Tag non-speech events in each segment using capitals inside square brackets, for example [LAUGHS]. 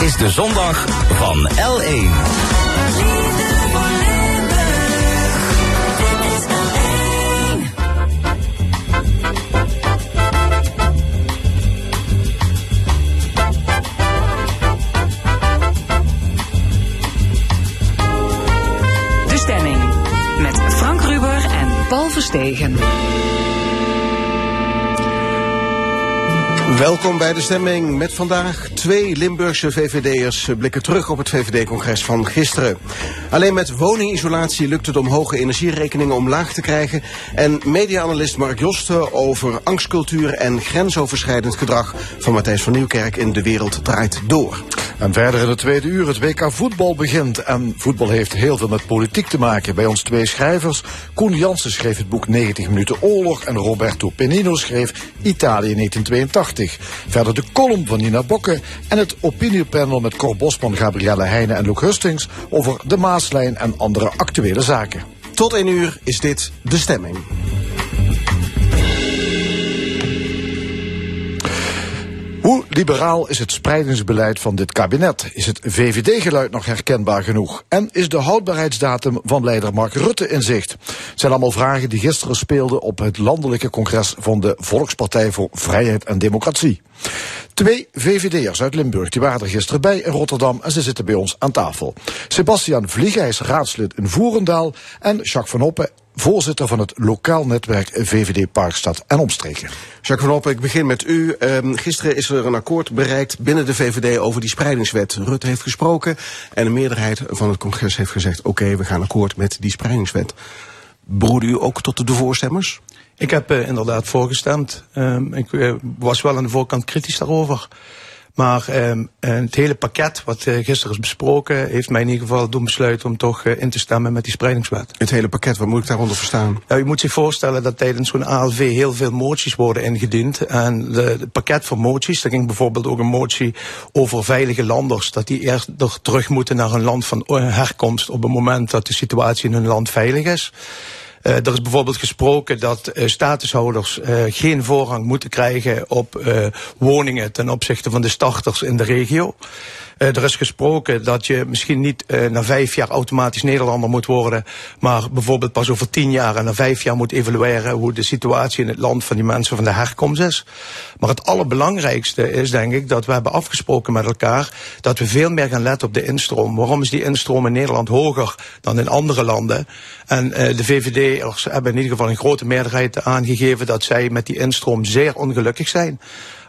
is de zondag van L1. De stemming met Frank Ruber en Paul Verstegen. Welkom bij de stemming met vandaag twee Limburgse VVD'ers blikken terug op het VVD-congres van gisteren. Alleen met woningisolatie lukt het om hoge energierekeningen omlaag te krijgen. En media-analyst Mark Josten over angstcultuur en grensoverschrijdend gedrag van Matthijs van Nieuwkerk in De Wereld Draait Door. En verder in het tweede uur het WK voetbal begint. En voetbal heeft heel veel met politiek te maken. Bij ons twee schrijvers. Koen Jansen schreef het boek 90 minuten oorlog. En Roberto Penino schreef Italië 1982. Verder de column van Nina Bokke. En het opiniepanel met Cor Bosman, Gabrielle Heijnen en Luc Hustings. Over de Maaslijn en andere actuele zaken. Tot één uur is dit De Stemming. Hoe liberaal is het spreidingsbeleid van dit kabinet? Is het VVD-geluid nog herkenbaar genoeg? En is de houdbaarheidsdatum van leider Mark Rutte in zicht? Het zijn allemaal vragen die gisteren speelden op het landelijke congres van de Volkspartij voor Vrijheid en Democratie. Twee VVD'ers uit Limburg die waren er gisteren bij in Rotterdam en ze zitten bij ons aan tafel. Sebastian Vliegijs, raadslid in Voerendaal en Jacques van Hoppen, voorzitter van het lokaal netwerk VVD Parkstad en Omstreken. Jacques van Hoppen, ik begin met u. Um, gisteren is er een akkoord bereikt binnen de VVD over die spreidingswet. Rutte heeft gesproken en een meerderheid van het congres heeft gezegd... oké, okay, we gaan akkoord met die spreidingswet. Behoorde u ook tot de voorstemmers? Ik heb uh, inderdaad voorgestemd. Um, ik uh, was wel aan de voorkant kritisch daarover. Maar um, het hele pakket wat uh, gisteren is besproken... heeft mij in ieder geval doen besluiten om toch in te stemmen met die spreidingswet. Het hele pakket, wat moet ik daaronder verstaan? Nou, u moet zich voorstellen dat tijdens zo'n ALV heel veel moties worden ingediend. En het pakket van moties, er ging bijvoorbeeld ook een motie over veilige landers... dat die eerst terug moeten naar een land van herkomst... op het moment dat de situatie in hun land veilig is... Uh, er is bijvoorbeeld gesproken dat uh, statushouders uh, geen voorrang moeten krijgen op woningen ten opzichte van de starters in de regio. Er is gesproken dat je misschien niet na vijf jaar automatisch Nederlander moet worden, maar bijvoorbeeld pas over tien jaar en na vijf jaar moet evalueren hoe de situatie in het land van die mensen van de herkomst is. Maar het allerbelangrijkste is denk ik dat we hebben afgesproken met elkaar dat we veel meer gaan letten op de instroom. Waarom is die instroom in Nederland hoger dan in andere landen? En de VVD hebben in ieder geval een grote meerderheid aangegeven dat zij met die instroom zeer ongelukkig zijn.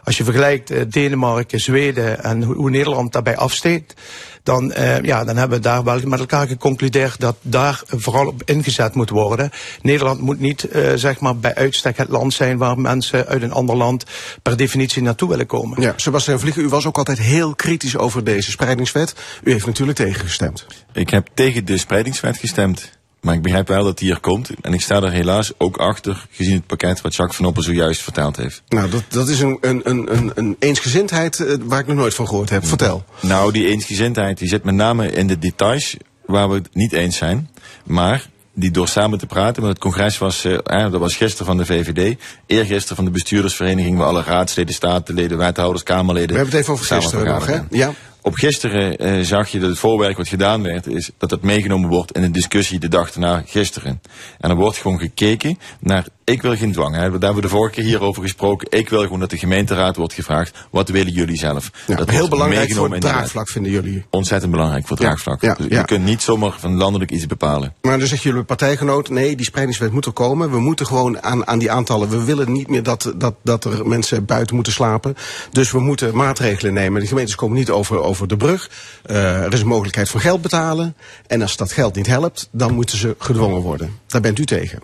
Als je vergelijkt uh, Denemarken, Zweden en hoe Nederland daarbij afsteekt, dan, uh, ja, dan hebben we daar wel met elkaar geconcludeerd dat daar vooral op ingezet moet worden. Nederland moet niet uh, zeg maar bij uitstek het land zijn waar mensen uit een ander land per definitie naartoe willen komen. Ja, Sebastian Vliegen, u was ook altijd heel kritisch over deze spreidingswet. U heeft natuurlijk tegengestemd. Ik heb tegen de spreidingswet gestemd. Maar ik begrijp wel dat die er komt. En ik sta er helaas ook achter, gezien het pakket wat Jacques van Oppen zojuist verteld heeft. Nou, dat, dat is een, een, een, een eensgezindheid uh, waar ik nog nooit van gehoord heb. Vertel. Nou, die eensgezindheid die zit met name in de details waar we het niet eens zijn. Maar die door samen te praten, want het congres was, uh, dat was gisteren van de VVD, eergisteren van de bestuurdersvereniging, waar alle raadsleden, statenleden, wethouders, kamerleden. We hebben het even over gisteren nog, hè? Ja. Op gisteren uh, zag je dat het voorwerk wat gedaan werd, is dat het meegenomen wordt in een discussie de dag erna gisteren. En er wordt gewoon gekeken naar, ik wil geen dwang, hè. daar hebben we de vorige keer hierover gesproken. Ik wil gewoon dat de gemeenteraad wordt gevraagd, wat willen jullie zelf? Ja, dat heel belangrijk voor het draagvlak, vinden jullie? Ontzettend belangrijk voor het draagvlak. Ja, ja, je kunt niet zomaar van landelijk iets bepalen. Maar dan zeggen jullie partijgenoot, nee, die spreidingswet moet er komen. We moeten gewoon aan, aan die aantallen, we willen niet meer dat, dat, dat er mensen buiten moeten slapen. Dus we moeten maatregelen nemen. De gemeentes komen niet over, over de brug. Uh, er is een mogelijkheid van geld betalen. En als dat geld niet helpt, dan moeten ze gedwongen worden. Daar bent u tegen.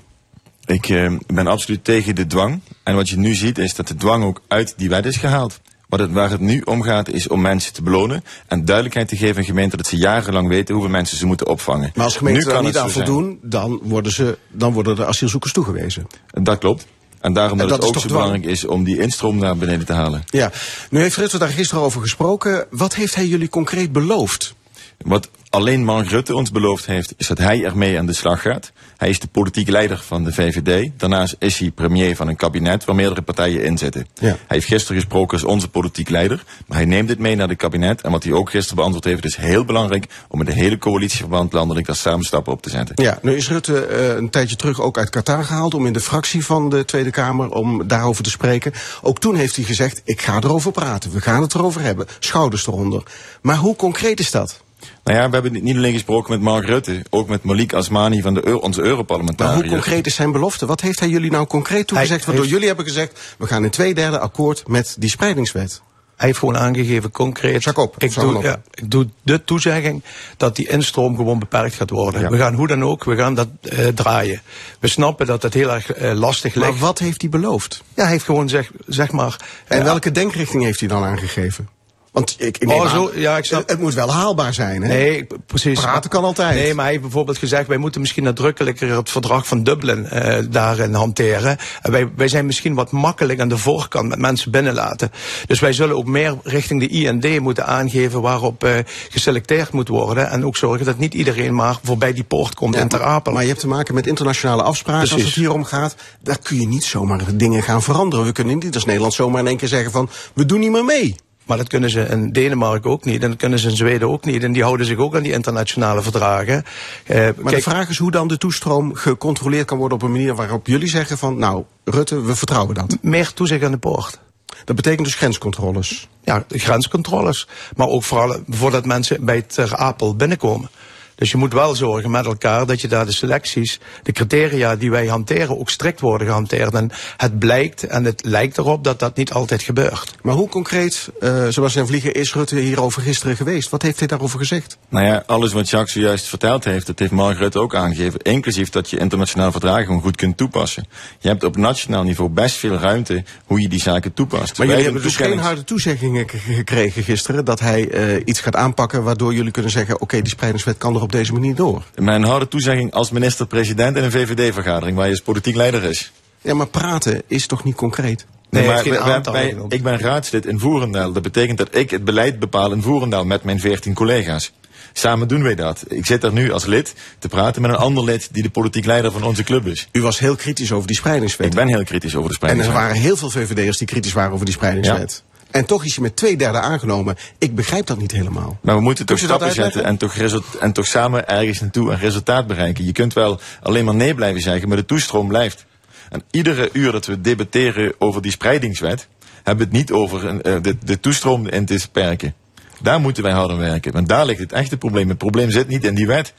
Ik uh, ben absoluut tegen de dwang. En wat je nu ziet is dat de dwang ook uit die wet is gehaald. Wat het, waar het nu om gaat is om mensen te belonen en duidelijkheid te geven aan gemeenten dat ze jarenlang weten hoeveel mensen ze moeten opvangen. Maar als gemeenten daar niet aan voldoen, dan worden, ze, dan worden de asielzoekers toegewezen. Dat klopt. En daarom dat, dat het ook zo belangrijk is om die instroom naar beneden te halen. Ja, nu heeft Rutte daar gisteren over gesproken. Wat heeft hij jullie concreet beloofd? Wat alleen Mark Rutte ons beloofd heeft, is dat hij ermee aan de slag gaat. Hij is de politieke leider van de VVD. Daarnaast is hij premier van een kabinet waar meerdere partijen in zitten. Ja. Hij heeft gisteren gesproken als onze politiek leider. Maar hij neemt dit mee naar het kabinet. En wat hij ook gisteren beantwoord heeft, is heel belangrijk om met de hele coalitieverband landelijk daar samen stappen op te zetten. Ja, nu is Rutte eh, een tijdje terug ook uit Qatar gehaald om in de fractie van de Tweede Kamer om daarover te spreken. Ook toen heeft hij gezegd, ik ga erover praten, we gaan het erover hebben, schouders eronder. Maar hoe concreet is dat? Nou ja, we hebben niet alleen gesproken met Mark Rutte, ook met Malik Asmani van de, onze Maar Europarlementariër. hoe concreet is zijn belofte? Wat heeft hij jullie nou concreet toegezegd? Waardoor heeft- jullie hebben gezegd, we gaan in twee derde akkoord met die spreidingswet. Hij heeft gewoon aangegeven, concreet. Jacob, ik, doe, ja, ik doe de toezegging dat die instroom gewoon beperkt gaat worden. Ja. We gaan hoe dan ook, we gaan dat eh, draaien. We snappen dat het heel erg eh, lastig ligt. Maar wat heeft hij beloofd? Ja, hij heeft gewoon zeg, zeg maar. En eh, welke denkrichting heeft hij dan aangegeven? Want ik, ik Oh, aan, zo, ja, ik snap- het, moet wel haalbaar zijn, hè? Nee, precies. Praten kan altijd. Nee, maar hij heeft bijvoorbeeld gezegd, wij moeten misschien nadrukkelijker het verdrag van Dublin eh, daarin hanteren. En wij, wij zijn misschien wat makkelijk aan de voorkant met mensen binnenlaten. Dus wij zullen ook meer richting de IND moeten aangeven waarop eh, geselecteerd moet worden. En ook zorgen dat niet iedereen maar voorbij die poort komt Ja, in Ter Apel. Maar je hebt te maken met internationale afspraken als het hier om gaat. Daar kun je niet zomaar dingen gaan veranderen. We kunnen niet als Nederland zomaar in één keer zeggen van... we doen niet meer mee. Maar dat kunnen ze in Denemarken ook niet. En dat kunnen ze in Zweden ook niet. En die houden zich ook aan die internationale verdragen. Eh, Maar kijk, de vraag is hoe dan de toestroom gecontroleerd kan worden... op een manier waarop jullie zeggen van... nou, Rutte, we vertrouwen dat. meer toezicht aan de poort. Dat betekent dus grenscontroles. ja, grenscontroles. Maar ook vooral voordat mensen bij Ter Apel binnenkomen. Dus je moet wel zorgen met elkaar dat je daar de selecties, de criteria die wij hanteren, ook strikt worden gehanteerd. En het blijkt en het lijkt erop dat dat niet altijd gebeurt. Maar hoe concreet, eh Sebastian Vliegen, is Rutte hierover gisteren geweest? Wat heeft hij daarover gezegd? Nou ja, alles wat Jacques zojuist verteld heeft, dat heeft Mark Rutte ook aangegeven. Inclusief dat je internationaal verdragen gewoon goed kunt toepassen. Je hebt op nationaal niveau best veel ruimte hoe je die zaken toepast. Maar jullie hebben dus geen harde toezeggingen gekregen gisteren... dat hij eh, iets gaat aanpakken waardoor jullie kunnen zeggen... oké, die spreidingswet kan er op deze manier door. Mijn harde toezegging als minister-president in een VVD-vergadering waar je als politiek leider is. Ja, maar praten is toch niet concreet? Nee, maar wij- aantal wij- ik ben raadslid in Voerendaal. Dat betekent dat ik het beleid bepaal in Voerendaal met mijn 14 collega's. Samen doen wij dat. Ik zit er nu als lid te praten met een ander lid die de politiek leider van onze club is. U was heel kritisch over die spreidingswet. Ik ben heel kritisch over de en er spreidingswet. waren heel veel VVD'ers die kritisch waren over die spreidingswet. En toch is hij met twee derde aangenomen. Ik begrijp dat niet helemaal. Maar we moeten toch stappen zetten en toch, en toch samen ergens naartoe een resultaat bereiken. Je kunt wel alleen maar nee blijven zeggen, maar de toestroom blijft. En iedere uur dat we debatteren over die spreidingswet, hebben we het niet over een, eh, de, de toestroom in te beperken. Daar moeten wij harder werken. Want daar ligt het echte probleem. Het probleem zit niet in die wet.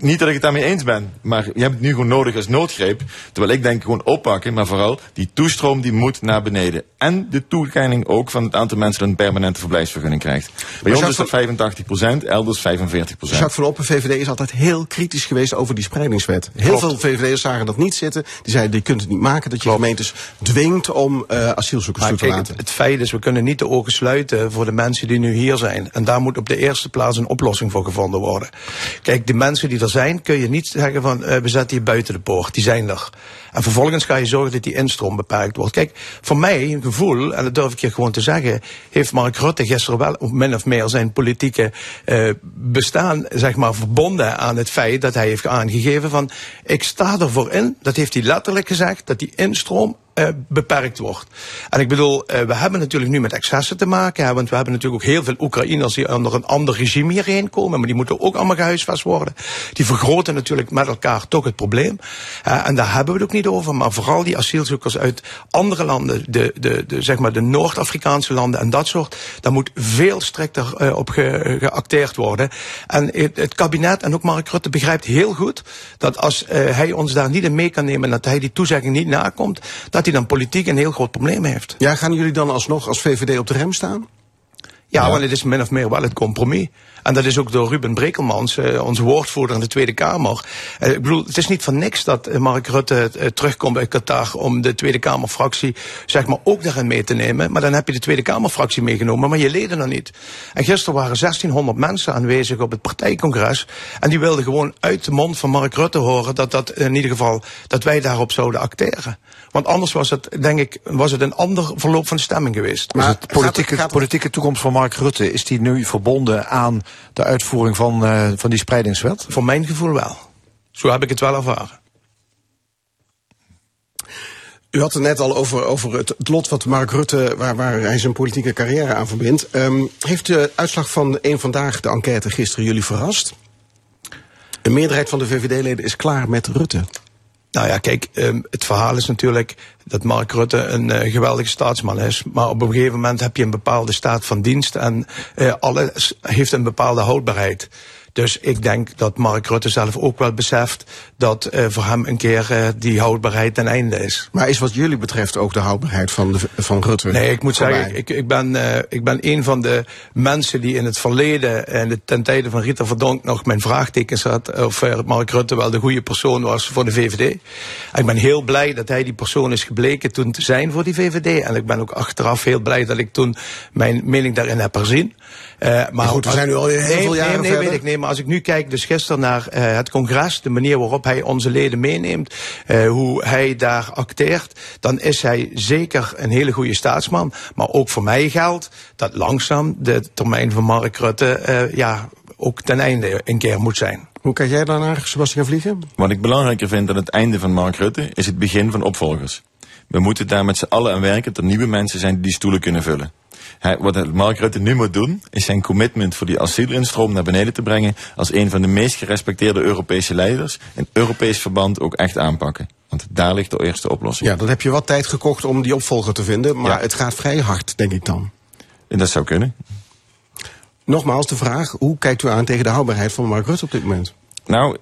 Niet dat ik het daarmee eens ben. Maar je hebt het nu gewoon nodig als noodgreep. Terwijl ik denk gewoon oppakken. Maar vooral die toestroom die moet naar beneden. En de toekenning ook van het aantal mensen dat een permanente verblijfsvergunning krijgt. Bij ons Jacques is dat 85% elders 45% Jacques van Oppen, VVD, is altijd heel kritisch geweest over die spreidingswet. Heel veel VVD'ers zagen dat niet zitten. Die zeiden, je kunt het niet maken dat je gemeentes dwingt om eh, asielzoekers Maar toe te kijk, het, laten. het feit is, we kunnen niet de ogen sluiten voor de mensen die nu hier zijn. En daar moet op de eerste plaats een oplossing voor gevonden worden. Kijk, de mensen die er zijn, kun je niet zeggen van eh, we zetten die buiten de poort. Die zijn er. En vervolgens ga je zorgen dat die instroom beperkt wordt. Kijk, voor mij een gevoel, en dat durf ik je gewoon te zeggen, heeft Mark Rutte gisteren wel min of meer zijn politieke eh, bestaan, zeg maar, verbonden aan het feit dat hij heeft aangegeven van ik sta ervoor in, dat heeft hij letterlijk gezegd, dat die instroom eh, beperkt wordt. En ik bedoel, eh, we hebben natuurlijk nu met excessen te maken, hè, want we hebben natuurlijk ook heel veel Oekraïners die onder een ander regime hierheen komen, maar die moeten ook allemaal gehuisvest worden. Die vergroten natuurlijk met elkaar toch het probleem. En daar hebben we het ook niet over, maar vooral die asielzoekers uit andere landen, de, de, de, zeg maar de Noord-Afrikaanse landen en dat soort, daar moet veel strikter eh, op ge, geacteerd worden. En het, het kabinet en ook Mark Rutte begrijpt heel goed dat als hij ons daar niet in mee kan nemen, dat hij die toezegging niet nakomt, dat hij dan politiek een heel groot probleem heeft. Ja, gaan jullie dan alsnog als VVD op de rem staan? Ja, want het is min of meer wel het compromis. En dat is ook door Ruben Brekelmans, eh, onze woordvoerder in de Tweede Kamer. Eh, ik bedoel, het is niet van niks dat eh, Mark Rutte terugkomt uit Qatar om de Tweede Kamerfractie zeg maar ook daarin mee te nemen. Maar dan heb je de Tweede Kamerfractie meegenomen, maar je leden nog niet. En gisteren waren 1600 mensen aanwezig op het partijcongres. En die wilden gewoon uit de mond van Mark Rutte horen dat dat in ieder geval, dat wij daarop zouden acteren. Want anders was het, denk ik, was het een ander verloop van de stemming geweest. Maar Maar het politieke, gaat het- gaat het- politieke toekomst van Mark Rutte, is die nu verbonden aan de uitvoering van, uh, van die spreidingswet? Voor mijn gevoel wel. Zo heb ik het wel ervaren. U had het net al over, over het, het lot wat Mark Rutte, waar, waar hij zijn politieke carrière aan verbindt. Um, heeft de uitslag van één vandaag, de enquête gisteren, jullie verrast? Een meerderheid van de VVD-leden is klaar met Rutte. Nou ja, kijk, um, het verhaal is natuurlijk dat Mark Rutte een uh, geweldige staatsman is. Maar op een gegeven moment heb je een bepaalde staat van dienst en uh, alles heeft een bepaalde houdbaarheid. Dus ik denk dat Mark Rutte zelf ook wel beseft dat uh, voor hem een keer uh, die houdbaarheid ten einde is. Maar is wat jullie betreft ook de houdbaarheid van, de, van Rutte? Nee, ik moet zeggen, ik, ik, ben, uh, ik ben een van de mensen die in het verleden, en de, ten tijde van Rita Verdonk, nog mijn vraagtekens had of Mark Rutte wel de goede persoon was voor de VVD. En ik ben heel blij dat hij die persoon is gebleken toen te zijn voor die VVD. En ik ben ook achteraf heel blij dat ik toen mijn mening daarin heb herzien. Uh, maar, maar goed, we zijn nu al heel nee, veel jaren nee, nee, verder. Weet ik, nee, maar als ik nu kijk, dus gisteren naar uh, het congres, de manier waarop hij onze leden meeneemt, uh, hoe hij daar acteert, dan is hij zeker een hele goede staatsman. Maar ook voor mij geldt dat langzaam de termijn van Mark Rutte ja, ook ten einde een keer moet zijn. Hoe kijk jij daarnaar, Sebastian Vliegen? Wat ik belangrijker vind aan het einde van Mark Rutte is het begin van opvolgers. We moeten daar met z'n allen aan werken dat nieuwe mensen zijn die die stoelen kunnen vullen. Hij, wat Mark Rutte nu moet doen, is zijn commitment voor die asielinstroom naar beneden te brengen als een van de meest gerespecteerde Europese leiders in Europees verband ook echt aanpakken. Want daar ligt de eerste oplossing. Ja, dan heb je wat tijd gekocht om die opvolger te vinden, maar ja. het gaat vrij hard, denk ik dan. En dat zou kunnen. Nogmaals de vraag, hoe kijkt u aan tegen de houdbaarheid van Mark Rutte op dit moment? Nou,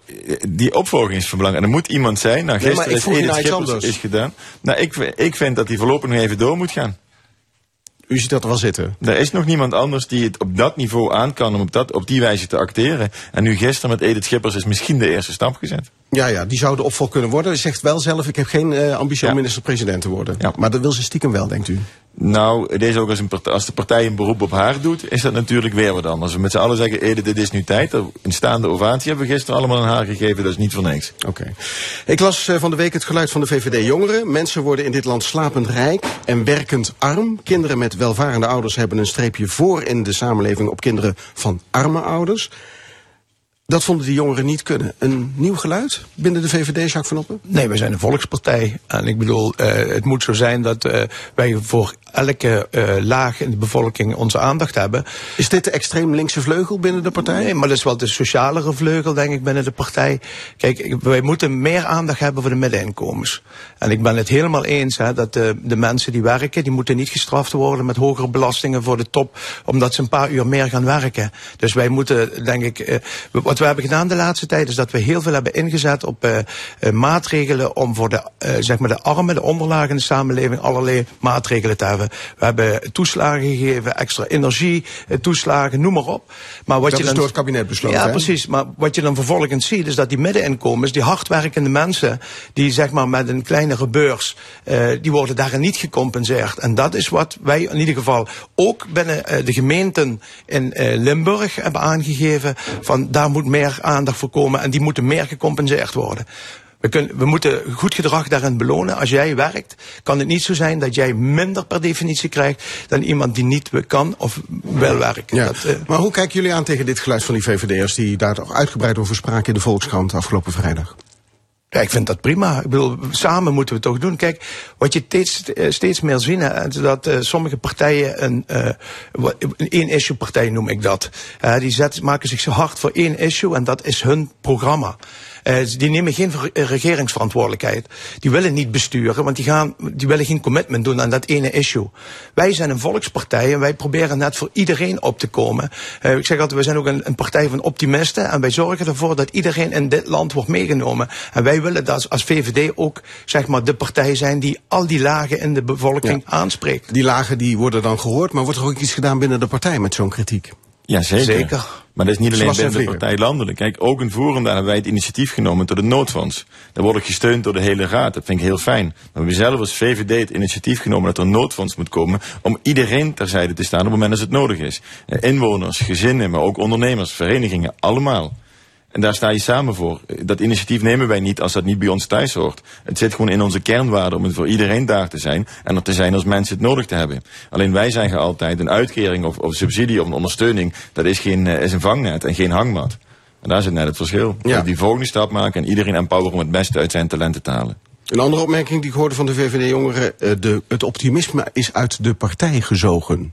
die opvolging is van belang. En er moet iemand zijn. Nou, gisteren nee, is Edith Schippers is gedaan. Nou, ik, ik vind dat die voorlopig nog even door moet gaan. U ziet dat wel zitten. Er is nog niemand anders die het op dat niveau aan kan om op, dat, op die wijze te acteren. En nu gisteren met Edith Schippers is misschien de eerste stap gezet. Ja, ja, die zou de opvolger kunnen worden. U zegt wel zelf, ik heb geen uh, ambitie ja. om minister-president te worden. Ja. Maar dat wil ze stiekem wel, denkt u? Nou, het is ook als, een als de partij een beroep op haar doet, is dat natuurlijk weer wat anders. We met z'n allen zeggen, Edith, dit is nu tijd. Een staande ovatie hebben we gisteren allemaal aan haar gegeven, dat is niet voor niks. Oké. Ik las uh, van de week het geluid van de VVD-jongeren. Mensen worden in dit land slapend rijk en werkend arm. Kinderen met welvarende ouders hebben een streepje voor in de samenleving op kinderen van arme ouders. Dat vonden die jongeren niet kunnen. Een nieuw geluid binnen de VVD, Jacques van Oppen? Nee, wij zijn een volkspartij. En ik bedoel, uh, het moet zo zijn dat uh, wij voor elke uh, laag in de bevolking onze aandacht hebben. Is dit de extreem linkse vleugel binnen de partij? Nee, maar dat is wel de socialere vleugel, denk ik, binnen de partij. Kijk, wij moeten meer aandacht hebben voor de middeninkomens. En ik ben het helemaal eens hè, dat de, de mensen die werken, die moeten niet gestraft worden met hogere belastingen voor de top, omdat ze een paar uur meer gaan werken. Dus wij moeten, denk ik, wat we hebben gedaan de laatste tijd is dat we heel veel hebben ingezet op uh, uh, maatregelen om voor de, uh, zeg maar de armen, de onderlagen in de samenleving allerlei maatregelen te hebben. We hebben toeslagen gegeven, extra energie, toeslagen, noem maar op. Maar wat dat je is dan, door het kabinet besloten. Ja, hè? precies. Maar wat je dan vervolgens ziet is dat die middeninkomens, die hardwerkende mensen, die zeg maar met een kleinere beurs, die worden daarin niet gecompenseerd. En dat is wat wij in ieder geval ook binnen de gemeenten in Limburg hebben aangegeven. Van daar moet meer aandacht voor komen en die moeten meer gecompenseerd worden. We, kunnen, we moeten goed gedrag daarin belonen. Als jij werkt, kan het niet zo zijn dat jij minder per definitie krijgt dan iemand die niet kan of wel werkt. Ja. Dat, uh, maar hoe kijken jullie aan tegen dit geluid van die VVD'ers die daar toch uitgebreid over spraken in de Volkskrant afgelopen vrijdag? Ja, ik vind dat prima. Ik bedoel, samen moeten we het toch doen. Kijk, wat je steeds, steeds meer ziet, is dat uh, sommige partijen een, een één-issue partij noem ik dat. Die zet, maken zich zo hard voor één issue en dat is hun programma. Uh, die nemen geen regeringsverantwoordelijkheid. Die willen niet besturen, want die, gaan, die willen geen commitment doen aan dat ene issue. Wij zijn een volkspartij en wij proberen net voor iedereen op te komen. Uh, ik zeg altijd, wij zijn ook een, een, partij van optimisten en wij zorgen ervoor dat iedereen in dit land wordt meegenomen. En wij willen dat als VVD ook zeg maar, de partij zijn die al die lagen in de bevolking ja. aanspreekt. Die lagen die worden dan gehoord, maar wordt er ook iets gedaan binnen de partij met zo'n kritiek? Ja, zeker. zeker. Maar dat is niet alleen binnen de partij landelijk. Kijk, ook in Forum, daar hebben wij het initiatief genomen tot het noodfonds. Daar word ik gesteund door de hele raad. Dat vind ik heel fijn. Maar we hebben zelf als VVD het initiatief genomen dat er een noodfonds moet komen om iedereen terzijde te staan op het moment dat het nodig is. Inwoners, gezinnen, maar ook ondernemers, verenigingen, allemaal. En daar sta je samen voor. Dat initiatief nemen wij niet als dat niet bij ons thuis hoort. Het zit gewoon in onze kernwaarde om het voor iedereen daar te zijn. En er te zijn als mensen het nodig te hebben. Alleen wij zeggen altijd, een uitkering of, of subsidie of een ondersteuning, dat is, geen, uh, is een vangnet en geen hangmat. En daar zit net het verschil. Ja. Die volgende stap maken en iedereen empoweren om het beste uit zijn talenten te halen. Een andere opmerking die ik hoorde van de VVD-jongeren, de, het optimisme is uit de partij gezogen.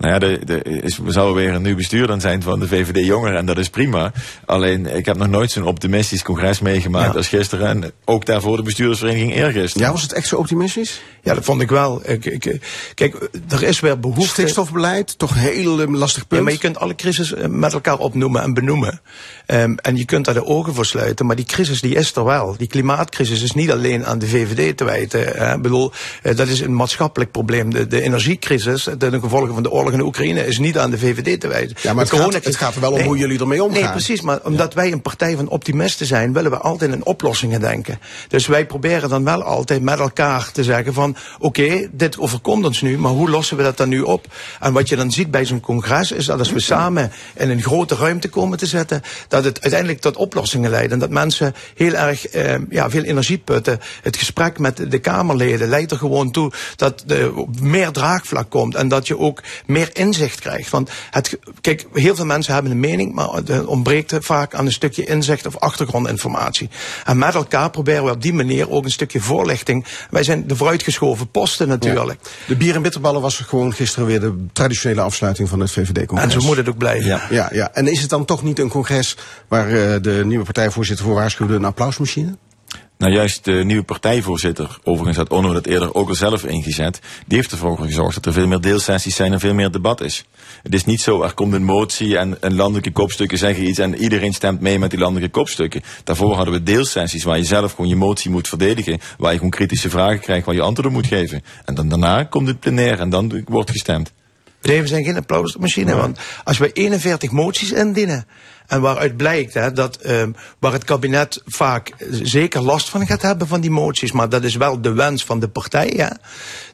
Nou ja, de, de, is, we zouden weer een nieuw bestuur dan zijn van de VVD Jongeren en dat is prima. Alleen, ik heb nog nooit zo'n optimistisch congres meegemaakt ja. als gisteren. En ook daarvoor de bestuurdersvereniging eergisteren. Ja, was het echt zo optimistisch? Ja, dat vond ik wel. Ik, ik, kijk, er is weer behoefte... Stikstofbeleid, toch een heel um, lastig punt. Ja, maar je kunt alle crisis met elkaar opnoemen en benoemen. Um, en je kunt daar de ogen voor sluiten, maar die crisis die is er wel. Die klimaatcrisis is niet alleen aan de VVD te wijten. Ik bedoel, dat is een maatschappelijk probleem. De, de energiecrisis, de gevolgen van de oorlog in de Oekraïne, is niet aan de VVD te wijten. Ja, maar het gaat, het gaat, er wel om nee, hoe jullie ermee omgaan. Nee, precies. Maar omdat wij een partij van optimisten zijn, willen we altijd in oplossingen denken. Dus wij proberen dan wel altijd met elkaar te zeggen van, oké, okay, dit overkomt ons nu, maar hoe lossen we dat dan nu op? En wat je dan ziet bij zo'n congres, is dat als we samen in een grote ruimte komen te zetten, dat het uiteindelijk tot oplossingen leidt. En dat mensen heel erg eh, ja, veel energie putten. Het gesprek met de Kamerleden leidt er gewoon toe dat er meer draagvlak komt. En dat je ook meer inzicht krijgt. Want het, kijk, heel veel mensen hebben een mening, maar het ontbreekt vaak aan een stukje inzicht of achtergrondinformatie. En met elkaar proberen we op die manier ook een stukje voorlichting. Wij zijn de vooruitgeschoven posten natuurlijk. Ja. De bier en bitterballen was gewoon gisteren weer de traditionele afsluiting van het VVD-congres. En zo moet het ook blijven. Ja. ja, ja. En is het dan toch niet een congres waar uh, de nieuwe partijvoorzitter voor waarschuwde een applausmachine? Nou, juist de nieuwe partijvoorzitter, overigens had Onno dat eerder ook al zelf ingezet, die heeft ervoor gezorgd dat er veel meer deelsessies zijn en veel meer debat is. Het is niet zo, er komt een motie en, en landelijke kopstukken zeggen iets en iedereen stemt mee met die landelijke kopstukken. Daarvoor hadden we deelsessies waar je zelf gewoon je motie moet verdedigen, waar je gewoon kritische vragen krijgt, waar je antwoorden moet geven. En dan daarna komt het plenair en dan wordt gestemd. Nee, we zijn geen applausmachine, want als wij 41 moties indienen, en waaruit blijkt hè, dat um, waar het kabinet vaak zeker last van gaat hebben van die moties, maar dat is wel de wens van de partij, hè,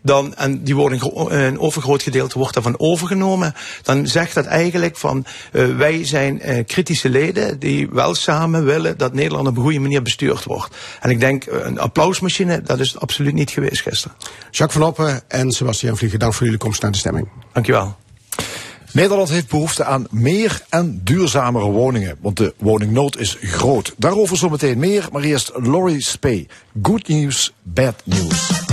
dan, en die worden een overgroot gedeelte wordt daarvan overgenomen, dan zegt dat eigenlijk van uh, wij zijn uh, kritische leden die wel samen willen dat Nederland op een goede manier bestuurd wordt. En ik denk, een applausmachine, dat is het absoluut niet geweest gisteren. Jacques van Oppen en Sebastian Vliegen, dank voor jullie komst naar de stemming. Dankjewel. Nederland heeft behoefte aan meer en duurzamere woningen, want de woningnood is groot. Daarover zometeen meer, maar eerst Laurie Spee. Good news, bad news.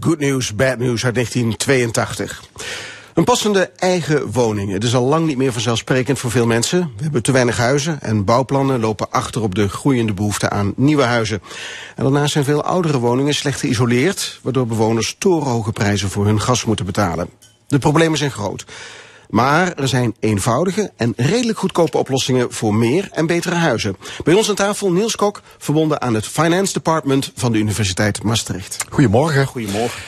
Good News, Bad News uit 1982. Een passende eigen woning. Het is al lang niet meer vanzelfsprekend voor veel mensen. We hebben te weinig huizen en bouwplannen lopen achter op de groeiende behoefte aan nieuwe huizen. En daarnaast zijn veel oudere woningen slecht geïsoleerd, waardoor bewoners torenhoge prijzen voor hun gas moeten betalen. De problemen zijn groot. Maar er zijn eenvoudige en redelijk goedkope oplossingen voor meer en betere huizen. Bij ons aan tafel Niels Kok, verbonden aan het Finance Department van de Universiteit Maastricht. Goedemorgen. Goedemorgen.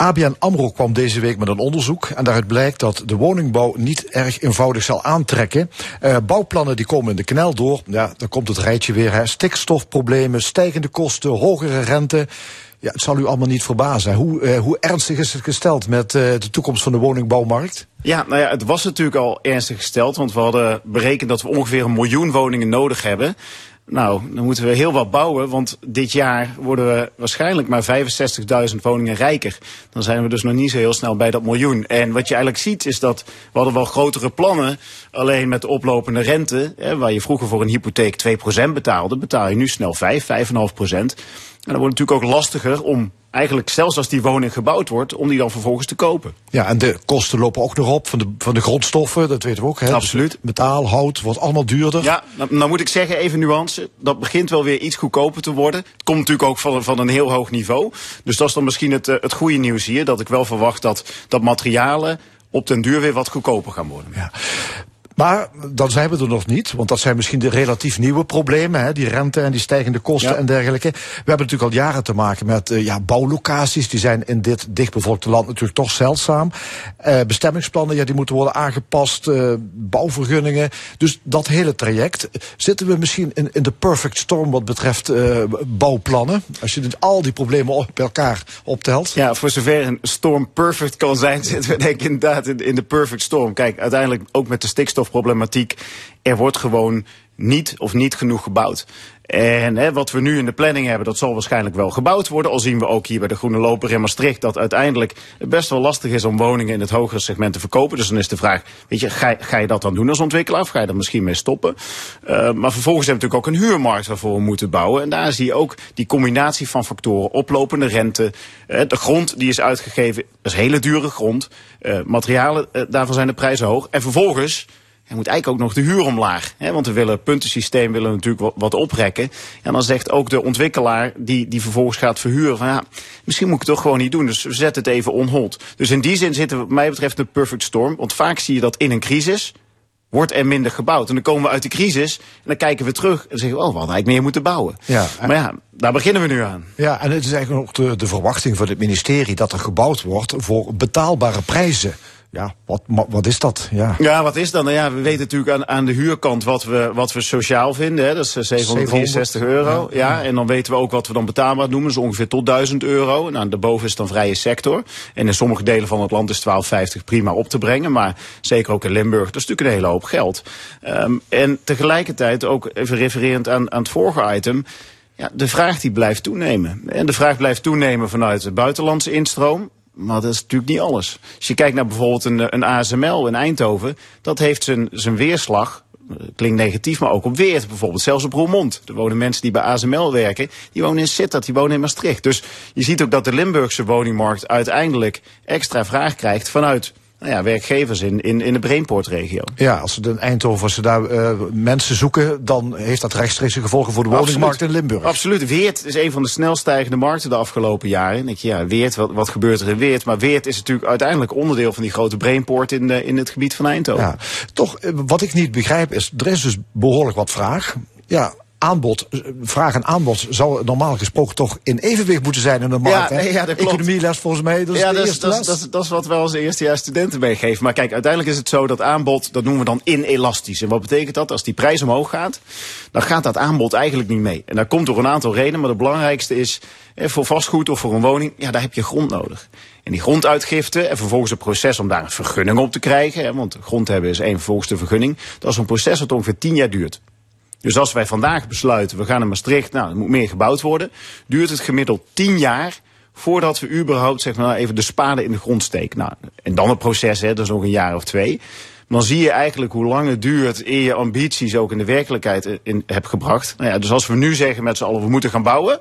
ABN AMRO kwam deze week met een onderzoek en daaruit blijkt dat de woningbouw niet erg eenvoudig zal aantrekken. Uh, bouwplannen die komen in de knel door. Ja, dan komt het rijtje weer. Hè. Stikstofproblemen, stijgende kosten, hogere rente. Ja, het zal u allemaal niet verbazen. Hoe, uh, hoe ernstig is het gesteld met uh, de toekomst van de woningbouwmarkt? Ja, nou ja, het was natuurlijk al ernstig gesteld. Want we hadden berekend dat we ongeveer een miljoen woningen nodig hebben. Nou, dan moeten we heel wat bouwen, want dit jaar worden we waarschijnlijk maar 65.000 woningen rijker. Dan zijn we dus nog niet zo heel snel bij dat miljoen. En wat je eigenlijk ziet is dat we hadden wel grotere plannen, alleen met de oplopende rente, hè, waar je vroeger voor een hypotheek 2% betaalde, betaal je nu snel 5, 5,5%. En dan wordt het natuurlijk ook lastiger om eigenlijk zelfs als die woning gebouwd wordt, om die dan vervolgens te kopen. Ja, en de kosten lopen ook nog op van de, van de grondstoffen, dat weten we ook. Hè? Absoluut. Dus metaal, hout, wordt allemaal duurder. Ja, nou, nou, moet ik zeggen, even nuance, dat begint wel weer iets goedkoper te worden. Het komt natuurlijk ook van, van een heel hoog niveau. Dus dat is dan misschien het, eh, het goede nieuws hier, dat ik wel verwacht dat, dat materialen op den duur weer wat goedkoper gaan worden. Ja. Maar dan zijn we er nog niet, want dat zijn misschien de relatief nieuwe problemen, hè, die rente en die stijgende kosten ja. en dergelijke. We hebben natuurlijk al jaren te maken met uh, ja, bouwlocaties, die zijn in dit dichtbevolkte land natuurlijk toch zeldzaam. Uh, bestemmingsplannen, ja, die moeten worden aangepast, uh, bouwvergunningen. Dus dat hele traject, zitten we misschien in, in de perfect storm wat betreft bouwplannen? Als je al die problemen op elkaar optelt. Ja, voor zover een storm perfect kan zijn, [LAUGHS] zitten we denk ik inderdaad in, in de perfect storm. Kijk, uiteindelijk ook met de stikstof problematiek. Er wordt gewoon niet of niet genoeg gebouwd. En hè, wat we nu in de planning hebben, dat zal waarschijnlijk wel gebouwd worden. Al zien we ook hier bij de Groene Loper in Maastricht dat uiteindelijk het best wel lastig is om woningen in het hogere segment te verkopen. Dus dan is de vraag, weet je, ga, je dat dan doen als ontwikkelaar of ga je er misschien mee stoppen? Uh, maar vervolgens hebben we natuurlijk ook een huurmarkt waarvoor we moeten bouwen. En daar zie je ook die combinatie van factoren, oplopende rente, uh, de grond die is uitgegeven, dat is hele dure grond. Uh, materialen, daarvan zijn de prijzen hoog. En vervolgens er moet eigenlijk ook nog de huur omlaag. Hè? Want we willen het puntensysteem willen natuurlijk wat, wat oprekken. En dan zegt ook de ontwikkelaar die, die vervolgens gaat verhuren van ja, misschien moet ik het toch gewoon niet doen. Dus we zetten het even on hold. Dus in die zin zitten we wat mij betreft een perfect storm. Want vaak zie je dat in een crisis wordt er minder gebouwd. En dan komen we uit de crisis en dan kijken we terug en zeggen we, oh, we hadden eigenlijk meer moeten bouwen. Ja, maar ja, daar beginnen we nu aan. Ja, en het is eigenlijk ook de, de verwachting van het ministerie dat er gebouwd wordt voor betaalbare prijzen ja, wat, wat is dat? Ja, ja wat is dat? Nou ja, we weten natuurlijk aan, aan de huurkant wat we, wat we sociaal vinden. Hè? Dat is 763 euro. Ja. ja. en dan weten we ook wat we dan betaalbaar noemen. Dus ongeveer tot 1000 euro. Nou, daarboven is dan vrije sector. En in sommige delen van het land is 12,50 prima op te brengen. Maar zeker ook in Limburg, dat is natuurlijk een hele hoop geld. Um, en tegelijkertijd ook even refererend aan, aan het vorige item. Ja, de vraag die blijft toenemen. En de vraag blijft toenemen vanuit de buitenlandse instroom. Maar dat is natuurlijk niet alles. Als je kijkt naar bijvoorbeeld een, een ASML in Eindhoven, dat heeft zijn, zijn weerslag eh, klinkt negatief, maar ook op Weert bijvoorbeeld. Zelfs op Roermond. Er wonen mensen die bij ASML werken. Die wonen in Sittard, die wonen in Maastricht. Dus je ziet ook dat de Limburgse woningmarkt uiteindelijk extra vraag krijgt vanuit nou ja, werkgevers in, in, in de Brainport-regio. Ja, als ze in Eindhoven als ze daar uh, mensen zoeken, dan heeft dat rechtstreekse gevolgen voor de woningmarkt in Limburg. Absoluut. Weert is een van de snel stijgende markten de afgelopen jaren. je, ja, Weert, wat, wat gebeurt er in Weert? Maar Weert is natuurlijk uiteindelijk onderdeel van die grote Brainport in, de, in het gebied van Eindhoven. Ja, toch, eh, wat ik niet begrijp is, er is dus behoorlijk wat vraag. Ja, aanbod, vraag en aanbod zou normaal gesproken toch in evenwicht moeten zijn in de markt. Ja, nee, ja dat klopt. Economieles volgens mij, dat is ja, de dat, eerste dat, dat, dat, is wat we als eerstejaars studenten meegeven. Maar kijk, uiteindelijk is het zo dat aanbod, dat noemen we dan inelastisch. En wat betekent dat? Als die prijs omhoog gaat, dan gaat dat aanbod eigenlijk niet mee. En dat komt door een aantal redenen, maar de belangrijkste is, voor vastgoed of voor een woning, ja, daar heb je grond nodig. En die gronduitgifte en vervolgens het proces om daar een vergunning op te krijgen, hè, want grond hebben is één vervolgens de vergunning, dat is een proces dat ongeveer tien jaar duurt. Dus als wij vandaag besluiten, we gaan naar Maastricht, nou, er moet meer gebouwd worden, duurt het gemiddeld 10 jaar voordat we überhaupt zeg maar, even de spade in de grond steken. Nou, en dan het proces, hè, dat is nog een jaar of twee. Dan zie je eigenlijk hoe lang het duurt eer je ambities ook in de werkelijkheid in hebt gebracht. Nou ja, dus als we nu zeggen met z'n allen, we moeten gaan bouwen.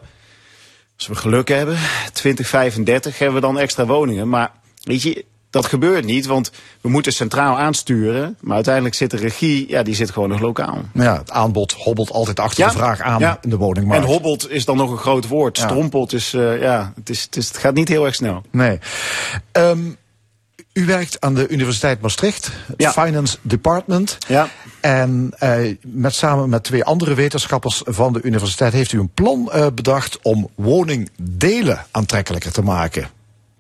Als we geluk hebben, 2035 hebben we dan extra woningen. Maar weet je, dat gebeurt niet, want we moeten centraal aansturen. Maar uiteindelijk zit de regie, ja, die zit gewoon nog lokaal. Ja, het aanbod hobbelt altijd achter Ja, de vraag aan ja. in de woningmarkt. En hobbelt is dan nog een groot woord. Ja. Strompelt is, eh, ja, het, is, het, is, het gaat niet heel erg snel. Nee. Ehm, u werkt aan de Universiteit Maastricht, het Ja. Finance Department. Ja. En eh, met, samen met twee andere wetenschappers van de universiteit heeft u een plan eh, bedacht om woningdelen aantrekkelijker te maken.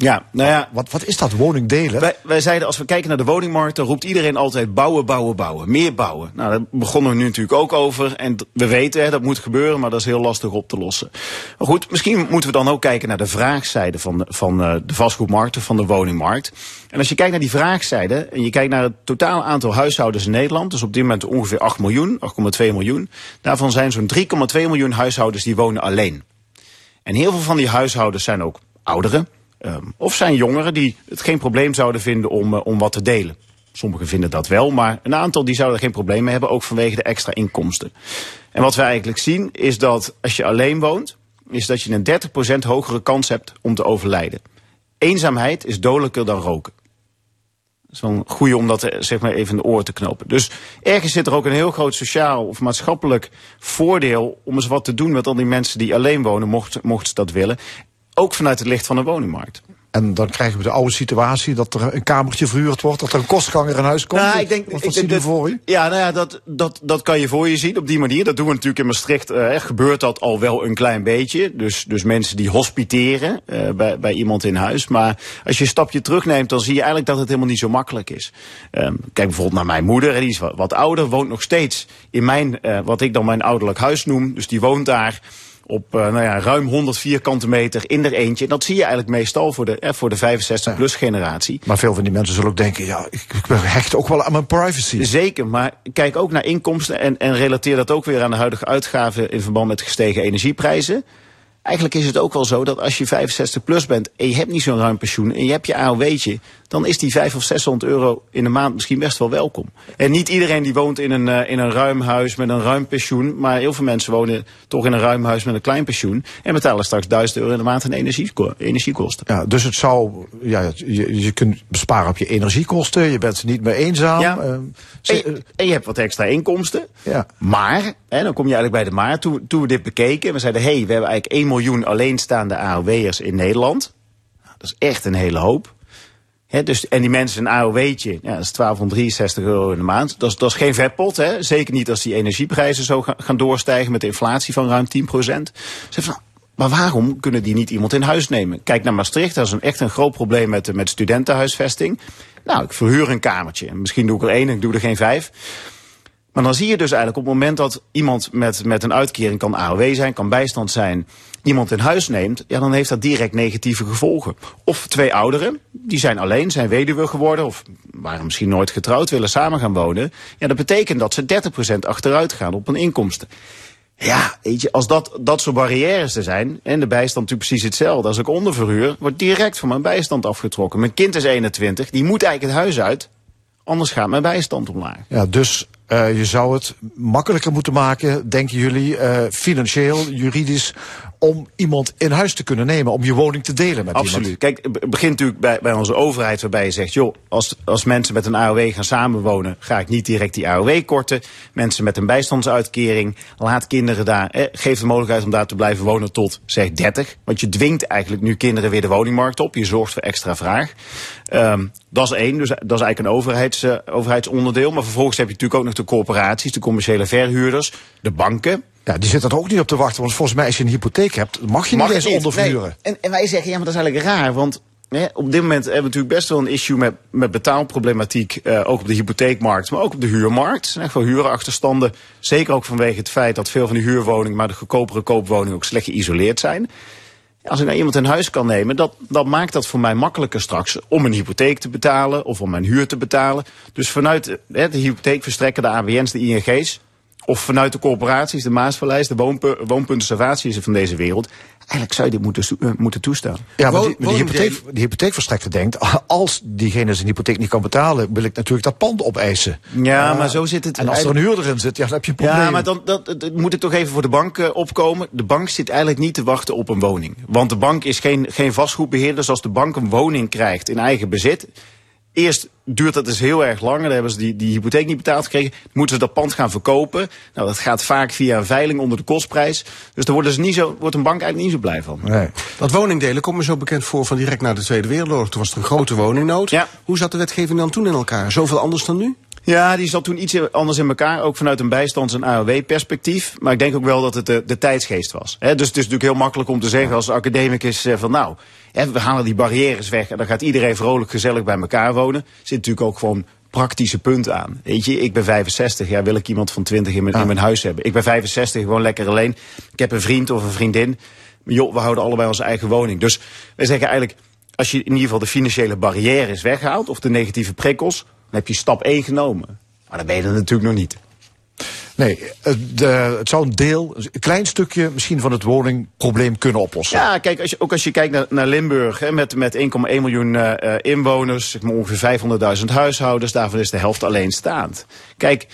Ja, nou ja, Wat, wat is dat, woningdelen? Wij, wij zeiden als we kijken naar de woningmarkt, dan roept iedereen altijd bouwen, bouwen, bouwen. Meer bouwen. Nou, daar begonnen we nu natuurlijk ook over. En we weten, hè, dat moet gebeuren, maar dat is heel lastig op te lossen. Maar goed, misschien moeten we dan ook kijken naar de vraagzijde van de, van eh, de vastgoedmarkt of van de woningmarkt. En als je kijkt naar die vraagzijde en je kijkt naar het totaal aantal huishoudens in Nederland, dus op dit moment ongeveer 8 miljoen, 8,2 miljoen. Daarvan zijn zo'n 3,2 miljoen huishoudens die wonen alleen. En heel veel van die huishoudens zijn ook ouderen. Ehm, of zijn jongeren die het geen probleem zouden vinden om, eh, om wat te delen. Sommigen vinden dat wel, maar een aantal die zouden geen probleem hebben, ook vanwege de extra inkomsten. En wat we eigenlijk zien is dat als je alleen woont, is dat je een 30% hogere kans hebt om te overlijden. Eenzaamheid is dodelijker dan roken. Dat is een goede om dat eh, zeg maar even in de oor te knopen. Dus ergens zit er ook een heel groot sociaal of maatschappelijk voordeel om eens wat te doen met al die mensen die alleen wonen, mochten mocht ze dat willen. Ook vanuit het licht van de woningmarkt. En dan krijgen we de oude situatie dat er een kamertje verhuurd wordt, dat er een kostganger in huis komt. Nou, ik denk, wat ik denk dat- voor u? Ja, nou ja, dat, dat, dat kan je voor je zien op die manier. Dat doen we natuurlijk in Maastricht. eh, gebeurt dat al wel een klein beetje. Dus, dus mensen die hospiteren eh, bij, bij iemand in huis. Maar als je een stapje terugneemt, dan zie je eigenlijk dat het helemaal niet zo makkelijk is. Ehm, kijk bijvoorbeeld naar mijn moeder. Die is wat, wat ouder, woont nog steeds in mijn, eh, wat ik dan mijn ouderlijk huis noem. Dus die woont daar op eh, nou ja, ruim 100 vierkante meter in er eentje. En dat zie je eigenlijk meestal voor de, eh, voor de 65-plus generatie. Maar veel van die mensen zullen ook denken, ja, ik, ik hecht ook wel aan mijn privacy. Zeker, maar kijk ook naar inkomsten en, en relateer dat ook weer aan de huidige uitgaven in verband met gestegen energieprijzen. Eigenlijk is het ook wel zo dat als je 65 plus bent en je hebt niet zo'n ruim pensioen en je hebt je AOW'tje, dan is die 500 of 600 euro in de maand misschien best wel welkom. En niet iedereen die woont in een, eh, in een ruim huis met een ruim pensioen, maar heel veel mensen wonen toch in een ruim huis met een klein pensioen en betalen straks 1000 euro in de maand aan energieko- energiekosten. Ja, dus het zou, ja, je, je kunt besparen op je energiekosten, je bent niet meer eenzaam. Ja. eh, En je, en je hebt wat extra inkomsten. Ja. Maar, hè, dan kom je eigenlijk bij de maar. Toen, toen we dit bekeken, we zeiden... hé, hey, we hebben eigenlijk 1 miljoen alleenstaande AOW'ers in Nederland. Nou, dat is echt een hele hoop. Hè, dus, en die mensen een AOW'tje, ja, dat is 1263 euro in de maand. Dat is, dat is geen vetpot, hè? zeker niet als die energieprijzen zo gaan, doorstijgen... met de inflatie van ruim 10 procent. Ze van, maar waarom kunnen die niet iemand in huis nemen? Kijk naar Maastricht, dat is een, echt een groot probleem met, met studentenhuisvesting. Nou, ik verhuur een kamertje. Misschien doe ik er één, ik doe er geen vijf. Maar dan zie je dus eigenlijk op het moment dat iemand met, met een uitkering kan AOW zijn, kan bijstand zijn, iemand in huis neemt, ja, dan heeft dat direct negatieve gevolgen. Of twee ouderen, die zijn alleen, zijn weduwe geworden, of waren misschien nooit getrouwd, willen samen gaan wonen. Ja, dat betekent dat ze 30% achteruit gaan op hun inkomsten. Ja, weet je, als dat, dat soort barrières er zijn, en de bijstand natuurlijk precies hetzelfde. Als ik onderverhuur, wordt direct van mijn bijstand afgetrokken. Mijn kind is 21, die moet eigenlijk het huis uit, anders gaat mijn bijstand omlaag. Ja, dus eh, je zou het makkelijker moeten maken, denken jullie, eh, financieel, juridisch, om iemand in huis te kunnen nemen, om je woning te delen met Absoluut. iemand. Kijk, het begint natuurlijk bij, bij onze overheid, waarbij je zegt: joh, als, als mensen met een AOW gaan samenwonen, ga ik niet direct die AOW korten. Mensen met een bijstandsuitkering, laat kinderen daar, eh, geef de mogelijkheid om daar te blijven wonen tot zeg 30. Want je dwingt eigenlijk nu kinderen weer de woningmarkt op. Je zorgt voor extra vraag. Ehm, dat is één, dus dat is eigenlijk een overheids, eh, overheidsonderdeel. Maar vervolgens heb je natuurlijk ook nog de corporaties, de commerciële verhuurders, de banken. Ja, die zit er ook niet op te wachten, want volgens mij als je een hypotheek hebt, mag je Mag niet eens onderverhuren. Nee. En, en wij zeggen, ja, maar dat is eigenlijk raar. Want hè, op dit moment hebben we natuurlijk best wel een issue met, met betaalproblematiek. eh, ook op de hypotheekmarkt, maar ook op de huurmarkt. Er zijn echt wel hurenachterstanden. Zeker ook vanwege het feit dat veel van die huurwoningen, maar de goedkopere koopwoningen ook slecht geïsoleerd zijn. Als ik nou iemand in huis kan nemen, dat, dat maakt dat voor mij makkelijker straks om een hypotheek te betalen of om mijn huur te betalen. Dus vanuit eh, de hypotheekverstrekker, de ABN's, de ING's, of vanuit de corporaties, de Maasverlijst, de woonpu woonpuntenservaties van deze wereld. Eigenlijk zou je dit moeten, uh, moeten toestaan. Ja, maar die, die, hypotheek, die hypotheekverstrekker denkt, [LAUGHS] als diegene zijn hypotheek niet kan betalen, wil ik natuurlijk dat pand opeisen. Ja, uh, maar zo zit het. En als er een huurder in zit, ja, dan heb je een probleem. Ja, maar dan dat, dat, moet ik toch even voor de bank uh, opkomen. De bank zit eigenlijk niet te wachten op een woning. Want de bank is geen, geen vastgoedbeheerder. Dus als de bank een woning krijgt in eigen bezit, Eerst duurt dat dus heel erg lang. Dan hebben ze die, die hypotheek niet betaald gekregen. Moeten ze dat pand gaan verkopen. Nou, dat gaat vaak via een veiling onder de kostprijs. Dus daar worden ze niet zo, wordt een bank eigenlijk niet zo blij van. Nee. Dat woningdelen komt me zo bekend voor van direct na de Tweede Wereldoorlog. Toen was er een grote woningnood. Ja. Hoe zat de wetgeving dan toen in elkaar? Zoveel anders dan nu? Ja, die zat toen iets anders in elkaar, ook vanuit een bijstands- en AOW-perspectief. Maar ik denk ook wel dat het de, de tijdsgeest was. He, dus het is natuurlijk heel makkelijk om te zeggen als academicus uh, van nou, he, we halen die barrières weg en dan gaat iedereen vrolijk gezellig bij elkaar wonen. Zit natuurlijk ook gewoon praktische punten aan. Weet je, ik ben 65, ja, wil ik iemand van 20 in mijn, in mijn huis hebben. Ik ben 65, gewoon lekker alleen. Ik heb een vriend of een vriendin. Joh, we houden allebei onze eigen woning. Dus wij zeggen eigenlijk, als je in ieder geval de financiële barrières weghaalt, of de negatieve prikkels, heb je stap 1 genomen. Maar dan ben je er natuurlijk nog niet. Nee, de, het zou een deel, een klein stukje misschien van het woningprobleem kunnen oplossen. Ja, kijk, als je, ook als je kijkt naar, naar Limburg, hè, met, met 1,1 miljoen uh, inwoners, zeg maar ongeveer 500.000 huishoudens, daarvan is de helft alleenstaand. Kijk,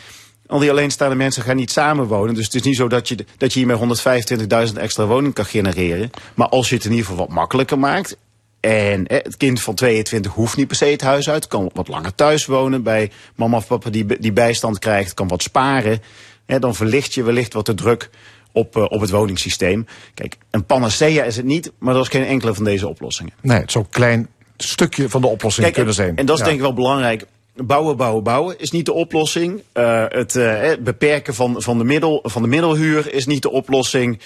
al die alleenstaande mensen gaan niet samenwonen. Dus het is niet zo dat je, dat je hier met 125.000 extra woning kan genereren. Maar als je het in ieder geval wat makkelijker maakt. En het kind van 22 hoeft niet per se het huis uit. Kan wat langer thuis wonen bij mama of papa die, die bijstand krijgt. Kan wat sparen. Hè, dan verlicht je wellicht wat de druk op, uh, op het woningssysteem. Kijk, een panacea is het niet, maar dat is geen enkele van deze oplossingen. Nee, het zou een klein stukje van de oplossing Kijk, kunnen en, zijn. En dat is Ja. denk ik wel belangrijk. Bouwen, bouwen, bouwen is niet de oplossing. Uh, het uh, beperken van, van, de middel, van de middelhuur is niet de oplossing.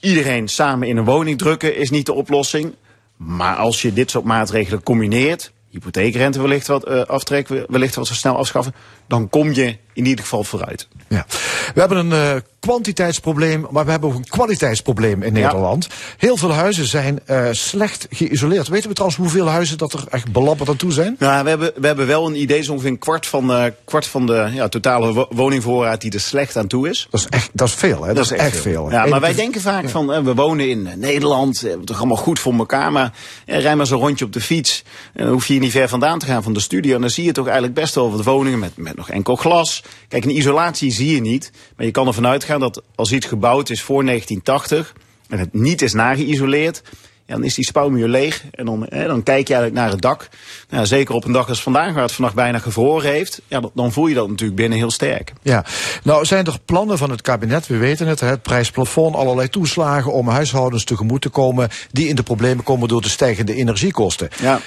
Iedereen samen in een woning drukken is niet de oplossing. Maar als je dit soort maatregelen combineert, hypotheekrente wellicht wat uh, aftrekken, wellicht wat zo snel afschaffen, dan kom je in ieder geval vooruit. Ja. We hebben een uh, kwantiteitsprobleem, maar we hebben ook een kwaliteitsprobleem in Nederland. Ja. Heel veel huizen zijn uh, slecht geïsoleerd. Weten we trouwens hoeveel huizen dat er echt belabberd aan toe zijn? Nou, we hebben, we hebben wel een idee, zo ongeveer een kwart van, uh, kwart van de ja, totale wo woningvoorraad die er slecht aan toe is. Dat is echt, dat is veel, hè? Dat, dat is echt veel. veel ja, maar wij denken vaak ja. van, we wonen in Nederland, we hebben toch allemaal goed voor elkaar, maar rij maar zo'n rondje op de fiets, dan hoef je hier niet ver vandaan te gaan van de studio, en dan zie je toch eigenlijk best wel wat woningen met, met nog enkel glas. Kijk, een isolatie zie je niet, maar je kan ervan uitgaan dat als iets gebouwd is voor 1980 en het niet is nageïsoleerd, ja, dan is die spouwmuur leeg en dan, hè, dan kijk je eigenlijk naar het dak. Nou, zeker op een dag als vandaag, waar het vannacht bijna gevroren heeft, ja, dan voel je dat natuurlijk binnen heel sterk. Ja, nou zijn er plannen van het kabinet, we weten het, het prijsplafond, allerlei toeslagen om huishoudens tegemoet te komen die in de problemen komen door de stijgende energiekosten. Ja.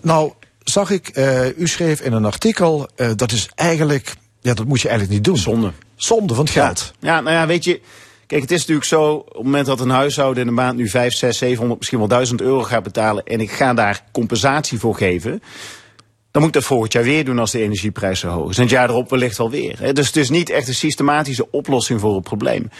Nou, zag ik, uh, u schreef in een artikel, uh, dat is eigenlijk, ja, dat moet je eigenlijk niet doen. Zonde. Zonde van het geld. Ja, ja nou ja, weet je. Kijk, het is natuurlijk zo, op het moment dat een huishouden in de maand nu 5, 6, 700, misschien wel 1000 euro gaat betalen en ik ga daar compensatie voor geven, dan moet ik dat volgend jaar weer doen als de energieprijs zo hoog is. En het jaar erop wellicht wel weer. Dus het is niet echt een systematische oplossing voor het probleem.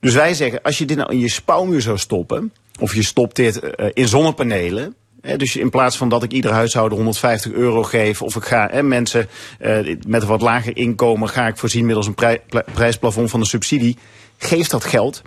Dus wij zeggen, als je dit nou in je spouwmuur zou stoppen, of je stopt dit uh, in zonnepanelen, dus in plaats van dat ik ieder huishouden 150 euro geef, of ik ga he, mensen uh, met een wat lager inkomen, ga ik voorzien middels een prij, prijsplafond van een subsidie, geef dat geld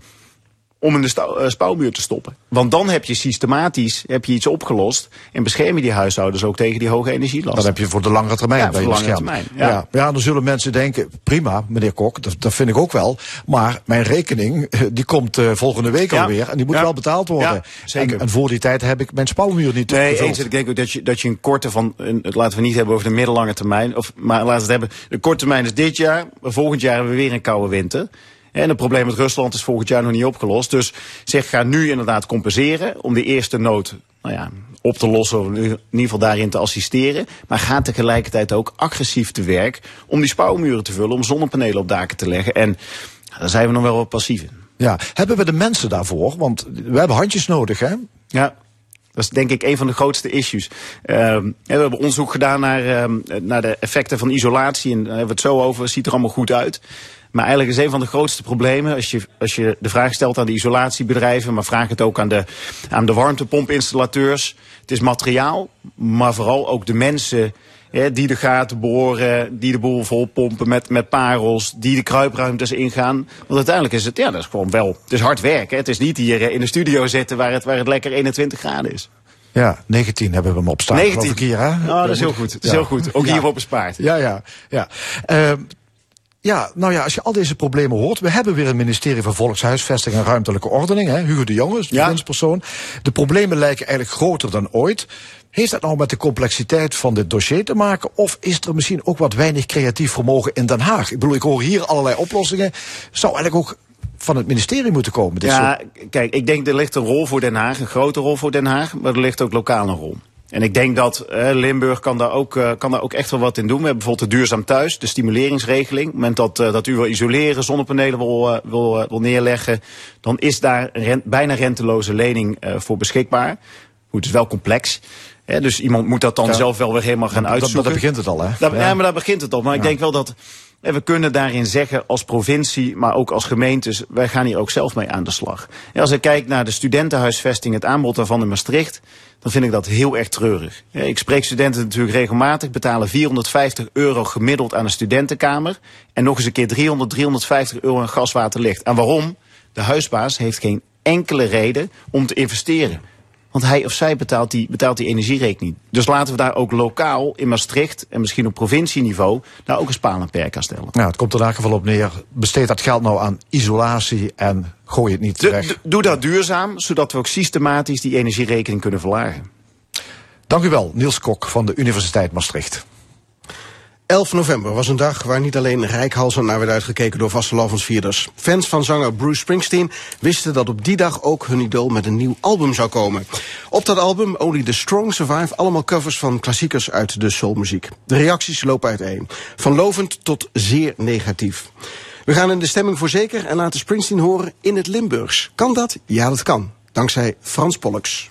om in de uh, spouwmuur te stoppen. Want dan heb je systematisch heb je iets opgelost en bescherm je die huishoudens ook tegen die hoge energielast. Dan heb je voor de langere termijn ja, bij voor je de lange beschermd. termijn. Ja. Ja. ja, dan zullen mensen denken, prima, meneer Kok, dat, dat vind ik ook wel. Maar mijn rekening, die komt uh, volgende week Ja. alweer en die moet wel betaald worden. Zeker. En, en voor die tijd heb ik mijn spouwmuur niet Nee, eens. Ik denk ook dat je, dat je een korte van, een, laten we niet hebben over de middellange termijn, of, maar laten we het hebben, de korte termijn is dit jaar, volgend jaar hebben we weer een koude winter. En het probleem met Rusland is volgend jaar nog niet opgelost. Dus zeg, ga nu inderdaad compenseren om de eerste nood nou ja, op te lossen, of in ieder geval daarin te assisteren. Maar ga tegelijkertijd ook agressief te werk om die spouwmuren te vullen, om zonnepanelen op daken te leggen. En daar zijn we nog wel wat passief in. Ja, hebben we de mensen daarvoor? Want we hebben handjes nodig, hè? Ja. Dat is denk ik een van de grootste issues. Um, we hebben onderzoek gedaan naar, um, naar de effecten van isolatie. En daar hebben we het zo over. Het ziet er allemaal goed uit. Maar eigenlijk is een van de grootste problemen, als je, als je de vraag stelt aan de isolatiebedrijven, maar vraag het ook aan de, aan de warmtepompinstallateur. Het is materiaal, maar vooral ook de mensen die de gaten boren, die de boel volpompen met, met parels, die de kruipruimtes ingaan. Want uiteindelijk is het, ja, dat is gewoon wel, het is hard werken. Het is niet hier eh, in de studio zitten waar het, waar het lekker 21 graden is. Ja, 19 hebben we hem op staan. 19. Hier, hè? Oh, dat is heel goed. Dat is heel goed. Ook ja. hier op een spaard. Ja, ja, ja. Uh, ja, nou ja, als je al deze problemen hoort. We hebben weer een ministerie van Volkshuisvesting en Ruimtelijke Ordening. Hè? Hugo de Jonge is de Ja. persoon. De problemen lijken eigenlijk groter dan ooit. Heeft dat nou met de complexiteit van dit dossier te maken? Of is er misschien ook wat weinig creatief vermogen in Den Haag? Ik bedoel, ik hoor hier allerlei oplossingen. Zou eigenlijk ook van het ministerie moeten komen. Dit Ja, kijk, ik denk er ligt een rol voor Den Haag, een grote rol voor Den Haag, maar er ligt ook lokaal een rol. En ik denk dat eh, Limburg kan daar, ook, eh, kan daar ook echt wel wat in doen. We hebben bijvoorbeeld de Duurzaam Thuis, de stimuleringsregeling. Op het moment dat, eh, dat u wil isoleren, zonnepanelen wil, eh, wil, eh, wil neerleggen... dan is daar rent, bijna renteloze lening eh, voor beschikbaar. Goed, het is wel complex. Hè, dus iemand moet dat dan Ja. zelf wel weer helemaal gaan Dat- uitzoeken. dat begint het al, hè? Dat, Ja. ja. maar daar begint het al. Maar ik denk wel dat we kunnen daarin zeggen als provincie, maar ook als gemeentes, wij gaan hier ook zelf mee aan de slag. En als ik kijk naar de studentenhuisvesting, het aanbod daarvan in Maastricht, dan vind ik dat heel erg treurig. Ik spreek studenten natuurlijk regelmatig, betalen 450 euro gemiddeld aan een studentenkamer. En nog eens een keer 300, 350 euro aan gas, water, licht. En waarom? De huisbaas heeft geen enkele reden om te investeren. Want hij of zij betaalt die, betaalt die energierekening. Dus laten we daar ook lokaal in Maastricht en misschien op provincieniveau daar ook een spaal en perk aan stellen. Nou, het komt er in elk geval op neer. Besteed dat geld nou aan isolatie en gooi het niet weg. doe dat duurzaam, zodat we ook systematisch die energierekening kunnen verlagen. Dank u wel, Niels Kok van de Universiteit Maastricht. 11 november was een dag waar niet alleen rijkhalsend naar werd uitgekeken door vastelavondsvierders. Fans van zanger Bruce Springsteen wisten dat op die dag ook hun idool met een nieuw album zou komen. Op dat album Only the Strong Survive allemaal covers van klassiekers uit de soulmuziek. De reacties lopen uiteen. Van lovend tot zeer negatief. We gaan in de stemming voor zeker en laten Springsteen horen in het Limburgs. Kan dat? Ja, dat kan. Dankzij Frans Pollux.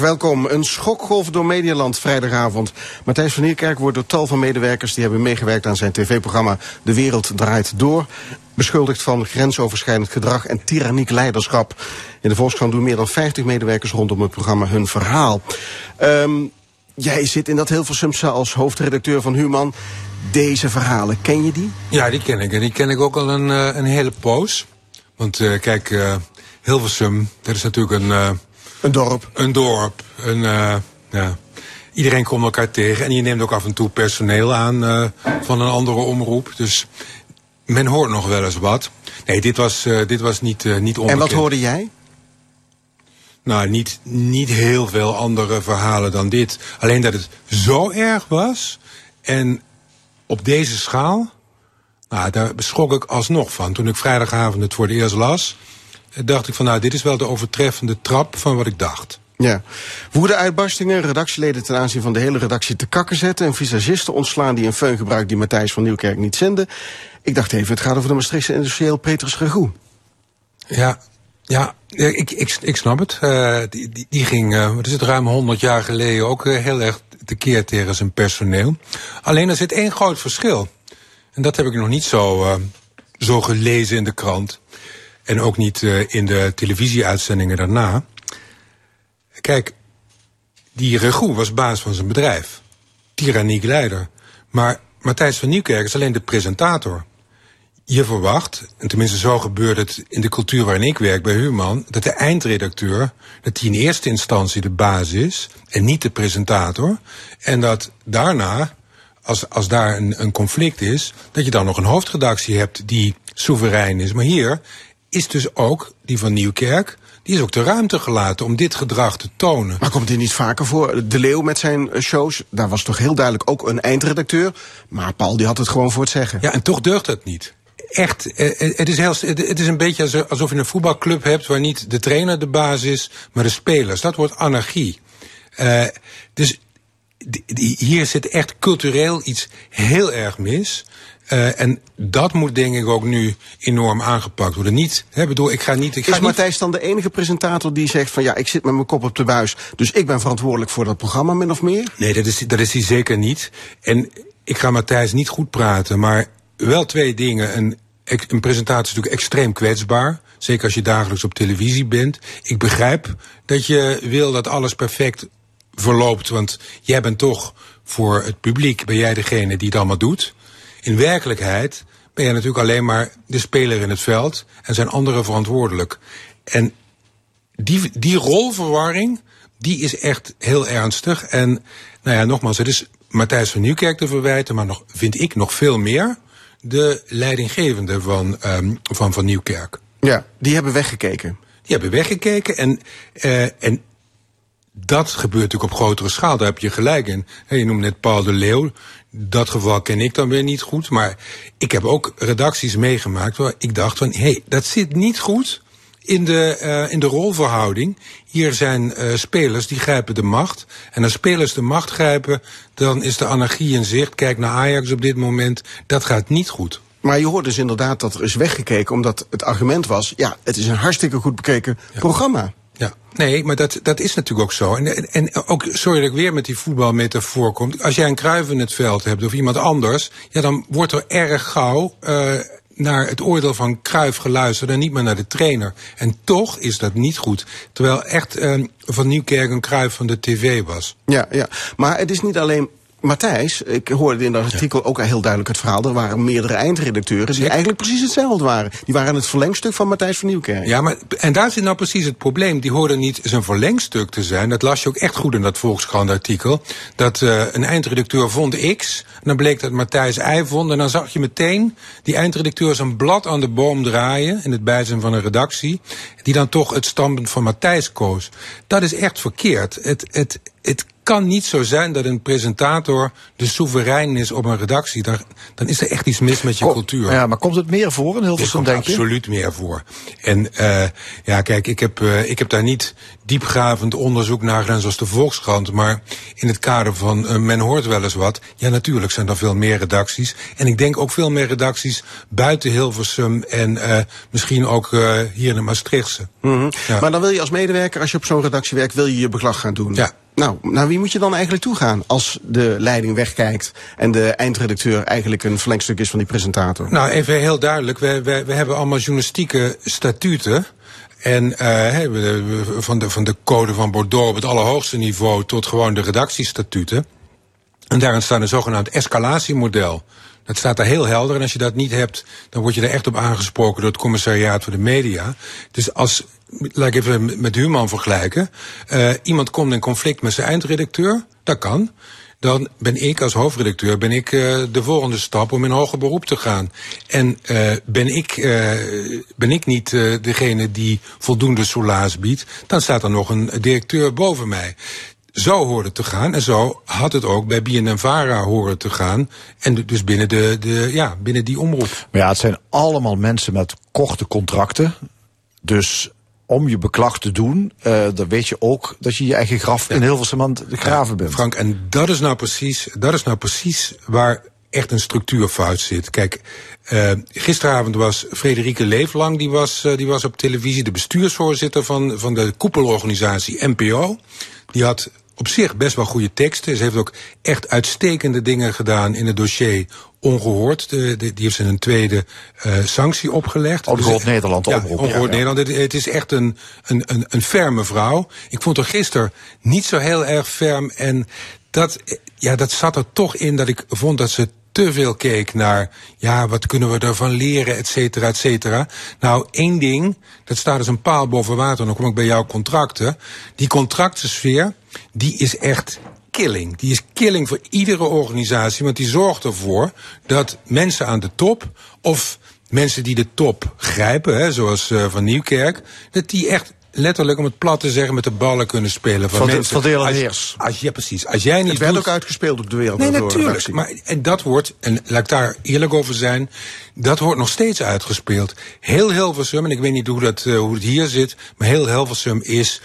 Welkom. Een schokgolf door Medialand vrijdagavond. Matthijs van Nieuwkerk wordt door tal van medewerkers die hebben meegewerkt aan zijn tv-programma De Wereld Draait Door. Beschuldigd van grensoverschrijdend gedrag en tyranniek leiderschap. In de Volkskrant doen meer dan 50 medewerkers rondom het programma hun verhaal. Um, jij zit in dat Hilversumse als hoofdredacteur van Human. Deze verhalen, ken je die? Ja, die ken ik. En die ken ik ook al een, uh, een hele poos. Want uh, kijk, uh, Hilversum, dat is natuurlijk een... een dorp. Een dorp. Een, ja. Iedereen komt elkaar tegen. En je neemt ook af en toe personeel aan van een andere omroep. Dus men hoort nog wel eens wat. Nee, dit was, dit was niet, niet onbekend. En wat hoorde jij? Nou, niet, niet heel veel andere verhalen dan dit. Alleen dat het zo erg was. En op deze schaal, nou, daar beschok ik alsnog van. Toen ik vrijdagavond het voor het eerst las, dacht ik van nou, dit is wel de overtreffende trap van wat ik dacht. Ja. Woede-uitbarstingen, redactieleden ten aanzien van de hele redactie te kakken zetten... en visagisten ontslaan die een feun gebruikt die Matthijs van Nieuwkerk niet zenden. Ik dacht even, het gaat over de Maastrichtse industrieel Petrus Regoe. Ja, ja, ik, ik, ik snap het. Uh, die, die, die, ging, uh, wat is het, ruim 100 jaar geleden ook uh, heel erg tekeer tegen zijn personeel. Alleen er zit één groot verschil. En dat heb ik nog niet zo, zo gelezen in de krant. En ook niet in de televisieuitzendingen daarna. Kijk, die Regoe was baas van zijn bedrijf. Tyranniek leider. Maar Matthijs van Nieuwkerk is alleen de presentator je verwacht, en tenminste zo gebeurt het in de cultuur waarin ik werk bij Human, dat de eindredacteur, dat die in eerste instantie de baas is en niet de presentator. En dat daarna, als, als daar een, een conflict is, dat je dan nog een hoofdredactie hebt die soeverein is. Maar hier is dus ook die van Nieuwkerk, die is ook de ruimte gelaten om dit gedrag te tonen. Maar komt dit niet vaker voor? De Leeuw met zijn eh, shows, daar was toch heel duidelijk ook een eindredacteur. Maar Paul die had het gewoon voor het zeggen. Ja, en toch deugt dat niet echt, eh, het is, heel, het is een beetje alsof je een voetbalclub hebt waar niet de trainer de baas is, maar de spelers. Dat wordt anarchie. Uh, dus hier zit echt cultureel iets heel erg mis. Uh, en dat moet denk ik ook nu enorm aangepakt worden. Niet, hè, bedoel, ik ga niet. Ik ga is Matthijs dan de enige presentator die zegt van ja, ik zit met mijn kop op de buis, dus ik ben verantwoordelijk voor dat programma min of meer? Nee, dat is, dat is hij zeker niet. En ik ga Matthijs niet goed praten, maar wel twee dingen. Een, een presentatie is natuurlijk extreem kwetsbaar. Zeker als je dagelijks op televisie bent. Ik begrijp dat je wil dat alles perfect verloopt. Want jij bent toch voor het publiek, ben jij degene die het allemaal doet. In werkelijkheid ben jij natuurlijk alleen maar de speler in het veld. En zijn anderen verantwoordelijk. En die, die rolverwarring, die is echt heel ernstig. En nou ja, nogmaals, het is Matthijs van Nieuwkerk te verwijten, maar nog, vind ik nog veel meer de leidinggevende van, um, van Van Nieuwkerk. Ja, die hebben weggekeken. Die hebben weggekeken en, uh, en dat gebeurt natuurlijk op grotere schaal. Daar heb je gelijk in. Je noemt net Paul de Leeuw. Dat geval ken ik dan weer niet goed. Maar ik heb ook redacties meegemaakt waar ik dacht van... hé, hey, dat zit niet goed in de, uh, in de rolverhouding. Hier zijn uh, spelers die grijpen de macht. En als spelers de macht grijpen, dan is de anarchie in zicht. Kijk naar Ajax op dit moment. Dat gaat niet goed. Maar je hoort dus inderdaad dat er is weggekeken, omdat het argument was: ja, het is een hartstikke goed bekeken ja. programma. Ja, nee, maar dat, dat is natuurlijk ook zo. En, en ook, sorry dat ik weer met die voetbalmetafoor kom. Als jij een kruif in het veld hebt of iemand anders, ja, dan wordt er erg gauw uh, naar het oordeel van Kruif geluisterd en niet meer naar de trainer. En toch is dat niet goed. Terwijl echt uh, Van Nieuwkerk een Kruif van de tv was. Ja, ja, maar het is niet alleen Matthijs, ik hoorde in dat artikel ook heel duidelijk het verhaal. Er waren meerdere eindredacteuren die eigenlijk precies hetzelfde waren. Die waren het verlengstuk van Matthijs van Nieuwkerk. Ja, maar en daar zit nou precies het probleem. Die hoorden niet zijn verlengstuk te zijn. Dat las je ook echt goed in dat Volkskrant artikel. Dat uh, een eindredacteur vond X. En dan bleek dat Matthijs Y vond. En dan zag je meteen die eindredacteur zijn blad aan de boom draaien. In het bijzijn van een redactie. Die dan toch het standpunt van Matthijs koos. Dat is echt verkeerd. Het, het, het kan niet zo zijn dat een presentator de soeverein is op een redactie. Dan, dan is er echt iets mis met je Kom- cultuur. Ja, maar komt het meer voor in Hilversum, denk je? absoluut meer voor. En eh, ja, kijk, ik heb, eh, ik heb daar niet diepgravend onderzoek naar gedaan zoals de Volkskrant. Maar in het kader van eh, men hoort wel eens wat. Ja, natuurlijk zijn er veel meer redacties. En ik denk ook veel meer redacties buiten Hilversum. En misschien ook hier in de Maastrichtse. Ja. Maar dan wil je als medewerker, als je op zo'n redactie werkt, wil je je beklag gaan doen. Ja. Nou, naar wie moet je dan eigenlijk toe gaan als de leiding wegkijkt en de eindredacteur eigenlijk een verlengstuk is van die presentator? Nou, even heel duidelijk. We, we, we hebben allemaal journalistieke statuten. En we- van, de, van de code van Bordeaux op het allerhoogste niveau tot gewoon de redactiestatuten. En daarin staat een zogenaamd escalatiemodel. Dat staat daar heel helder. En als je dat niet hebt, dan word je er echt op aangesproken door het commissariaat voor de media. Dus als, laat ik even met Human vergelijken. eh, iemand komt in conflict met zijn eindredacteur, dat kan. Dan ben ik als hoofdredacteur ben ik, eh, de volgende stap om in hoger beroep te gaan. En eh, ben, ik, ben ik niet degene die voldoende soelaas biedt, dan staat er nog een directeur boven mij. Zo hoort het te gaan. En zo had het ook bij BNNVARA horen te gaan. En dus binnen, de, de, ja, binnen die omroep. Maar ja, het zijn allemaal mensen met korte contracten. Dus om je beklag te doen, eh, dan weet je ook dat je je eigen graf in Hilversum aan het graven bent. Frank, en dat is nou precies, dat is nou precies waar echt een structuurfout zit. Kijk, eh, gisteravond was Frederike Leeflang, die was, eh, die was op televisie, de bestuursvoorzitter van, van de koepelorganisatie NPO. Die had op zich best wel goede teksten. Ze heeft ook echt uitstekende dingen gedaan in het dossier Ongehoord. De, de- die heeft ze een tweede eh, sanctie opgelegd. Ongehoord Dus, Nederland, de ja. Ongehoord Ja, ja. Nederland. Het, het is echt een, een, een, een ferme vrouw. Ik vond haar gisteren niet zo heel erg ferm. En dat, eh, ja, dat zat er toch in dat ik vond dat ze te veel keek naar, ja, wat kunnen we ervan leren, et cetera, et cetera. Nou, één ding, dat staat als een paal boven water, dan kom ik bij jouw contracten. Die contractensfeer, die is echt killing. Die is killing voor iedere organisatie, want die zorgt ervoor dat mensen aan de top of mensen die de top grijpen, hè, zoals eh, Van Nieuwkerk, dat die echt letterlijk, om het plat te zeggen, met de ballen kunnen spelen van, Van de- mensen. van en Als- heers. Als, ja, precies. Als jij niet Het werd doet- ook uitgespeeld op de wereld. Nee, natuurlijk. Maar, en dat wordt, en laat ik daar eerlijk over zijn, dat wordt nog steeds uitgespeeld. Heel Hilversum, en ik weet niet hoe, dat, eh, hoe het hier zit, maar heel Hilversum is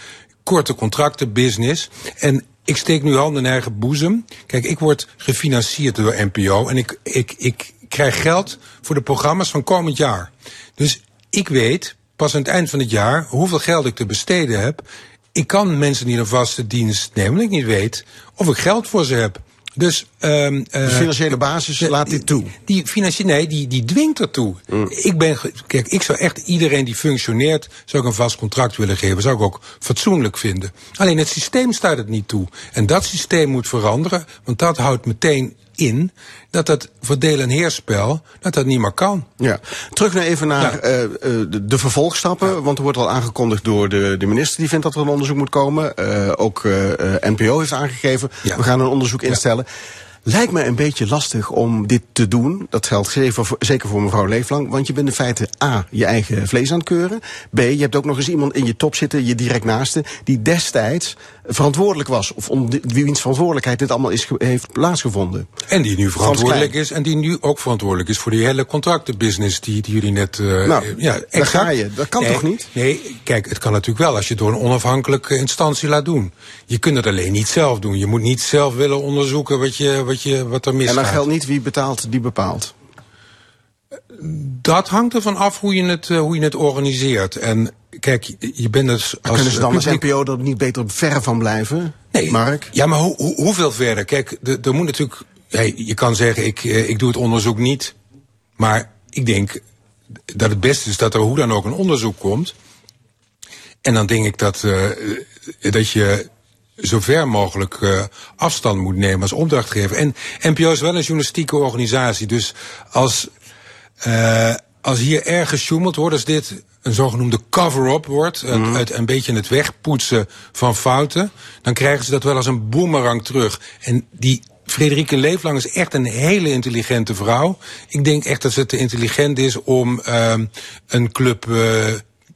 korte contracten, business. En ik steek nu hand in eigen boezem. Kijk, ik word gefinancierd door NPO en ik, ik, ik krijg geld voor de programma's van komend jaar. Dus ik weet pas aan het eind van het jaar hoeveel geld ik te besteden heb. Ik kan mensen niet een vaste dienst nemen, niet weet of ik geld voor ze heb. Dus, ehm de financiële basis laat dit toe. Die financiële, nee, die, die dwingt ertoe. Ik ben, kijk, ik zou echt iedereen die functioneert, zou ik een vast contract willen geven. Zou ik ook fatsoenlijk vinden. Alleen het systeem staat het niet toe. En dat systeem moet veranderen, want dat houdt meteen in dat dat voor deel- en heerspel, dat dat niet meer kan. Ja. Terug nou even naar Ja. eh, eh, de, de vervolgstappen. Want er wordt al aangekondigd door de, de minister die vindt dat er een onderzoek moet komen. Eh, ook eh, NPO heeft aangegeven. Ja. We gaan een onderzoek instellen. Lijkt me een beetje lastig om dit te doen. Dat geldt zeker voor, zeker voor mevrouw Leeflang. Want je bent in feite A, je eigen vlees aan het keuren. B, je hebt ook nog eens iemand in je top zitten, je direct naaste, die destijds verantwoordelijk was. Of om wiens verantwoordelijkheid dit allemaal is, heeft plaatsgevonden. En die nu verantwoordelijk is. En die nu ook verantwoordelijk is voor die hele contractenbusiness die, die jullie net. eh, Nou, eh, ja, daar ga je. Dat kan Nee, toch niet? Nee, kijk, het kan natuurlijk wel als je het door een onafhankelijke instantie laat doen. Je kunt het alleen niet zelf doen. Je moet niet zelf willen onderzoeken wat, je, wat, je, wat er En misgaat. dan geldt niet wie betaalt, die bepaalt. Dat hangt ervan af hoe je het, eh, hoe je het organiseert. En kijk, je- bent dus als. Kunnen ze dan als NPO er niet beter ver van blijven? Mark? Ja, maar hoe, hoe, hoeveel verder? Kijk, er moet natuurlijk. Hey, je kan zeggen, ik, eh, ik doe het onderzoek niet. Maar ik denk dat het beste is dat er hoe dan ook een onderzoek komt. En dan denk ik dat, eh, dat je zo ver mogelijk eh, afstand moet nemen als opdrachtgever. En NPO is wel een journalistieke organisatie. Dus als, als hier erg gesjoemeld wordt, als dit een zogenoemde cover-up wordt, het, het een beetje het wegpoetsen van fouten, dan krijgen ze dat wel als een boemerang terug. En die Frederike Leeflang is echt een hele intelligente vrouw. Ik denk echt dat ze te intelligent is om ehm, een club. eh,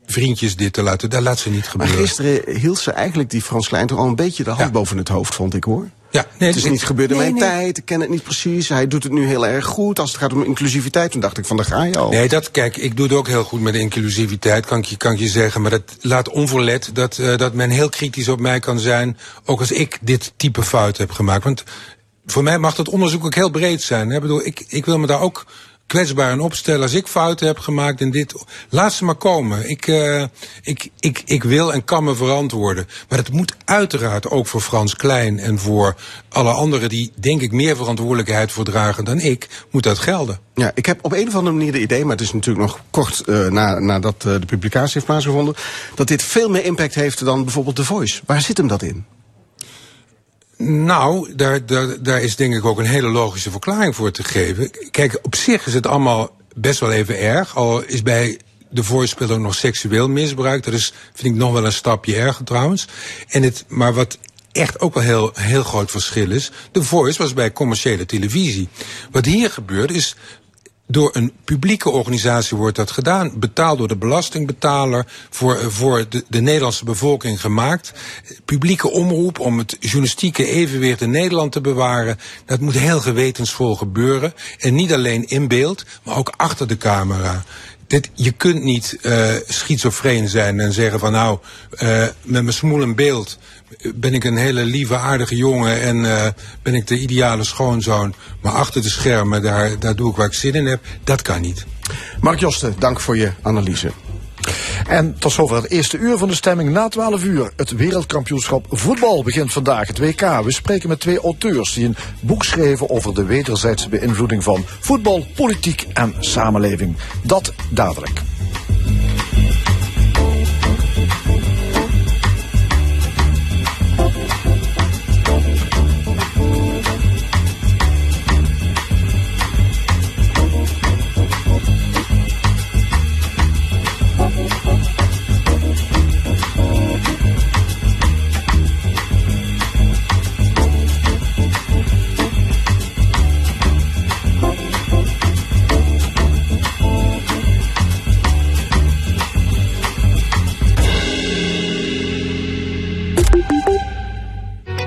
vriendjes dit te laten. Dat laat ze niet Maar gebeuren. gisteren hield ze eigenlijk die Frans Klein toch al een beetje de hand Ja. boven het hoofd, vond ik hoor. Ja, nee, Het is niet gebeurd in nee, mijn nee. tijd, ik ken het niet precies. Hij doet het nu heel erg goed. Als het gaat om inclusiviteit, toen dacht ik van daar ga je al. Nee, dat, kijk, ik doe het ook heel goed met inclusiviteit, kan ik je, kan ik je zeggen. Maar dat laat onverlet dat, eh, dat men heel kritisch op mij kan zijn. Ook als ik dit type fout heb gemaakt. Want voor mij mag dat onderzoek ook heel breed zijn. hè. Ik, bedoel, ik, ik wil me daar ook kwetsbaar in opstellen. Als ik fouten heb gemaakt in dit, laat ze maar komen. Ik, eh, ik, ik, ik wil en kan me verantwoorden. Maar het moet uiteraard ook voor Frans Klein en voor alle anderen die, denk ik, meer verantwoordelijkheid voor dragen dan ik, moet dat gelden. Ja, ik heb op een of andere manier de idee, maar het is natuurlijk nog kort eh, na, nadat eh, de publicatie heeft plaatsgevonden, dat dit veel meer impact heeft dan bijvoorbeeld The Voice. Waar zit hem dat in? Nou, daar, daar, daar is denk ik ook een hele logische verklaring voor te geven. Kijk, op zich is het allemaal best wel even erg. Al is bij de voorspeler nog seksueel misbruik. Dat is, vind ik, nog wel een stapje erger trouwens. En het, maar wat echt ook wel heel, heel groot verschil is. De Voice was bij commerciële televisie. Wat hier gebeurt is door een publieke organisatie wordt dat gedaan, betaald door de belastingbetaler, voor, eh, voor de, de Nederlandse bevolking gemaakt. Publieke omroep om het journalistieke evenwicht in Nederland te bewaren. Dat moet heel gewetensvol gebeuren. En niet alleen in beeld, maar ook achter de camera. Dit, je kunt niet uh, schizofreen zijn en zeggen van nou, uh, met mijn smoel in beeld ben ik een hele lieve, aardige jongen en uh, ben ik de ideale schoonzoon. Maar achter de schermen, daar, daar doe ik waar ik zin in heb. Dat kan niet. Mark Josten, dank voor je analyse. En tot zover het eerste uur van de stemming na 12 uur. Het wereldkampioenschap voetbal begint vandaag, het WK. We spreken met twee auteurs die een boek schreven over de wederzijdse beïnvloeding van voetbal, politiek en samenleving. Dat dadelijk.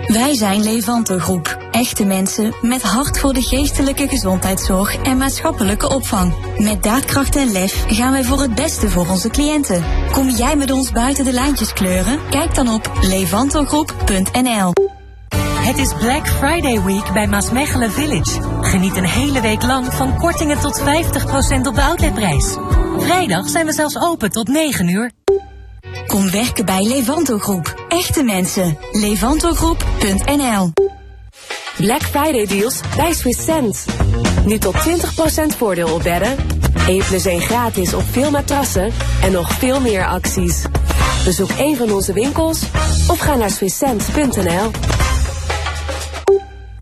Wij zijn Levanto Groep. Echte mensen met hart voor de geestelijke gezondheidszorg en maatschappelijke opvang. Met daadkracht en lef gaan wij voor het beste voor onze cliënten. Kom jij met ons buiten de lijntjes kleuren? Kijk dan op levantogroep.nl. Het is Black Friday Week bij Maasmechelen Village. Geniet een hele week lang van kortingen tot 50% op de outletprijs. Vrijdag zijn we zelfs open tot 9 uur. Kom werken bij Levanto Groep. Echte mensen. Levantogrgroep.nl Black Friday deals bij Swiss Sense. Nu tot 20% voordeel op bedden. 1 plus 1 gratis op veel matrassen en nog veel meer acties. Bezoek een van onze winkels of ga naar swisssense.nl.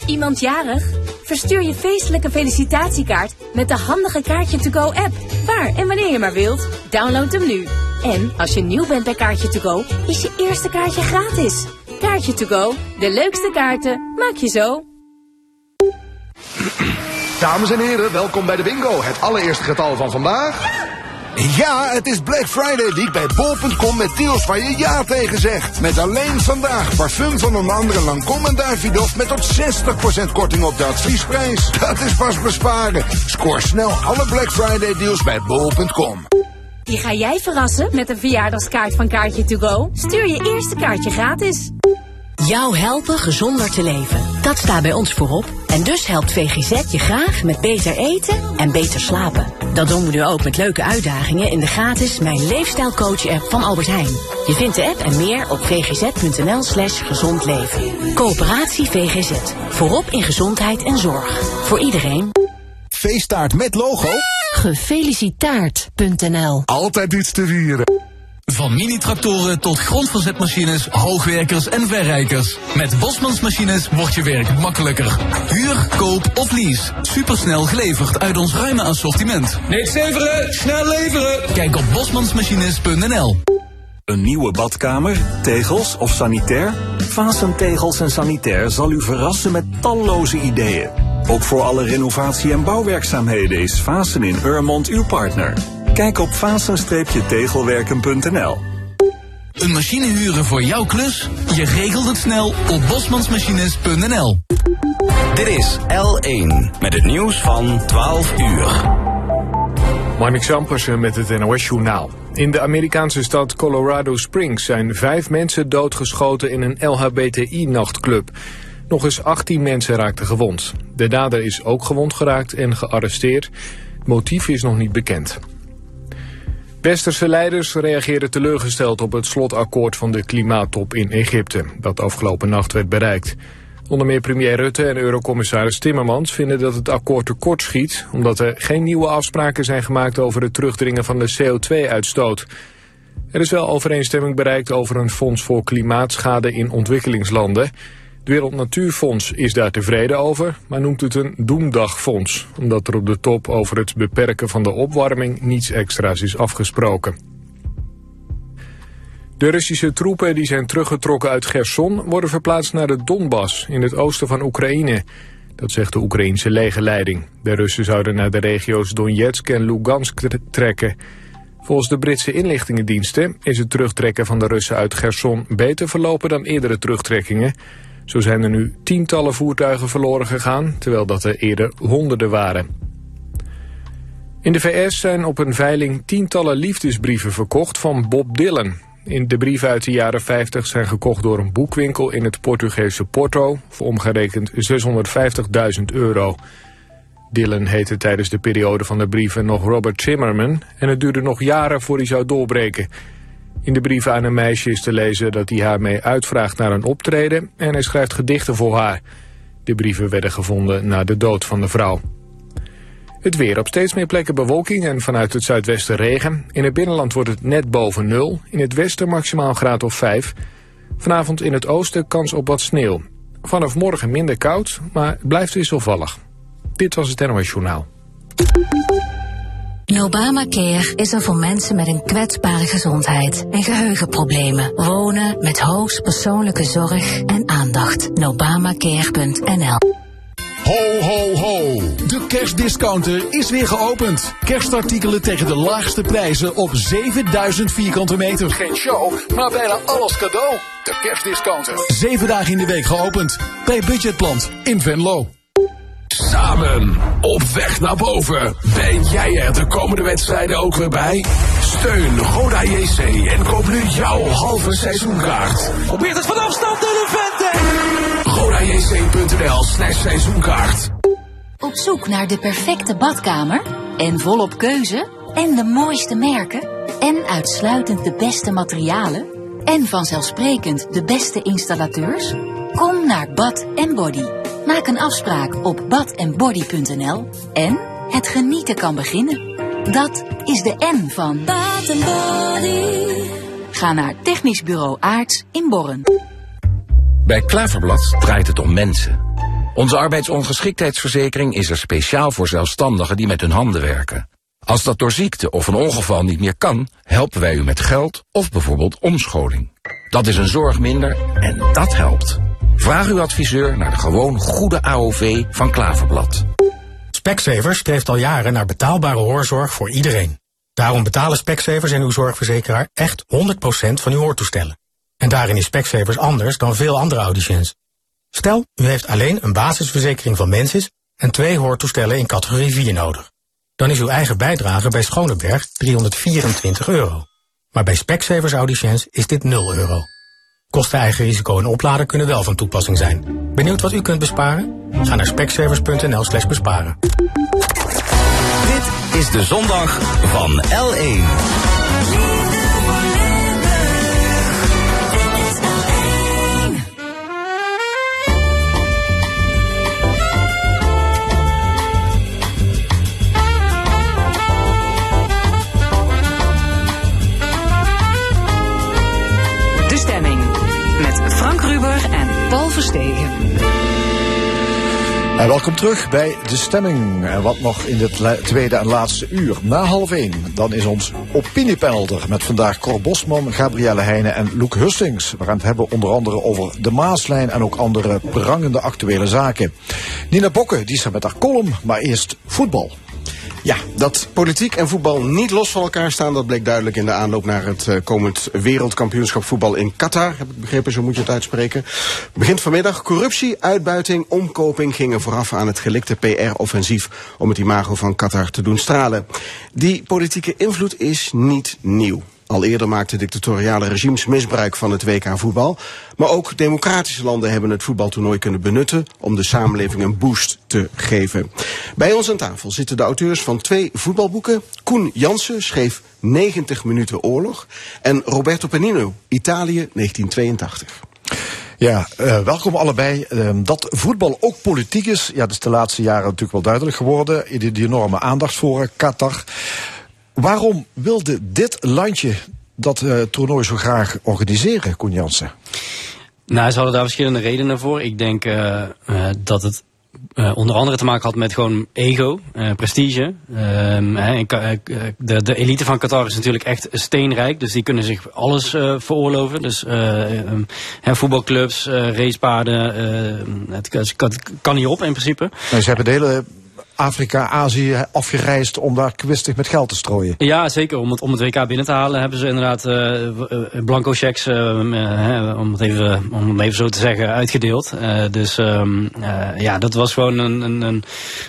Iemand jarig? Verstuur je feestelijke felicitatiekaart met de handige Kaartje To Go app. Waar en wanneer je maar wilt. Download hem nu. En als je nieuw bent bij Kaartje To Go, is je eerste kaartje gratis. Kaartje To Go, de leukste kaarten maak je zo. Dames en heren, welkom bij de bingo. Het allereerste getal van vandaag. Ja, het is Black Friday Week bij bol.com met deals waar je ja tegen zegt. Met alleen vandaag parfum van onder andere Lancôme en Davidoff met tot 60% korting op de adviesprijs. Dat is pas besparen. Scoor snel alle Black Friday deals bij bol.com. Die ga jij verrassen met een verjaardagskaart van Kaartje To Go? Stuur je eerste kaartje gratis. Jou helpen gezonder te leven. Dat staat bij ons voorop. En dus helpt VGZ je graag met beter eten en beter slapen. Dat doen we nu ook met leuke uitdagingen in de gratis Mijn Leefstijlcoach app van Albert Heijn. Je vindt de app en meer op vgz.nl slash gezond leven. Coöperatie VGZ. Voorop in gezondheid en zorg. Voor iedereen. Feesttaart met logo? Gefelicitaard.nl Altijd iets te vieren. Van mini-tractoren tot grondverzetmachines, hoogwerkers en verrijkers. Met Bosmans Machines wordt je werk makkelijker. Huur, koop of lease. Supersnel geleverd uit ons ruime assortiment. Niks leveren, snel leveren. Kijk op bosmansmachines.nl Een nieuwe badkamer, tegels of sanitair? Vasen Tegels en Sanitair zal u verrassen met talloze ideeën. Ook voor alle renovatie- en bouwwerkzaamheden is Vasen in Urmond uw partner. Kijk op vazen-tegelwerken.nl. Een machine huren voor jouw klus? Je regelt het snel op bosmansmachines.nl. Dit is L1 met het nieuws van 12 uur. Marnik Zampersen met het NOS-journaal. In de Amerikaanse stad Colorado Springs zijn vijf mensen doodgeschoten in een LHBTI-nachtclub. Nog eens 18 mensen raakten gewond. De dader is ook gewond geraakt en gearresteerd. Motief is nog niet bekend. Westerse leiders reageerden teleurgesteld op het slotakkoord van de klimaattop in Egypte, dat afgelopen nacht werd bereikt. Onder meer premier Rutte en eurocommissaris Timmermans vinden dat het akkoord tekort schiet, omdat er geen nieuwe afspraken zijn gemaakt over het terugdringen van de CO2-uitstoot. Er is wel overeenstemming bereikt over een fonds voor klimaatschade in ontwikkelingslanden. Het Wereld Natuurfonds is daar tevreden over, maar noemt het een doemdagfonds, omdat er op de top over het beperken van de opwarming niets extra's is afgesproken. De Russische troepen die zijn teruggetrokken uit Gerson worden verplaatst naar de Donbass in het oosten van Oekraïne. Dat zegt de Oekraïnse legerleiding. De Russen zouden naar de regio's Donetsk en Lugansk trekken. Volgens de Britse inlichtingendiensten is het terugtrekken van de Russen uit Gerson beter verlopen dan eerdere terugtrekkingen. Zo zijn er nu tientallen voertuigen verloren gegaan, terwijl dat er eerder honderden waren. In de VS zijn op een veiling tientallen liefdesbrieven verkocht van Bob Dylan. In de brieven uit de jaren 50 zijn gekocht door een boekwinkel in het Portugese Porto... voor omgerekend 650.000 euro. Dylan heette tijdens de periode van de brieven nog Robert Zimmerman... en het duurde nog jaren voor hij zou doorbreken. In de brieven aan een meisje is te lezen dat hij haar mee uitvraagt naar een optreden... en hij schrijft gedichten voor haar. De brieven werden gevonden na de dood van de vrouw. Het weer op steeds meer plekken bewolking en vanuit het zuidwesten regen. In het binnenland wordt het net boven nul. In het westen maximaal graad of 5. Vanavond in het oosten kans op wat sneeuw. Vanaf morgen minder koud, maar blijft wisselvallig. Dit was het NOS Journaal. Nobamacare is er voor mensen met een kwetsbare gezondheid en geheugenproblemen. Wonen met hoogst persoonlijke zorg en aandacht. Nobamacare.nl Ho, ho, ho. De kerstdiscounter is weer geopend. Kerstartikelen tegen de laagste prijzen op 7000 vierkante meter. Geen show, maar bijna alles cadeau. De kerstdiscounter. Zeven dagen in de week geopend. Bij Budgetplant in Venlo. Samen op weg naar boven. Ben jij er de komende wedstrijden ook weer bij? Steun Roda JC en koop nu jouw halve seizoenkaart. Probeert het van afstand door de vente. RodaJC.nl slash seizoenkaart. Op zoek naar de perfecte badkamer en volop keuze en de mooiste merken en uitsluitend de beste materialen en vanzelfsprekend de beste installateurs? Kom naar Bad Body. Maak een afspraak op badandbody.nl en het genieten kan beginnen. Dat is de N van Bad Body. Ga naar Technisch Bureau Aarts in Borren. Bij Klaverblad draait het om mensen. Onze arbeidsongeschiktheidsverzekering is er speciaal voor zelfstandigen die met hun handen werken. Als dat door ziekte of een ongeval niet meer kan, helpen wij u met geld of bijvoorbeeld omscholing. Dat is een zorg minder en dat helpt. Vraag uw adviseur naar de gewoon goede AOV van Klaverblad. Specsavers streeft al jaren naar betaalbare hoorzorg voor iedereen. Daarom betalen Specsavers en uw zorgverzekeraar echt 100% van uw hoortoestellen. En daarin is Specsavers anders dan veel andere audiciëns. Stel, u heeft alleen een basisverzekering van Mensis en twee hoortoestellen in categorie 4 nodig. Dan is uw eigen bijdrage bij Schoneberg 324 euro. Maar bij Specsavers audiciëns is dit 0 euro. Kosten eigen risico en oplader kunnen wel van toepassing zijn. Benieuwd wat u kunt besparen? Ga naar specsavers.nl slash besparen. Dit is de zondag van L1. Verstegen. En welkom terug bij De Stemming. En wat nog in dit tweede en laatste uur. Na half één, dan is ons opiniepanel. Met vandaag Cor Bosman, Gabrielle Heijnen en Loek Hustings. We gaan het hebben onder andere over de Maaslijn en ook andere prangende actuele zaken. Nina Bokke, die is met haar column, maar eerst voetbal. Ja, dat politiek en voetbal niet los van elkaar staan, dat bleek duidelijk in de aanloop naar het uh, komend wereldkampioenschap voetbal in Qatar. Heb ik begrepen, zo moet je het uitspreken. Begint vanmiddag. Corruptie, uitbuiting, omkoping gingen vooraf aan het gelikte PR-offensief om het imago van Qatar te doen stralen. Die politieke invloed is niet nieuw. Al eerder maakten dictatoriale regimes misbruik van het WK voetbal. Maar ook democratische landen hebben het voetbaltoernooi kunnen benutten om de samenleving een boost te geven. Bij ons aan tafel zitten de auteurs van twee voetbalboeken. Koen Jansen schreef 90 minuten oorlog en Roberto Penino, Italië 1982. Ja, uh, welkom allebei. Uh, dat voetbal ook politiek is, ja, dat is de laatste jaren natuurlijk wel duidelijk geworden. Die, die enorme aandacht voor Qatar. Waarom wilde dit landje dat uh, toernooi zo graag organiseren, Koen Jansen? Nou, ze hadden daar verschillende redenen voor. Ik denk uh, uh, dat het uh, onder andere te maken had met gewoon ego, uh, prestige. Uh, de, de, elite van Qatar is natuurlijk echt steenrijk, dus die kunnen zich alles veroorloven. Dus um, voetbalclubs, racepaarden, het, het, kan niet op in principe. Ze hebben de hele Afrika, Azië afgereisd om daar kwistig met geld te strooien. Ja, zeker. Om het, om het WK binnen te halen hebben ze inderdaad uh, blanco checks, uh, om, het even, om het even zo te zeggen, uitgedeeld. dus um, ja, dat was gewoon een, een, een,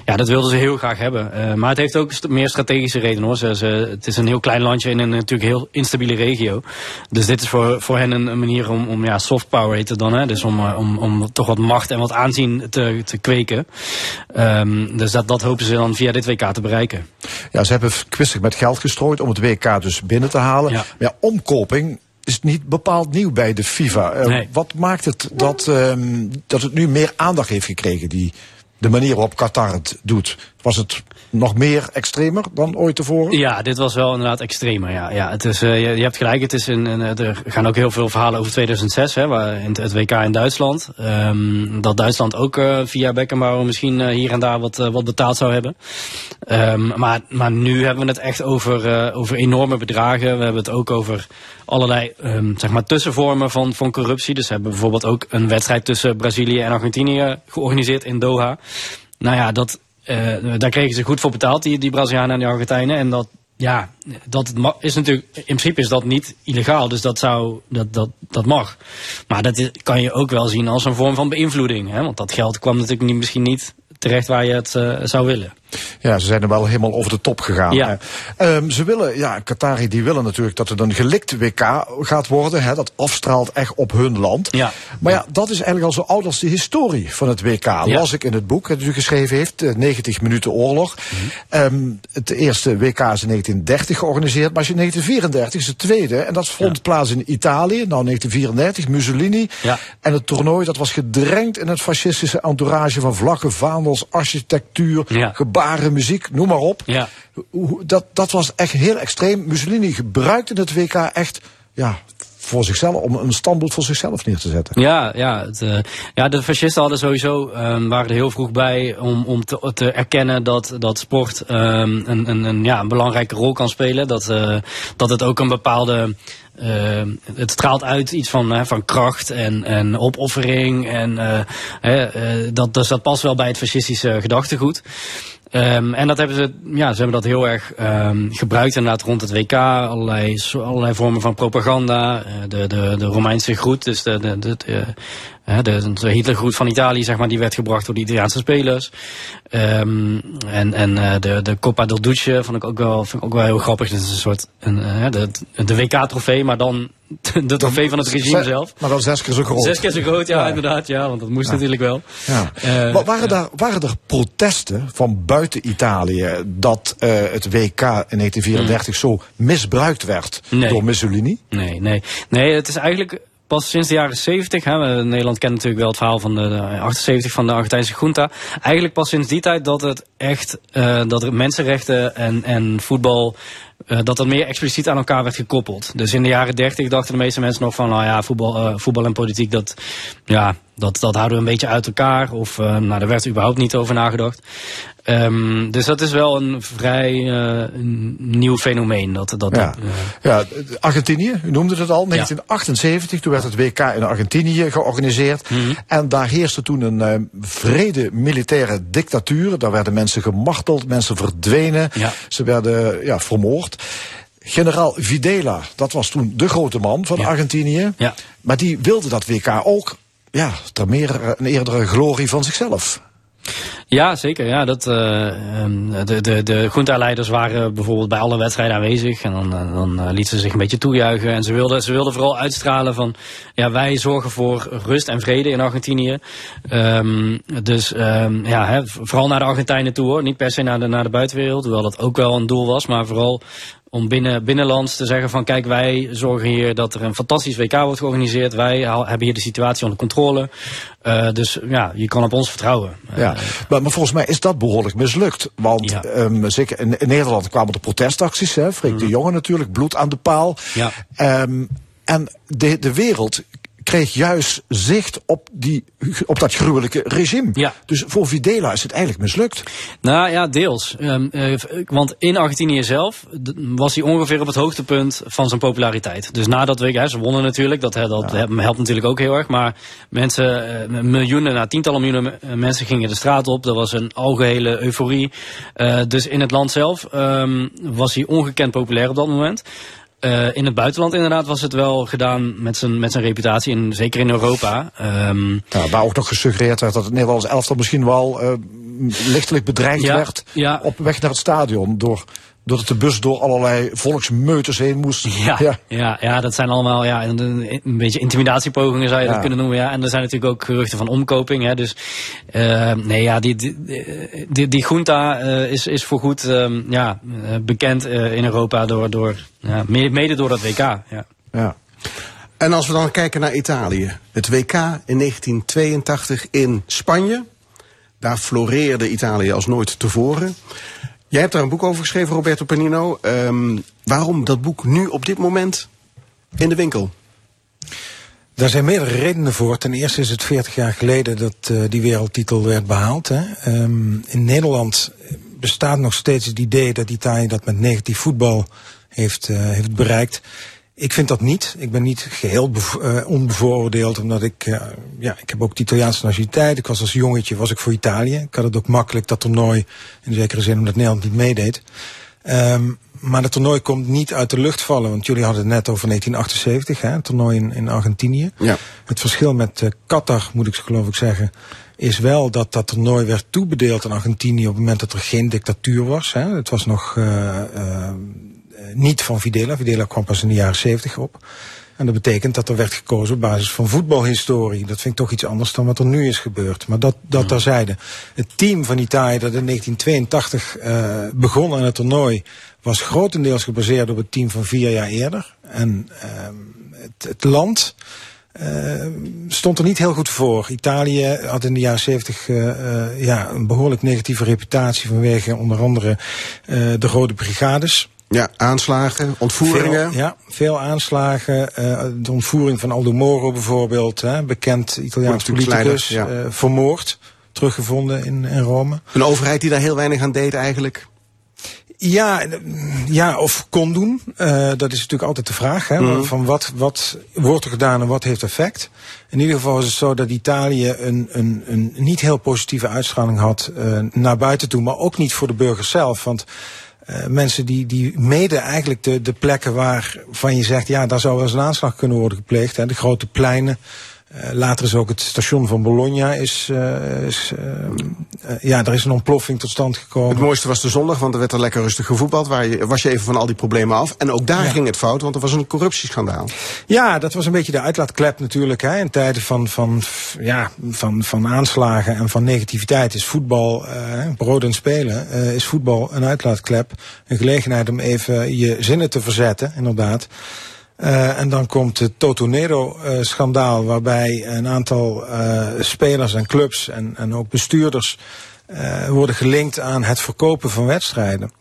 ja, dat wilden ze heel graag hebben. maar het heeft ook meer strategische redenen hoor. Ze, het is een heel klein landje in een natuurlijk heel instabiele regio. Dus dit is voor, voor hen een, manier om, om ja, soft power heet het dan. Hè? Dus om, om, om toch wat macht en wat aanzien te, te kweken. Um, dus dat dat hopen ze dan via dit WK te bereiken. Ja, ze hebben kwistig met geld gestrooid om het WK dus binnen te halen. Ja. Maar ja, omkoping is niet bepaald nieuw bij de FIFA. Uh, nee. Wat maakt het dat, um, dat het nu meer aandacht heeft gekregen, die, de manier waarop Qatar het doet? Was het nog meer extremer dan ooit tevoren? Ja, dit was wel inderdaad extremer. Ja, ja, het is, uh, je, je, hebt gelijk, het is in, in, er gaan ook heel veel verhalen over 2006, hè, waar, in het, WK in Duitsland. Um, dat Duitsland ook uh, via Beckenbauer misschien hier en daar wat, wat betaald zou hebben. Um, maar, maar nu hebben we het echt over, over enorme bedragen. We hebben het ook over allerlei um, zeg maar tussenvormen van, van corruptie. Dus we hebben bijvoorbeeld ook een wedstrijd tussen Brazilië en Argentinië georganiseerd in Doha. Nou ja, dat, daar kregen ze goed voor betaald, die, die Brazilianen en die Argentijnen. En dat, ja, dat is natuurlijk, in principe is dat niet illegaal, dus dat zou, dat, dat, dat mag. Maar dat kan je ook wel zien als een vorm van beïnvloeding, hè? want dat geld kwam natuurlijk niet, misschien niet terecht waar je het uh, zou willen. Ja, ze zijn er wel helemaal over de top gegaan. Ja. Um, ze willen, ja, Qatari die willen natuurlijk dat het een gelikt WK gaat worden. Hè, dat afstraalt echt op hun land. Ja. Maar ja, dat is eigenlijk al zo oud als de historie van het WK. Ja. Las ik in het boek dat u geschreven heeft, 90 minuten oorlog. Mm -hmm. um, het eerste WK is in 1930 georganiseerd, maar als je 1934 is het tweede. En dat vond ja. plaats in Italië, nou 1934, Mussolini. Ja. En het toernooi dat was gedrenkt in het fascistische entourage van vlaggen, vaandels, architectuur, ja baren, muziek, noem maar op. Ja. Dat, dat was echt heel extreem. Mussolini gebruikte het WK echt ja, voor zichzelf, om een standbeeld voor zichzelf neer te zetten. Ja, ja, het, uh, ja de fascisten hadden sowieso, um, waren er heel vroeg bij om, om te, te erkennen dat, dat sport um, een, een, een, ja, een belangrijke rol kan spelen. Dat, uh, dat het ook een bepaalde uh, het straalt uit iets van, uh, van kracht en, en opoffering. En uh, dat, dus dat past wel bij het fascistische gedachtegoed. Um, en dat hebben ze, ja, ze hebben dat heel erg um, gebruikt inderdaad rond het WK. Allerlei, allerlei vormen van propaganda. de, de, de Romeinse groet, dus de, de, de, de, de, Hitlergroet van Italië, zeg maar, die werd gebracht door de Italiaanse spelers. Um, en en uh, de, de Coppa del Duce vond ik ook wel, vind ik ook wel heel grappig. Dat is een soort een, uh, de, de WK-trofee, maar dan [LAUGHS] de trofee van het regime zelf. Maar dan zes keer zo groot. Zes keer zo groot, ja, ja. inderdaad. Ja, want dat moest ja. natuurlijk wel. Ja. Uh, waren, daar, waren er protesten van buiten Italië dat uh, het WK in 1934 mm. zo misbruikt werd nee. door Mussolini? Nee, nee. Nee, het is eigenlijk pas sinds de jaren 70. Hè, Nederland kent natuurlijk wel het verhaal van de, de 78 van de Argentijnse junta. Eigenlijk pas sinds die tijd dat het echt, uh, dat er mensenrechten en, en voetbal uh, dat dat meer expliciet aan elkaar werd gekoppeld. Dus in de jaren 30 dachten de meeste mensen nog van, nou ja, voetbal, uh, voetbal en politiek, dat, ja, dat, dat houden we een beetje uit elkaar. Of uh, nou, daar werd überhaupt niet over nagedacht. Um, dus dat is wel een vrij uh, nieuw fenomeen. Dat, dat, ja. Uh, ja, Argentinië, u noemde het al, 1978, toen werd het WK in Argentinië georganiseerd. Mhm. Mm -hmm. En daar heerste toen een vrede militaire dictatuur. Daar werden mensen gemarteld, mensen verdwenen, ja. ze werden ja, vermoord. Generaal Videla, dat was toen de grote man van. Argentinië. Ja. Maar die wilde dat WK ook ja, ter meer een eerdere glorie van zichzelf. Ja, zeker. Ja, dat, uh, de, de, de junta-leiders waren bijvoorbeeld bij alle wedstrijden aanwezig. En dan, dan uh, lieten ze zich een beetje toejuichen. En ze wilden, ze wilden vooral uitstralen van... ja, wij zorgen voor rust en vrede in Argentinië. Um, dus um, ja, vooral naar de Argentijnen toe hoor. Niet per se naar de, naar de buitenwereld. Hoewel dat ook wel een doel was. Maar vooral om binnen, binnenlands te zeggen van kijk wij zorgen hier dat er een fantastisch WK wordt georganiseerd. Wij hebben hier de situatie onder controle. Uh, dus ja, je kan op ons vertrouwen. Ja, maar, maar volgens mij is dat behoorlijk mislukt. Want Ja. um, zeker in, in Nederland kwamen de protestacties. Hè, Freek de Jonge natuurlijk, bloed aan de paal. Ja. Um, en de, de wereld kreeg juist zicht op, die, op dat gruwelijke regime. Ja. Dus voor Videla is het eigenlijk mislukt. Nou ja, deels. Um, uh, want in Argentinië zelf was hij ongeveer op het hoogtepunt van zijn populariteit. Dus nadat we, hè, ze wonnen natuurlijk, dat, dat ja. helpt natuurlijk ook heel erg. Maar mensen, uh, miljoenen, nou, tientallen miljoenen mensen gingen de straat op. Er was een algehele euforie. Uh, dus in het land zelf um, was hij ongekend populair op dat moment. Uh, in het buitenland inderdaad was het wel gedaan met zijn, met zijn reputatie. En zeker in Europa. Um, ja, waar ook nog gesuggereerd werd dat het Nederlands elftal misschien wel uh, lichtelijk bedreigd ja, werd. Ja. Op weg naar het stadion. Door, doordat de bus door allerlei volksmeuters heen moest. Ja, ja. ja, ja dat zijn allemaal ja, een, een beetje intimidatiepogingen zou je dat kunnen noemen. Ja. En er zijn natuurlijk ook geruchten van omkoping. Hè. Dus uh, nee, ja, die, die, die, die junta uh, is, is voorgoed um, ja, bekend in Europa door, door ja, mede door dat WK. Ja. ja. En als we dan kijken naar Italië. Het WK in 1982 in Spanje. Daar floreerde Italië als nooit tevoren. Jij hebt daar een boek over geschreven, Roberto Panino. Um, waarom dat boek nu op dit moment in de winkel? Daar zijn meerdere redenen voor. Ten eerste is het 40 jaar geleden dat uh, die wereldtitel werd behaald. Hè. Um, in Nederland bestaat nog steeds het idee dat Italië dat met negatief voetbal heeft, uh, heeft bereikt. Ik vind dat niet. Ik ben niet geheel uh, onbevooroordeeld, omdat ik, uh, ja, ik heb ook de Italiaanse nationaliteit. Ik was als jongetje was ik voor Italië. Ik had het ook makkelijk, dat toernooi, in zekere zin omdat Nederland niet meedeed. Um, maar dat toernooi komt niet uit de lucht vallen, want jullie hadden het net over 1978, hè, het toernooi in, in Argentinië. Ja. Het verschil met uh, Qatar, moet ik geloof ik zeggen, is wel dat dat toernooi werd toebedeeld aan Argentinië op het moment dat er geen dictatuur was. Hè. Het was nog niet van Videla. Videla kwam pas in de jaren 70 op. En dat betekent dat er werd gekozen op basis van voetbalhistorie. Dat vind ik toch iets anders dan wat er nu is gebeurd. Maar dat, dat ja. terzijde. Het team van Italië dat in 1982 uh, begon aan het toernooi... was grotendeels gebaseerd op het team van vier jaar eerder. En uh, het, het land... Uh, stond er niet heel goed voor. Italië had in de jaren 70 uh, uh, ja, een behoorlijk negatieve reputatie vanwege onder andere de Rode Brigades. Ja, aanslagen, ontvoeringen. Veel, ja, veel aanslagen. Uh, de ontvoering van Aldo Moro bijvoorbeeld, hè, bekend Italiaans politicus, ja. uh, vermoord, teruggevonden in, in Rome. Een overheid die daar heel weinig aan deed eigenlijk? Ja, ja, of kon doen. Uh, dat is natuurlijk altijd de vraag. Hè, mm. Van wat, wat wordt er gedaan en wat heeft effect? In ieder geval is het zo dat Italië een, een, een niet heel positieve uitstraling had naar buiten toe. Maar ook niet voor de burgers zelf. Want uh, mensen die, die mede eigenlijk de, de plekken waarvan je zegt, ja, daar zou wel eens een aanslag kunnen worden gepleegd. Hè, de grote pleinen. Uh, later is ook het station van Bologna is, uh, is ja, er is een ontploffing tot stand gekomen. Het mooiste was de zondag, want er werd er lekker rustig gevoetbald. Waar je, was je even van al die problemen af. En ook daar ja. ging het fout, want er was een corruptieschandaal. Ja, dat was een beetje de uitlaatklep natuurlijk. Hè. In tijden van, van, ja, van, van aanslagen en van negativiteit is voetbal, uh, brood en spelen, is voetbal een uitlaatklep. Een gelegenheid om even je zinnen te verzetten, inderdaad. Uh, en dan komt het Totonero-schandaal, uh, waarbij een aantal uh, spelers en clubs en, en ook bestuurders worden gelinkt aan het verkopen van wedstrijden.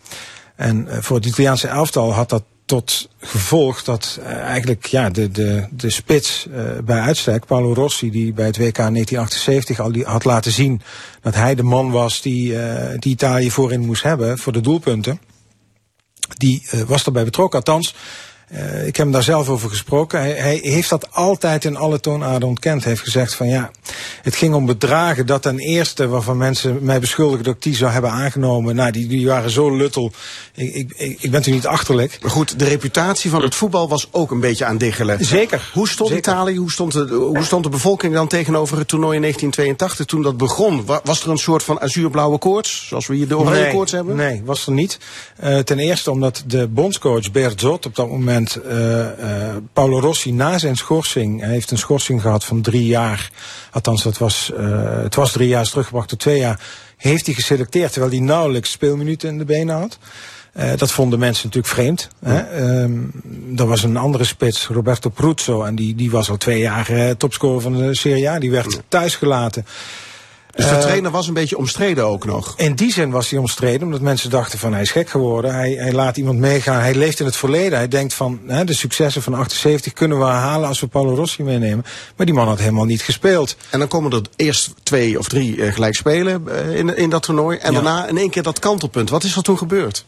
En voor het Italiaanse elftal had dat tot gevolg dat eigenlijk ja, de, de, de spits bij uitstek, Paolo Rossi, die bij het WK 1978 al die, had laten zien dat hij de man was die, die Italië voorin moest hebben voor de doelpunten. Die was erbij betrokken. Althans, uh, ik heb hem daar zelf over gesproken. Hij, hij, heeft dat altijd in alle toonaarden ontkend. Hij heeft gezegd van ja, het ging om bedragen dat ten eerste waarvan mensen mij beschuldigen dat ik die zou hebben aangenomen. Nou, die, die waren zo luttel. Ik, ik, ik ben toen niet achterlijk. Maar goed, de reputatie van het voetbal was ook een beetje aan diggelen. Zeker. Hoe stond Zeker. Italië, hoe stond, de, hoe stond de bevolking dan tegenover het toernooi in 1982 toen dat begon? Was er een soort van azuurblauwe koorts, zoals we hier de oranje nee, koorts hebben? Nee, was er niet. Uh, ten eerste omdat de bondscoach Bert Zot op dat moment moment uh, uh, Paolo Rossi na zijn schorsing, hij heeft een schorsing gehad van drie jaar, althans dat was, uh, het was drie jaar, is teruggebracht tot twee jaar, heeft hij geselecteerd terwijl hij nauwelijks speelminuten in de benen had. Uh, dat vonden mensen natuurlijk vreemd. Ja. Hè? Um, er was een andere spits, Roberto Pruzzo, en die, die was al twee jaar uh, topscorer van de Serie A. Die werd ja. thuisgelaten. Dus de uh, trainer was een beetje omstreden ook nog? In die zin was hij omstreden, omdat mensen dachten van hij is gek geworden. Hij, hij laat iemand meegaan. Hij leeft in het verleden. Hij denkt van hè, de successen van 78 kunnen we herhalen als we Paulo Rossi meenemen. Maar die man had helemaal niet gespeeld. En dan komen er eerst twee of drie uh, gelijk spelen uh, in, in dat toernooi. En ja. daarna in één keer dat kantelpunt. Wat is er toen gebeurd?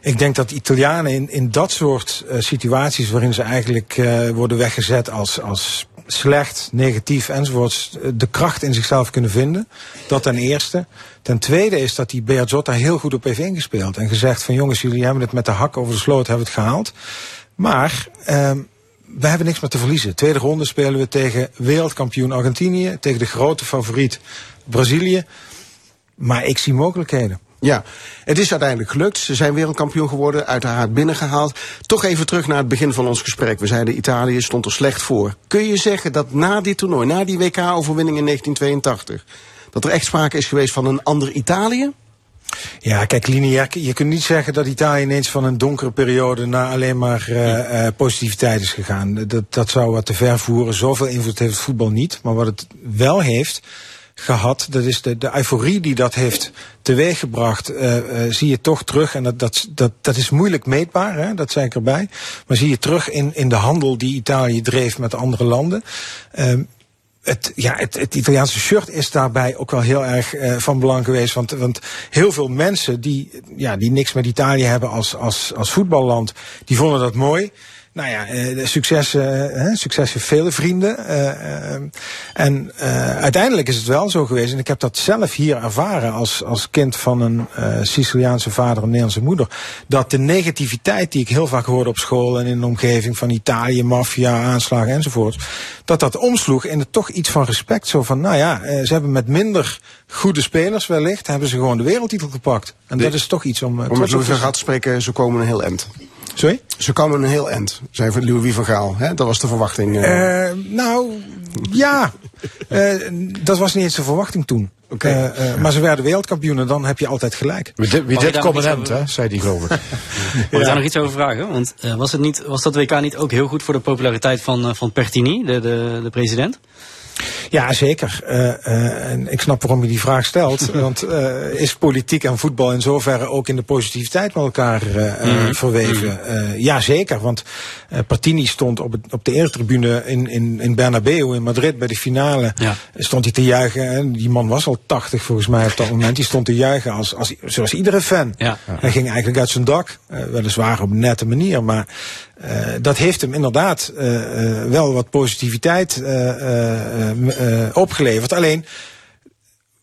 Ik denk dat Italianen in, in dat soort uh, situaties waarin ze eigenlijk worden weggezet als, als slecht, negatief enzovoorts, de kracht in zichzelf kunnen vinden. Dat ten eerste. Ten tweede is dat die Bearzot daar heel goed op heeft ingespeeld. En gezegd van jongens, jullie hebben het met de hak over de sloot, hebben het gehaald. Maar um, we hebben niks meer te verliezen. Tweede ronde spelen we tegen wereldkampioen Argentinië, tegen de grote favoriet Brazilië. Maar ik zie mogelijkheden. Ja, het is uiteindelijk gelukt. Ze zijn wereldkampioen geworden, uiteraard binnengehaald. Toch even terug naar het begin van ons gesprek. We zeiden Italië stond er slecht voor. Kun je zeggen dat na dit toernooi, na die WK-overwinning in 1982... dat er echt sprake is geweest van een ander Italië? Ja, kijk, lineair. Je kunt niet zeggen dat Italië ineens van een donkere periode naar alleen maar uh, uh, positiviteit is gegaan. Dat, dat zou wat te ver voeren. Zoveel invloed heeft het voetbal niet. Maar wat het wel heeft gehad. Dat is de, de euforie die dat heeft teweeggebracht, uh, zie je toch terug. En dat, dat, dat, dat is moeilijk meetbaar, hè? dat zei ik erbij. Maar zie je terug in, in de handel die Italië dreef met andere landen. Um, het, ja, het, het Italiaanse shirt is daarbij ook wel heel erg uh, van belang geweest. Want, want heel veel mensen die, ja, die niks met Italië hebben als, als, als voetballand, die vonden dat mooi. Nou ja, uh, succes, uh, succes heeft vele vrienden. Uh, en uiteindelijk is het wel zo geweest, en ik heb dat zelf hier ervaren als, als kind van een Siciliaanse vader en Nederlandse moeder, dat de negativiteit die ik heel vaak hoorde op school en in de omgeving van Italië, maffia, aanslagen enzovoort, dat dat omsloeg in het toch iets van respect. Zo van, nou ja, ze hebben met minder goede spelers wellicht, hebben ze gewoon de wereldtitel gepakt. En de, dat is toch iets om... om van Gaal te spreken, ze komen een heel eind. Sorry? Ze komen een heel eind, zei Louis van Gaal. Hè? Dat was de verwachting. Uh... Uh, nou, ja. uh, dat was niet eens de verwachting toen. Okay. Uh, maar ze werden wereldkampioen en dan heb je altijd gelijk. Wie, dit commandant, hè, zei die geloof [LAUGHS] ik. Ja. ik daar nog iets over vragen? Want uh, was, het niet, was dat WK niet ook heel goed voor de populariteit van, uh, van Pertini, de, de, de president? Ja, zeker. Uh, uh, en ik snap waarom je die vraag stelt. [LAUGHS] want uh, is politiek en voetbal in zoverre ook in de positiviteit met elkaar mm. verweven? Mm. ja, zeker. Want Partini stond op, het, op de eretribune in, in, in Bernabeu in Madrid bij de finale. Ja. Stond hij te juichen. En die man was al 80 volgens mij op dat moment. Die stond te juichen als, als, zoals iedere fan. Ja. Hij ging eigenlijk uit zijn dak. weliswaar op een nette manier. Maar Uh, dat heeft hem inderdaad uh, uh, wel wat positiviteit opgeleverd. Alleen,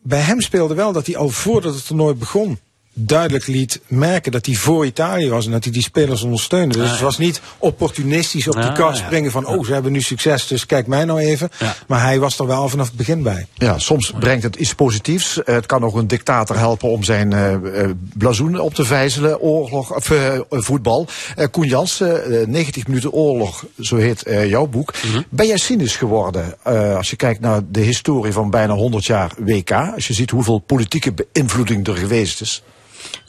bij hem speelde wel dat hij al voordat het toernooi begon duidelijk liet merken dat hij voor Italië was en dat hij die spelers ondersteunde. Dus ja, het was niet opportunistisch op die kar springen van oh, ze hebben nu succes, dus kijk mij nou even. Maar hij was er wel vanaf het begin bij. Ja, soms brengt het iets positiefs. Het kan ook een dictator helpen om zijn uh, blazoen op te vijzelen. Oorlog, of, uh, voetbal. Uh, Koen Jansen, 90 minuten oorlog, zo heet jouw boek. Mhm. Mm -hmm. Ben jij cynisch geworden als je kijkt naar de historie van bijna 100 jaar WK? Als je ziet hoeveel politieke beïnvloeding er geweest is?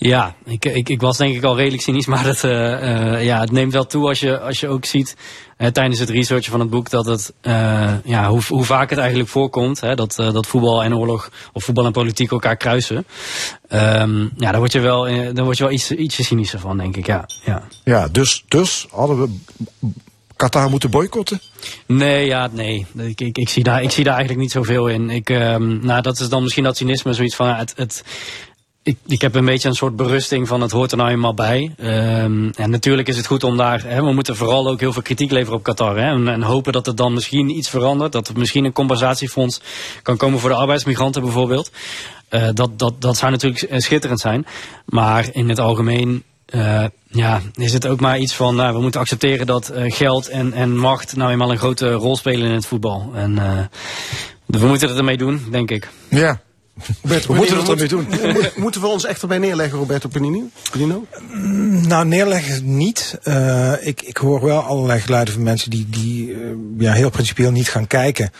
Ja, ik, ik, ik was denk ik al redelijk cynisch, [LAUGHS] maar het, uh, uh, ja, het neemt wel toe als je, als je ook ziet uh, tijdens het researchen van het boek dat het, ja, hoe, hoe vaak het eigenlijk voorkomt hè, dat, dat voetbal en oorlog of voetbal en politiek elkaar kruisen. Um, ja, daar word je wel, daar word je wel iets, ietsje cynischer van, denk ik. Ja, ja. ja dus, dus hadden we Qatar moeten boycotten? Nee, ja, nee. Ik, ik, ik, zie daar, ik zie daar eigenlijk niet zoveel in. Ik, um, nou, dat is dan misschien dat cynisme, zoiets van het, het, ik, ik heb een beetje een soort berusting van het hoort er nou eenmaal bij. Um, en natuurlijk is het goed om daar, hè, we moeten vooral ook heel veel kritiek leveren op Qatar. Hè, en, en, hopen dat er dan misschien iets verandert. Dat er misschien een compensatiefonds kan komen voor de arbeidsmigranten bijvoorbeeld. Uh, dat, dat, dat zou natuurlijk schitterend zijn. Maar in het algemeen uh, ja, is het ook maar iets van, nou, we moeten accepteren dat geld en, en macht nou eenmaal een grote rol spelen in het voetbal. En we moeten het ermee doen, denk ik. Ja. Roberto, we moeten het ermee doen. moeten we ons echt erbij neerleggen, Roberto Penino? Penino? Mm, nou, neerleggen niet. Uh, ik, ik hoor wel allerlei geluiden van mensen die, die uh, ja, heel principieel niet gaan kijken.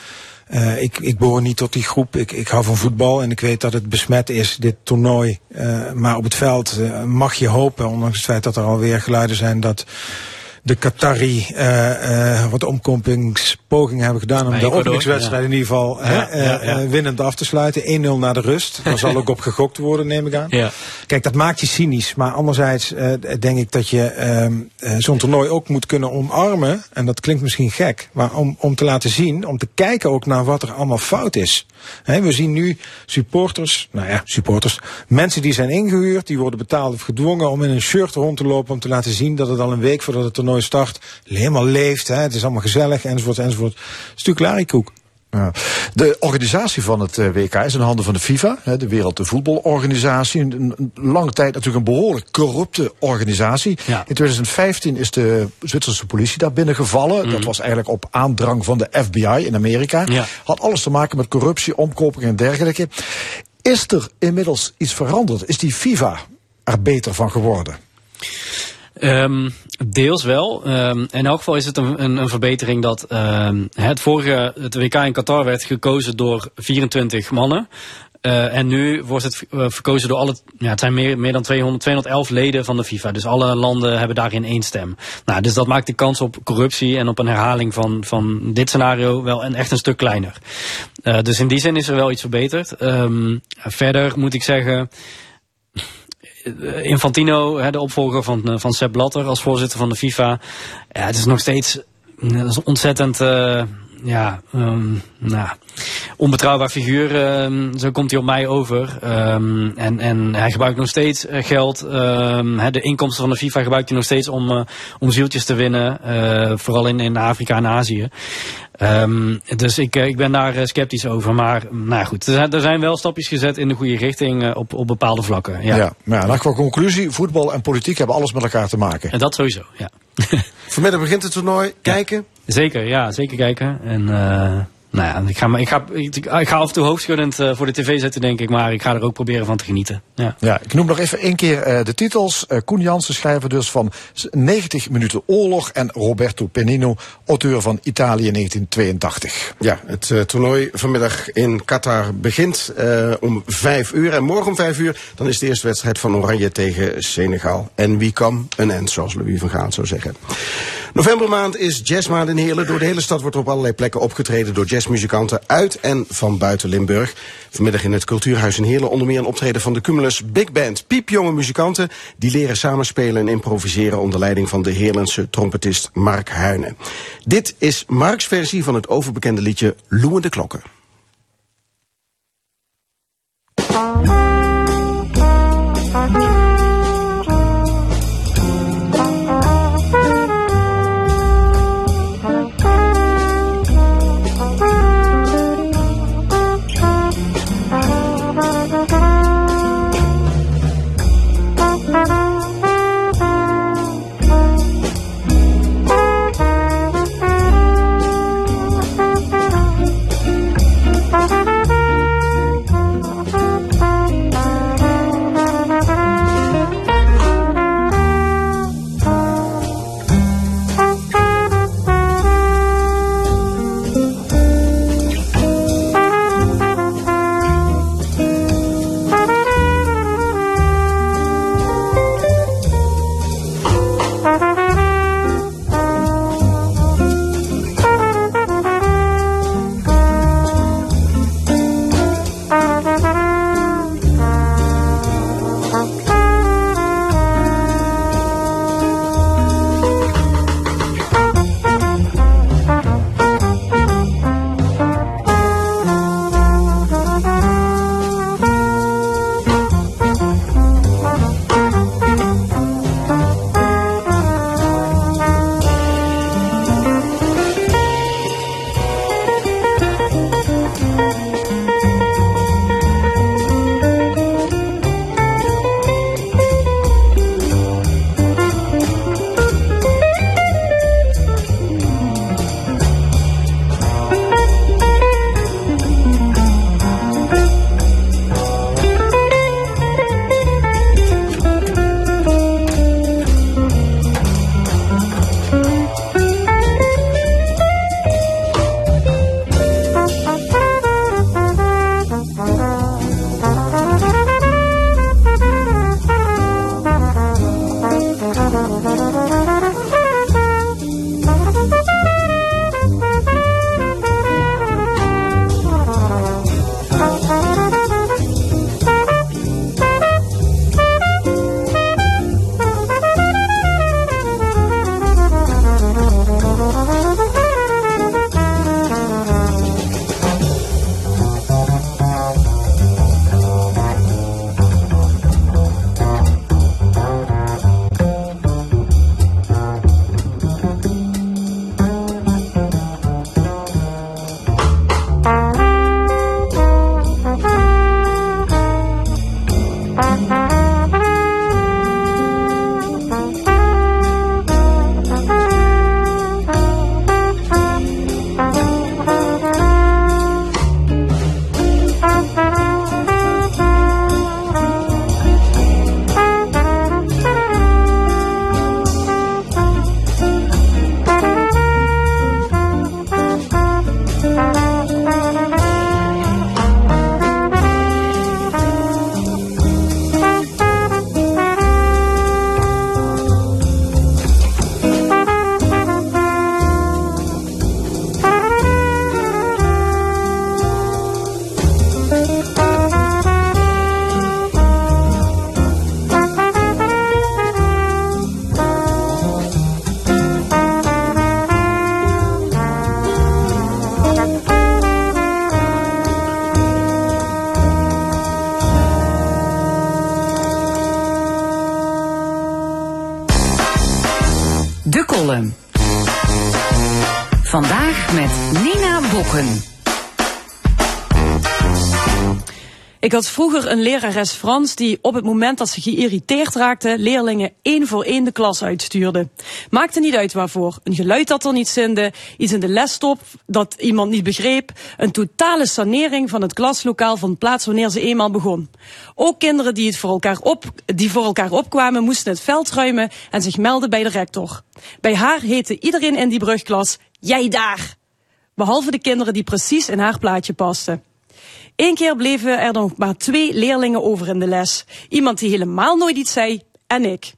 Uh, ik, ik behoor niet tot die groep. Ik, ik hou van voetbal en ik weet dat het besmet is, dit toernooi. Uh, maar op het veld uh, mag je hopen, ondanks het feit dat er alweer geluiden zijn dat de Qatari uh, uh, wat omkompingspogingen hebben gedaan om de openingswedstrijd ja. in ieder geval ja, ja. winnend af te sluiten. 1-0 naar de rust. Daar zal ook op gegokt worden, neem ik aan. Ja. Kijk, dat maakt je cynisch. Maar anderzijds denk ik dat je zo'n toernooi ook moet kunnen omarmen. En dat klinkt misschien gek. Maar om, om te laten zien, om te kijken ook naar wat er allemaal fout is. He, we zien nu supporters, nou ja, supporters. Mensen die zijn ingehuurd, die worden betaald of gedwongen om in een shirt rond te lopen. Om te laten zien dat het al een week voordat het toernooi start helemaal leeft. Hè, het is allemaal gezellig, enzovoort, enzovoort. Stuk larikoek. Ja. De organisatie van het WK is in handen van de FIFA, de Wereldvoetbalorganisatie. Een lange tijd natuurlijk een behoorlijk corrupte organisatie. Ja. In 2015 is de Zwitserse politie daar binnengevallen. Mm. Dat was eigenlijk op aandrang van de FBI in Amerika. Ja. Had alles te maken met corruptie, omkoping en dergelijke. Is er inmiddels iets veranderd? Is die FIFA er beter van geworden? Um, deels wel. Um, in elk geval is het een, een, een verbetering dat um, het vorige het WK in Qatar werd gekozen door 24 mannen. Uh, en nu wordt het uh, verkozen door alle, ja, het zijn meer, meer dan 200, 211 leden van de FIFA. Dus alle landen hebben daarin één stem. Nou, dus dat maakt de kans op corruptie en op een herhaling van, van dit scenario wel een, echt een stuk kleiner. Uh, dus in die zin is er wel iets verbeterd. Verder moet ik zeggen, Infantino, de opvolger van, van Sepp Blatter als voorzitter van de FIFA. Ja, het is nog steeds ontzettend uh, ja, um, nou, onbetrouwbaar figuur. Um, zo komt hij op mij over. Um, en, en hij gebruikt nog steeds uh, geld. Um, de inkomsten van de FIFA gebruikt hij nog steeds om, uh, om zieltjes te winnen. Uh, vooral in, in Afrika en Azië. Um, dus ik, ik ben daar sceptisch over. Maar nou goed, er zijn wel stapjes gezet in de goede richting uh, op, op bepaalde vlakken. Ja, ja maar ja, qua conclusie, voetbal en politiek hebben alles met elkaar te maken. En dat sowieso, ja. [LAUGHS] Vanmiddag begint het toernooi. Kijken? Ja, zeker, ja, zeker kijken. En uh, nou ja, ik ga, ik, ga, ik, ik ga af en toe hoofdschuddend uh, voor de tv zetten, denk ik. Maar ik ga er ook proberen van te genieten. Ja, ja ik noem nog even één keer uh, de titels. Uh, Koen Jansen, schrijver dus van 90 minuten oorlog. En Roberto Penino, auteur van Italië 1982. Ja, het uh, toernooi vanmiddag in Qatar begint om vijf uur. En morgen om vijf uur, dan is de eerste wedstrijd van Oranje tegen Senegal. En wie kan een end, zoals Louis van Gaal zou zeggen. Novembermaand is jazzmaand in Heerlen. Door de hele stad wordt op allerlei plekken opgetreden door jazzmuzikanten uit en van buiten Limburg. Vanmiddag in het Cultuurhuis in Heerlen onder meer een optreden van de Cumulus Big Band. Piepjonge muzikanten die leren samenspelen en improviseren onder leiding van de Heerlense trompetist Mark Huinen. Dit is Marks versie van het overbekende liedje Loeiende Klokken. Had vroeger een lerares Frans die op het moment dat ze geïrriteerd raakte, leerlingen één voor één de klas uitstuurde. Maakte niet uit waarvoor. Een geluid dat er niet zinde, iets in de lesstop dat iemand niet begreep, een totale sanering van het klaslokaal van plaats wanneer ze eenmaal begon. Ook kinderen die, het voor, elkaar op, die voor elkaar opkwamen moesten het veld ruimen en zich melden bij de rector. Bij haar heette iedereen in die brugklas, jij daar! Behalve de kinderen die precies in haar plaatje pasten. Eén keer bleven er nog maar twee leerlingen over in de les. Iemand die helemaal nooit iets zei en ik.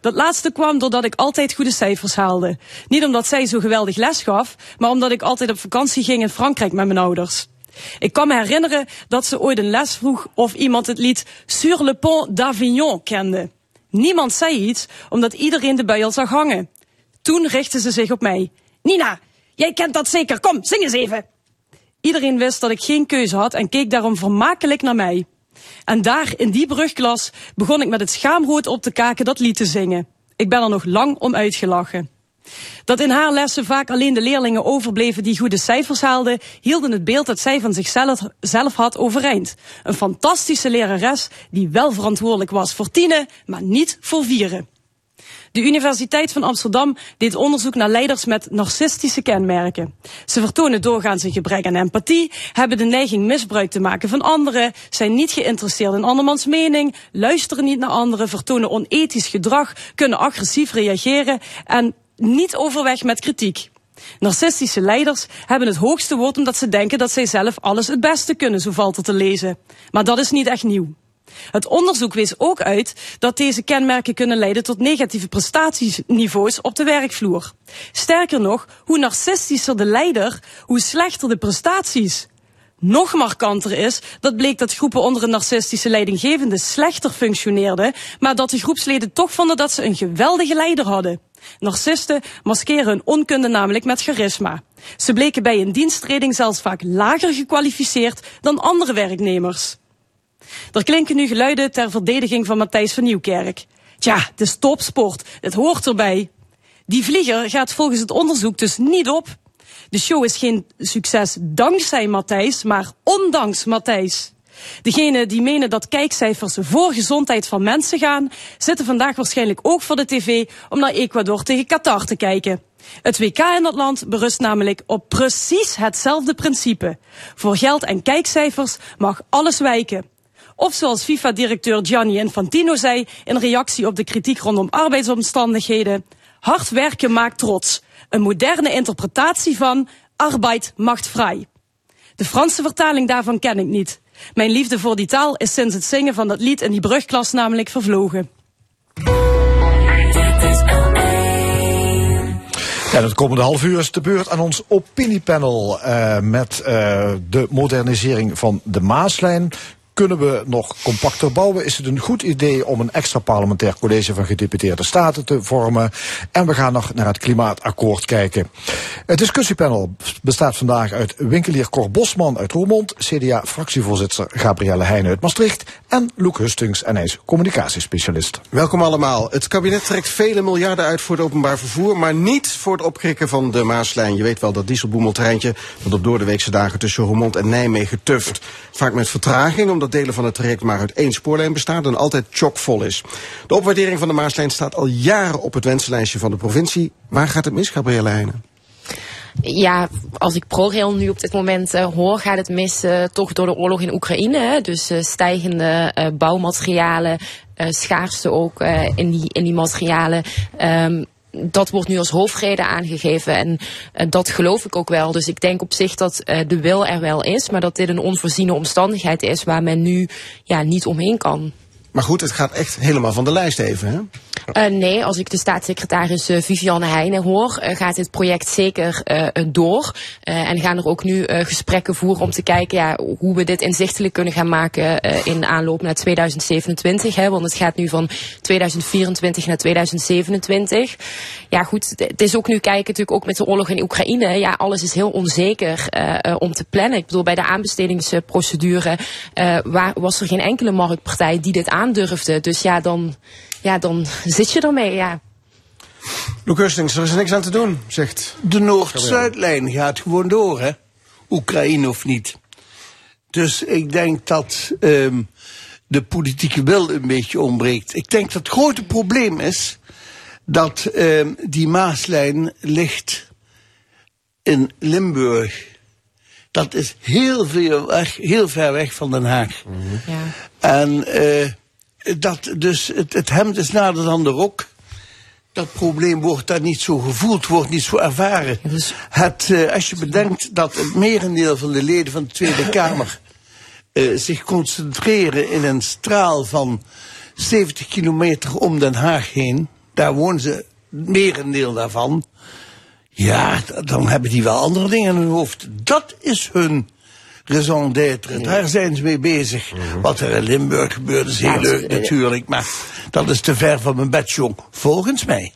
Dat laatste kwam doordat ik altijd goede cijfers haalde. Niet omdat zij zo geweldig les gaf, maar omdat ik altijd op vakantie ging in Frankrijk met mijn ouders. Ik kan me herinneren dat ze ooit een les vroeg of iemand het lied Sur le pont d'Avignon kende. Niemand zei iets, omdat iedereen de bui al zag hangen. Toen richtte ze zich op mij. Nina, jij kent dat zeker, kom, zing eens even. Iedereen wist dat ik geen keuze had en keek daarom vermakelijk naar mij. En daar, in die brugklas, begon ik met het schaamrood op te kaken dat lied te zingen. Ik ben er nog lang om uitgelachen. Dat in haar lessen vaak alleen de leerlingen overbleven die goede cijfers haalden, hielden het beeld dat zij van zichzelf zelf had overeind. Een fantastische lerares die wel verantwoordelijk was voor tienen, maar niet voor vieren. De Universiteit van Amsterdam deed onderzoek naar leiders met narcistische kenmerken. Ze vertonen doorgaans een gebrek aan empathie, hebben de neiging misbruik te maken van anderen, zijn niet geïnteresseerd in andermans mening, luisteren niet naar anderen, vertonen onethisch gedrag, kunnen agressief reageren en niet overweg met kritiek. Narcistische leiders hebben het hoogste woord omdat ze denken dat zij zelf alles het beste kunnen, zo valt er te lezen. Maar dat is niet echt nieuw. Het onderzoek wees ook uit dat deze kenmerken kunnen leiden tot negatieve prestatieniveaus op de werkvloer. Sterker nog, hoe narcistischer de leider, hoe slechter de prestaties. Nog markanter is, dat bleek dat groepen onder een narcistische leidinggevende slechter functioneerden, maar dat de groepsleden toch vonden dat ze een geweldige leider hadden. Narcisten maskeren hun onkunde namelijk met charisma. Ze bleken bij een diensttreding zelfs vaak lager gekwalificeerd dan andere werknemers. Er klinken nu geluiden ter verdediging van Matthijs van Nieuwkerk. Tja, het is topsport. Het hoort erbij. Die vlieger gaat volgens het onderzoek dus niet op. De show is geen succes dankzij Matthijs, maar ondanks Matthijs. Degenen die menen dat kijkcijfers voor gezondheid van mensen gaan, zitten vandaag waarschijnlijk ook voor de tv om naar Ecuador tegen Qatar te kijken. Het WK in dat land berust namelijk op precies hetzelfde principe. Voor geld en kijkcijfers mag alles wijken. Of zoals FIFA-directeur Gianni Infantino zei in reactie op de kritiek rondom arbeidsomstandigheden. Hard werken maakt trots. Een moderne interpretatie van arbeid macht vrij. De Franse vertaling daarvan ken ik niet. Mijn liefde voor die taal is sinds het zingen van dat lied in die brugklas namelijk vervlogen. Ja, het komende half uur is de beurt aan ons opiniepanel uh, met uh, de modernisering van de Maaslijn. Kunnen we nog compacter bouwen? Is het een goed idee om een extra parlementair college van gedeputeerde staten te vormen? En we gaan nog naar het klimaatakkoord kijken. Het discussiepanel bestaat vandaag uit winkelier Cor Bosman uit Roermond, CDA-fractievoorzitter Gabrielle Heijnen uit Maastricht en Loek Hustings en hij is communicatiespecialist. Welkom allemaal. Het kabinet trekt vele miljarden uit voor het openbaar vervoer, maar niet voor het opkrikken van de Maaslijn. Je weet wel dat dieselboemeltreintje dat op doordeweekse dagen tussen Roermond en Nijmegen tuft. Vaak met vertraging, omdat delen van het traject maar uit één spoorlijn bestaan en altijd chockvol is. De opwaardering van de Maaslijn staat al jaren op het wensenlijstje van de provincie. Waar gaat het mis, Gabrielle Heijnen? ja, als ik ProRail nu op dit moment uh, hoor, gaat het mis uh, toch door de oorlog in Oekraïne. Hè? Dus uh, stijgende bouwmaterialen, schaarste ook in, die, in die materialen. Um, dat wordt nu als hoofdreden aangegeven en dat geloof ik ook wel. Dus ik denk op zich dat uh, de wil er wel is, maar dat dit een onvoorziene omstandigheid is waar men nu ja, niet omheen kan. Maar goed, het gaat echt helemaal van de lijst even, hè? Uh, nee, als ik de staatssecretaris uh, Viviane Heijnen hoor, uh, gaat dit project zeker door. en gaan er ook nu gesprekken voeren om te kijken ja, hoe we dit inzichtelijk kunnen gaan maken in aanloop naar 2027. Hè, want het gaat nu van 2024 naar 2027. Ja goed, het is ook nu kijken natuurlijk ook met de oorlog in Oekraïne. Ja, alles is heel onzeker om te plannen. Ik bedoel, bij de aanbestedingsprocedure waar, was er geen enkele marktpartij die dit aandurfde. Dus ja, dan ja, dan [LAUGHS] zit je ermee, ja. Loek Hustings, er is niks aan te doen, zegt... De Noord-Zuidlijn gaat gewoon door, hè? Oekraïne of niet. Dus ik denk dat um, de politieke wil een beetje ontbreekt. Ik denk dat het grote probleem is dat um, die Maaslijn ligt in Limburg. Dat is heel, veel weg, heel ver weg van Den Haag. Mm -hmm. ja. En uh, dat dus het, het hemd is nader dan de rok dat probleem wordt daar niet zo gevoeld, wordt niet zo ervaren. Dus... Het, uh, als je bedenkt dat het merendeel van de leden van de Tweede [LAUGHS] Kamer uh, zich concentreren in een straal van 70 kilometer om Den Haag heen, daar wonen ze, het merendeel daarvan. Ja, dan hebben die wel andere dingen in hun hoofd. Dat is hun raison d'être. Daar zijn ze mee bezig. Mhm. Wat er in Limburg gebeurt is heel leuk natuurlijk, maar dat is te ver van mijn bedjong, volgens mij.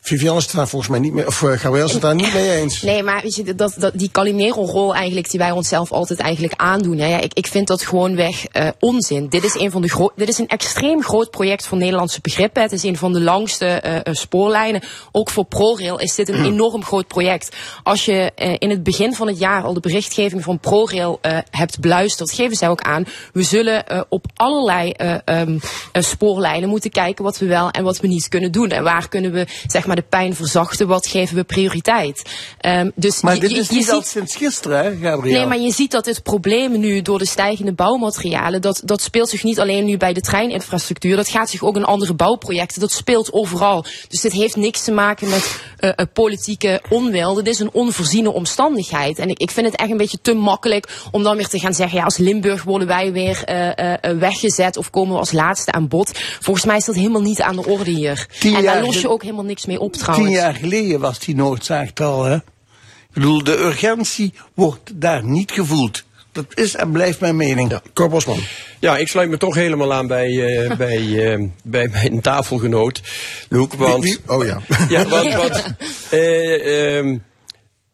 Vivian is het daar volgens mij niet mee, of uh, Gabriel is het daar niet mee eens. [LAUGHS] Nee, maar weet je, dat, dat, die Calimero-rol eigenlijk, die wij onszelf altijd eigenlijk aandoen. Hè, ja, ik, ik vind dat gewoon weg uh, onzin. Dit is, een van de groot, dit is een extreem groot project voor Nederlandse begrippen. Het is een van de langste uh, spoorlijnen. Ook voor ProRail is dit een enorm groot project. Als je in het begin van het jaar al de berichtgeving van ProRail hebt beluisterd, geven zij ook aan. We zullen op allerlei um, spoorlijnen moeten kijken wat we wel en wat we niet kunnen doen. En waar kunnen we, zeg maar, de pijn verzachten, wat geven we prioriteit? Um, dus maar je, dit is je, niet ziet, al sinds gisteren, hè, Gabriel? Nee, maar je ziet dat het probleem nu door de stijgende bouwmaterialen, dat, dat speelt zich niet alleen nu bij de treininfrastructuur, dat gaat zich ook in andere bouwprojecten, dat speelt overal. Dus dit heeft niks te maken met uh, uh, politieke onwil, dit is een onvoorziene omstandigheid. En ik, ik vind het echt een beetje te makkelijk om dan weer te gaan zeggen, ja, als Limburg worden wij weer uh, weggezet of komen we als laatste aan bod. Volgens mij is dat helemaal niet aan de orde hier. En daar los je ook helemaal niks mee op trouwens. Tien jaar geleden was die noodzaak al, hè? Ik bedoel, de urgentie wordt daar niet gevoeld. Dat is en blijft mijn mening. Ja, Cor Bosman. Ja, ik sluit me toch helemaal aan bij, uh, [LAUGHS] bij, uh, bij mijn tafelgenoot, Loek. Want, Wie, wie? Oh ja. Ja, want, [LAUGHS] want uh, um,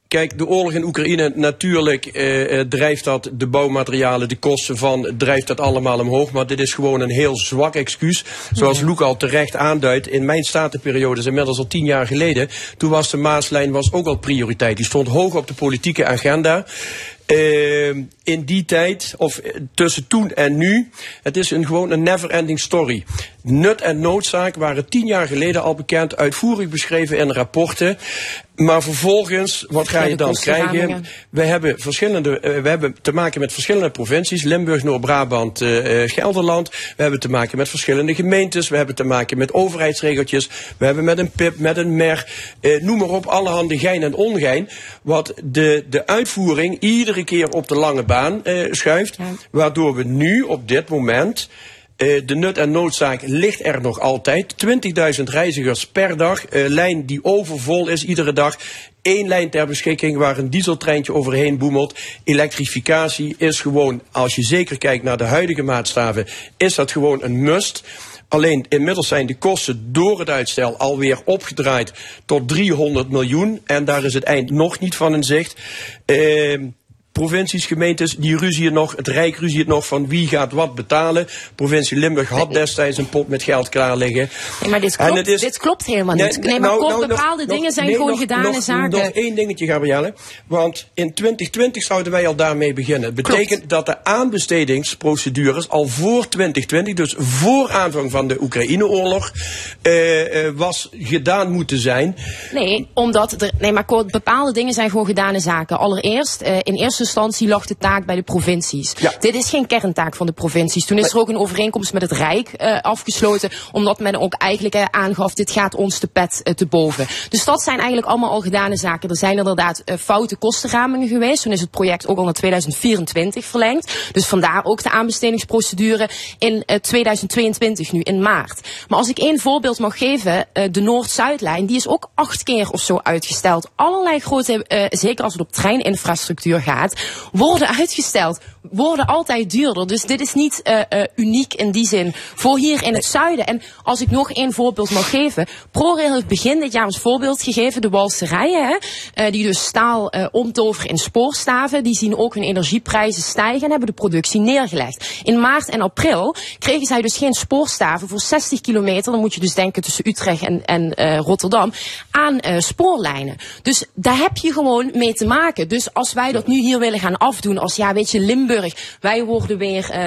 Kijk, de oorlog in Oekraïne, natuurlijk eh, drijft dat de bouwmaterialen, de kosten van, drijft dat allemaal omhoog. Maar dit is gewoon een heel zwak excuus. Zoals Loek al terecht aanduidt, in mijn statenperiode, is inmiddels al tien jaar geleden, toen was de Maaslijn was ook al prioriteit. Die stond hoog op de politieke agenda. Uh, in die tijd, of tussen toen en nu, het is een, gewoon een never-ending story. Nut en noodzaak waren tien jaar geleden al bekend, uitvoerig beschreven in rapporten. Maar vervolgens, wat ga je dan krijgen? We hebben, verschillende, uh, we hebben te maken met verschillende provincies. Limburg, Noord-Brabant, uh, Gelderland. We hebben te maken met verschillende gemeentes. We hebben te maken met overheidsregeltjes. We hebben met een PIP, met een MER. Uh, noem maar op, allerhande gein en ongein. Wat de, de uitvoering iedere keer op de lange baan schuift. Ja. Waardoor we nu op dit moment... Uh, de nut en noodzaak ligt er nog altijd. 20.000 reizigers per dag. Uh, lijn die overvol is iedere dag. Eén lijn ter beschikking waar een dieseltreintje overheen boemelt. Elektrificatie is gewoon, als je zeker kijkt naar de huidige maatstaven, is dat gewoon een must. Alleen inmiddels zijn de kosten door het uitstel alweer opgedraaid tot 300 miljoen. En daar is het eind nog niet van in zicht. Uh, provincies, gemeentes, die ruzien nog, het Rijk ruzie het nog van wie gaat wat betalen. Provincie Limburg had destijds een pot met geld klaar liggen. Nee, maar dit klopt, is, dit klopt helemaal niet. Nee, nee maar nou, nou, bepaalde nog, dingen nog, zijn nee, gewoon nog, gedane nog, zaken. Nog één dingetje, Gabrielle. Want in 2020 zouden wij al daarmee beginnen. Het betekent klopt. dat de aanbestedingsprocedures al voor 2020, dus voor aanvang van de Oekraïne-oorlog, uh, uh, was gedaan moeten zijn. Nee, omdat er, nee, maar kort, bepaalde dingen zijn gewoon gedane zaken. Allereerst, uh, in eerste instantie lag de taak bij de provincies. Ja. Dit is geen kerntaak van de provincies. Toen is er ook een overeenkomst met het Rijk uh, afgesloten, omdat men ook eigenlijk uh, aangaf, dit gaat ons de pet uh, te boven. Dus dat zijn eigenlijk allemaal al gedane zaken. Er zijn inderdaad foute kostenramingen geweest. Toen is het project ook al naar 2024 verlengd. Dus vandaar ook de aanbestedingsprocedure in uh, 2022 nu, in maart. Maar als ik één voorbeeld mag geven, de Noord-Zuidlijn, die is ook acht keer of zo uitgesteld. Allerlei grote, zeker als het op treininfrastructuur gaat, worden uitgesteld. worden altijd duurder. Dus dit is niet uh, uh, uniek in die zin voor hier in het zuiden. En als ik nog één voorbeeld mag geven. ProRail heeft begin dit jaar als voorbeeld gegeven de walserijen. Hè, die dus staal omtoveren in spoorstaven. Die zien ook hun energieprijzen stijgen en hebben de productie neergelegd. In maart en april kregen zij dus geen spoorstaven voor 60 kilometer. Dan moet je dus denken tussen Utrecht en, en Rotterdam. Aan spoorlijnen. Dus daar heb je gewoon mee te maken. Dus als wij dat nu hier willen gaan afdoen als ja, weet je, Limburg, wij worden weer, uh,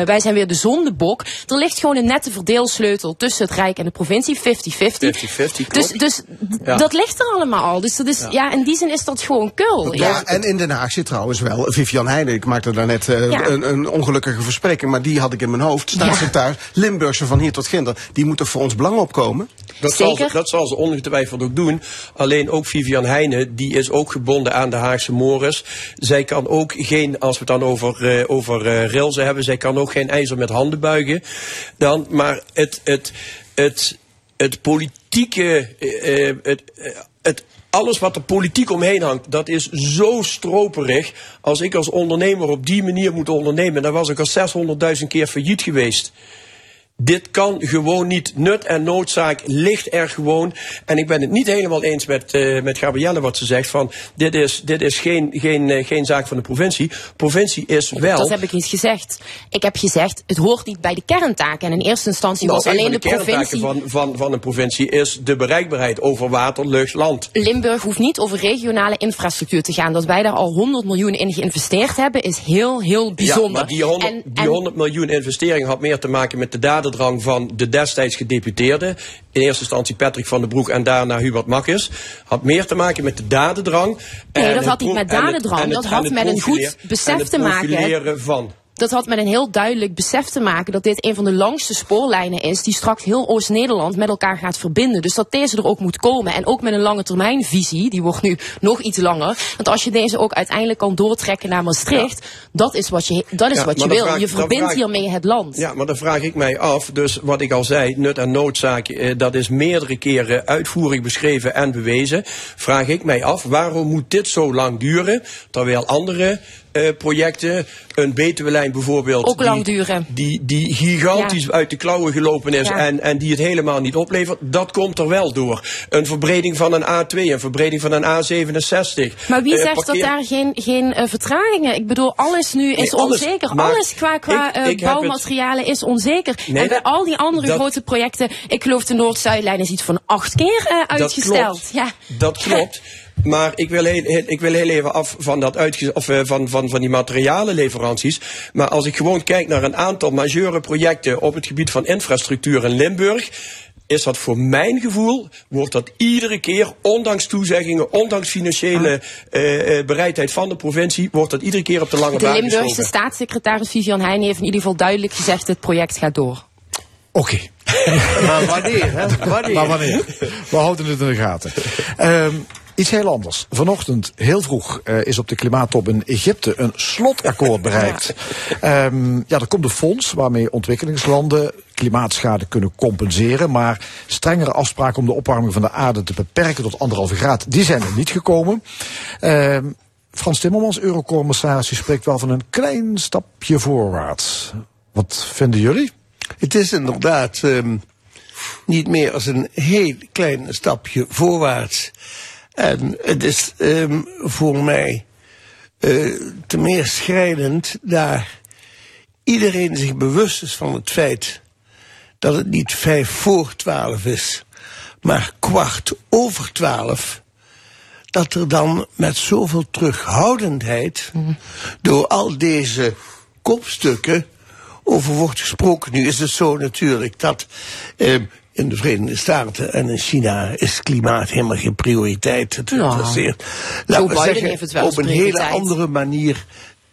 uh, wij zijn weer de zondebok. Er ligt gewoon een nette verdeelsleutel tussen het Rijk en de provincie, 50-50. 50-50, Dus, dus Ja. dat ligt er allemaal al. Dus dat is, ja. in die zin is dat gewoon kul. Ja, Ja. en in Den Haag zit trouwens wel Vivian Heijnen. Ik maakte daar net eh, Ja. een, een ongelukkige verspreking, maar die had ik in mijn hoofd. Staatssecretaris, Limburgse van hier tot Ginder. Die moet er voor ons belang opkomen? Dat zal, ze, dat zal ze ongetwijfeld ook doen. Alleen ook Vivian Heijnen, die is ook gebonden aan de Haagse Mores. Zij kan ook geen, als we het dan over, eh over eh, railsen hebben, zij kan ook geen ijzer met handen buigen. Dan, maar het, het, het, het politieke, eh, het, het alles wat er politiek omheen hangt, dat is zo stroperig. Als ik als ondernemer op die manier moet ondernemen, dan was ik al 600.000 keer failliet geweest. Dit kan gewoon niet. Nut en noodzaak ligt er gewoon. En ik ben het niet helemaal eens met, eh met Gabrielle wat ze zegt van dit is, dit is geen, geen, eh, geen zaak van de provincie. Provincie is wel. Dat heb ik niet gezegd. Ik heb gezegd, het hoort niet bij de kerntaken. En in eerste instantie Nou, was een alleen de, de kerntaken provincie... van, van, van een provincie is de bereikbaarheid over water, lucht, land. Limburg hoeft niet over regionale infrastructuur te gaan. Dat wij daar al 100 miljoen in geïnvesteerd hebben, is heel, heel bijzonder. Ja, maar die 100, En- die en- 100 miljoen investering had meer te maken met de dadendrang van de destijds gedeputeerden. In eerste instantie Patrick van den Broek en daarna Hubert Makkers. Had meer te maken met de dadendrang. Nee, en dat had niet met dadendrang. Dat had met een goed besef te maken. van. Dat had met een heel duidelijk besef te maken dat dit een van de langste spoorlijnen is die straks heel Oost-Nederland met elkaar gaat verbinden. Dus dat deze er ook moet komen. En ook met een lange termijn visie, die wordt nu nog iets langer. Want als je deze ook uiteindelijk kan doortrekken naar Maastricht, dat is wat je, dat is Ja, wat je wil. vraag- je verbindt vraag- hiermee het land. Ja, maar dan vraag ik mij af, dus wat ik al zei, nut en noodzaak, eh, dat is meerdere keren uitvoerig beschreven en bewezen. Vraag ik mij af, waarom moet dit zo lang duren, terwijl andere projecten, een Betuwelijn bijvoorbeeld, Ook die, duren. die, die gigantisch Ja. uit de klauwen gelopen is Ja. en, en die het helemaal niet oplevert, dat komt er wel door. Een verbreding van een A2, een verbreding van een A67. Maar wie eh, zegt dat daar geen, geen eh, vertragingen? Ik bedoel, alles nu is Nee, alles, onzeker. alles qua, qua ik- eh, ik heb het- bouwmaterialen is onzeker. Nee, en bij dat- al die andere dat- grote projecten, ik geloof de Noord-Zuidlijn is iets van acht keer eh, uitgesteld. Dat klopt. Ja. Dat klopt. [LAUGHS] Maar ik wil heel, ik wil heel even af van, dat uitge, of, eh, van, van, van die materialenleveranties. Maar als ik gewoon kijk naar een aantal majeure projecten op het gebied van infrastructuur in Limburg. Is dat voor mijn gevoel, wordt dat iedere keer, ondanks toezeggingen, ondanks financiële eh, eh, bereidheid van de provincie, wordt dat iedere keer op de lange De baan Limburgse geschoven. staatssecretaris Vivian Heijn heeft in ieder geval duidelijk gezegd: het project gaat door. Oké. [LAUGHS] Maar wanneer, hè? [LAUGHS] Wanneer? Maar wanneer? We houden het in de gaten. Ehm, iets heel anders. Vanochtend, heel vroeg, eh, is op de klimaattop in Egypte een slotakkoord [LAUGHS] bereikt. Ehm, ja, er komt een fonds waarmee ontwikkelingslanden klimaatschade kunnen compenseren. Maar strengere afspraken om de opwarming van de aarde te beperken tot anderhalve graad, die zijn er niet gekomen. Ehm, Frans Timmermans, eurocommissaris, spreekt wel van een klein stapje voorwaarts. Wat vinden jullie? Het is inderdaad ehm, niet meer als een heel klein stapje voorwaarts. En het is ehm, voor mij eh, te meer schrijnend daar iedereen zich bewust is van het feit dat het niet vijf voor twaalf is, maar kwart over twaalf. Dat er dan met zoveel terughoudendheid door al deze kopstukken over wordt gesproken. Nu is het zo natuurlijk dat eh, in de Verenigde Staten en in China is klimaat helemaal geen prioriteit. Het Nou, interesseert. Laten we zeggen, heeft het wel op een hele andere manier.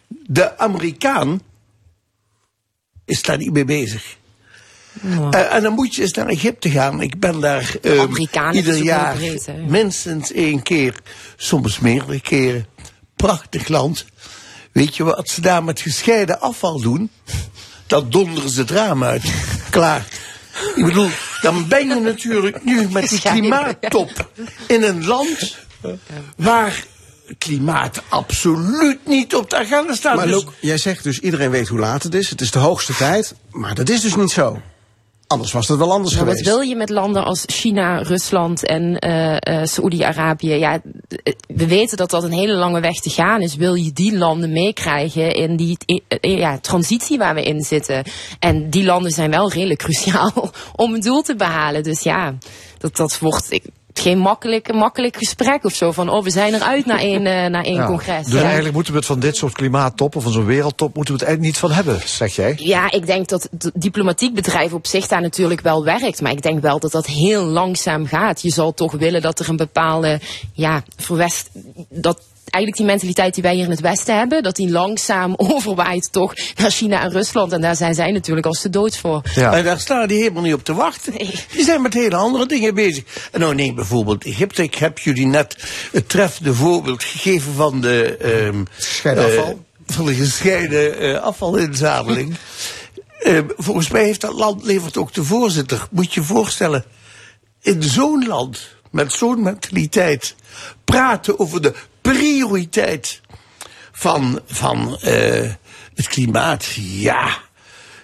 De Amerikaan is daar niet mee bezig. Eh, en dan moet je eens naar Egypte gaan. Ik ben daar ehm, ieder jaar breed, minstens één keer, soms meerdere keren. Prachtig land. Weet je wat ze daar met gescheiden afval doen? Dat donderen ze het raam uit. Klaar. Ik bedoel, dan ben je natuurlijk nu met die klimaattop in een land waar klimaat absoluut niet op de agenda staat. Maar Dus- jij zegt dus iedereen weet hoe laat het is. Het is de hoogste tijd. Maar dat is dus niet zo. Anders was dat wel anders wat geweest. wil je met landen als China, Rusland en eh eh Saoedi-Arabië? Ja, eh, we weten dat dat een hele lange weg te gaan is. Wil je die landen meekrijgen in die ja, transitie waar we in zitten? En die landen zijn wel redelijk cruciaal [LAUGHS] om een doel te behalen. Dus ja, dat, dat wordt ik, geen makkelijk, makkelijk gesprek of zo. Van, oh, we zijn eruit naar één, eh, naar één Ja. congres. Dus Ja. eigenlijk moeten we het van dit soort klimaattoppen, van zo'n wereldtop, moeten we het eigenlijk niet van hebben, zeg jij? Ja, ik denk dat het diplomatiek bedrijf op zich daar natuurlijk wel werkt. Maar ik denk wel dat dat heel langzaam gaat. Je zal toch willen dat er een bepaalde, ja, verwest, dat eigenlijk die mentaliteit die wij hier in het Westen hebben, dat die langzaam [LAUGHS] overwaait toch naar China en Rusland. En daar zijn zij natuurlijk als de dood voor. En daar staan die helemaal niet op te wachten. Die zijn met hele andere dingen bezig. En nou neem bijvoorbeeld Egypte. Ik heb jullie net het treffende voorbeeld gegeven van de... ehm eh, van de gescheiden eh, afvalinzameling. [LAUGHS] Eh, volgens mij heeft dat land levert ook de voorzitter. Moet je je voorstellen, in zo'n land, met zo'n mentaliteit, praten over de prioriteit van, van eh, het klimaat. Ja,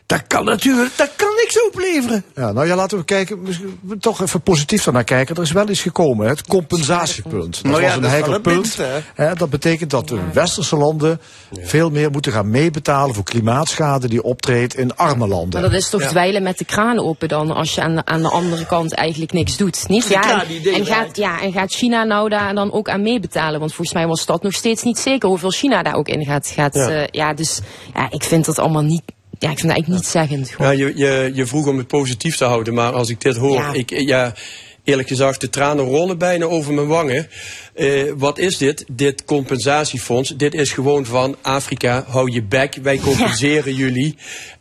dat kan natuurlijk, dat kan niks opleveren. Ja, nou ja, laten we kijken, misschien toch even positief naar kijken. Er is wel iets gekomen, hè, het compensatiepunt. Dat Nou ja, was een dat is heikel punt. Hè, dat betekent dat de westerse landen veel meer moeten gaan meebetalen voor klimaatschade die optreedt in arme landen. Maar dat is toch dweilen met de kraan open dan, als je aan de, aan de andere kant eigenlijk niks doet. Niet? Ja, kraan en, gaat, ja, en gaat China nou daar dan ook aan meebetalen? Want volgens mij was dat nog steeds niet zeker hoeveel China daar ook in gaat. gaat Ja. ja. ja, dus ja, ik vind dat allemaal niet, ja, ik vind dat eigenlijk niet zeggend. Ja, je, je, je vroeg om het positief te houden, maar als ik dit hoor, Ja. ik, ja, eerlijk gezegd, de tranen rollen bijna over mijn wangen. Eh, wat is dit? Dit compensatiefonds. Dit is gewoon van Afrika, hou je bek, wij compenseren jullie.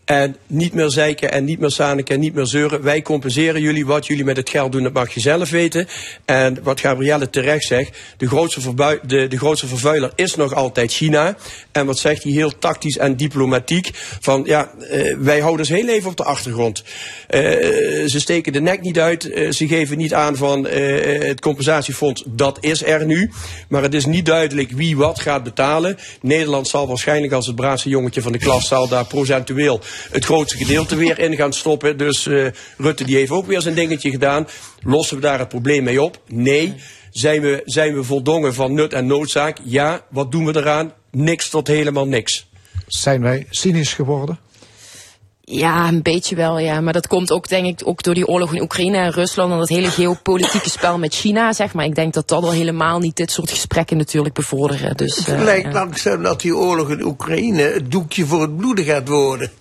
En niet meer zeiken en niet meer zaniken en niet meer zeuren. Wij compenseren jullie. Wat jullie met het geld doen, dat mag je zelf weten. En wat Gabrielle terecht zegt, de grootste, de, de grootste vervuiler is nog altijd China. En wat zegt hij heel tactisch en diplomatiek? Van ja, eh, wij houden ze heel even op de achtergrond. Eh, ze steken de nek niet uit. ze geven niet aan van het compensatiefonds, dat is er nu. Maar het is niet duidelijk wie wat gaat betalen. Nederland zal waarschijnlijk als het braafste jongetje van de klas daar procentueel het grootste gedeelte weer in gaan stoppen. Dus eh, Rutte die heeft ook weer zijn dingetje gedaan. Lossen we daar het probleem mee op? Nee. Zijn we, zijn we voldongen van nut en noodzaak? Ja. Wat doen we eraan? Niks tot helemaal niks. Zijn wij cynisch geworden? Ja, een beetje wel, ja. Maar dat komt ook, denk ik, ook door die oorlog in Oekraïne en Rusland en dat hele geopolitieke spel met China, zeg maar. Ik denk dat dat al helemaal niet dit soort gesprekken natuurlijk bevorderen. Dus, Het eh, lijkt langzaam dat die oorlog in Oekraïne het doekje voor het bloeden gaat worden.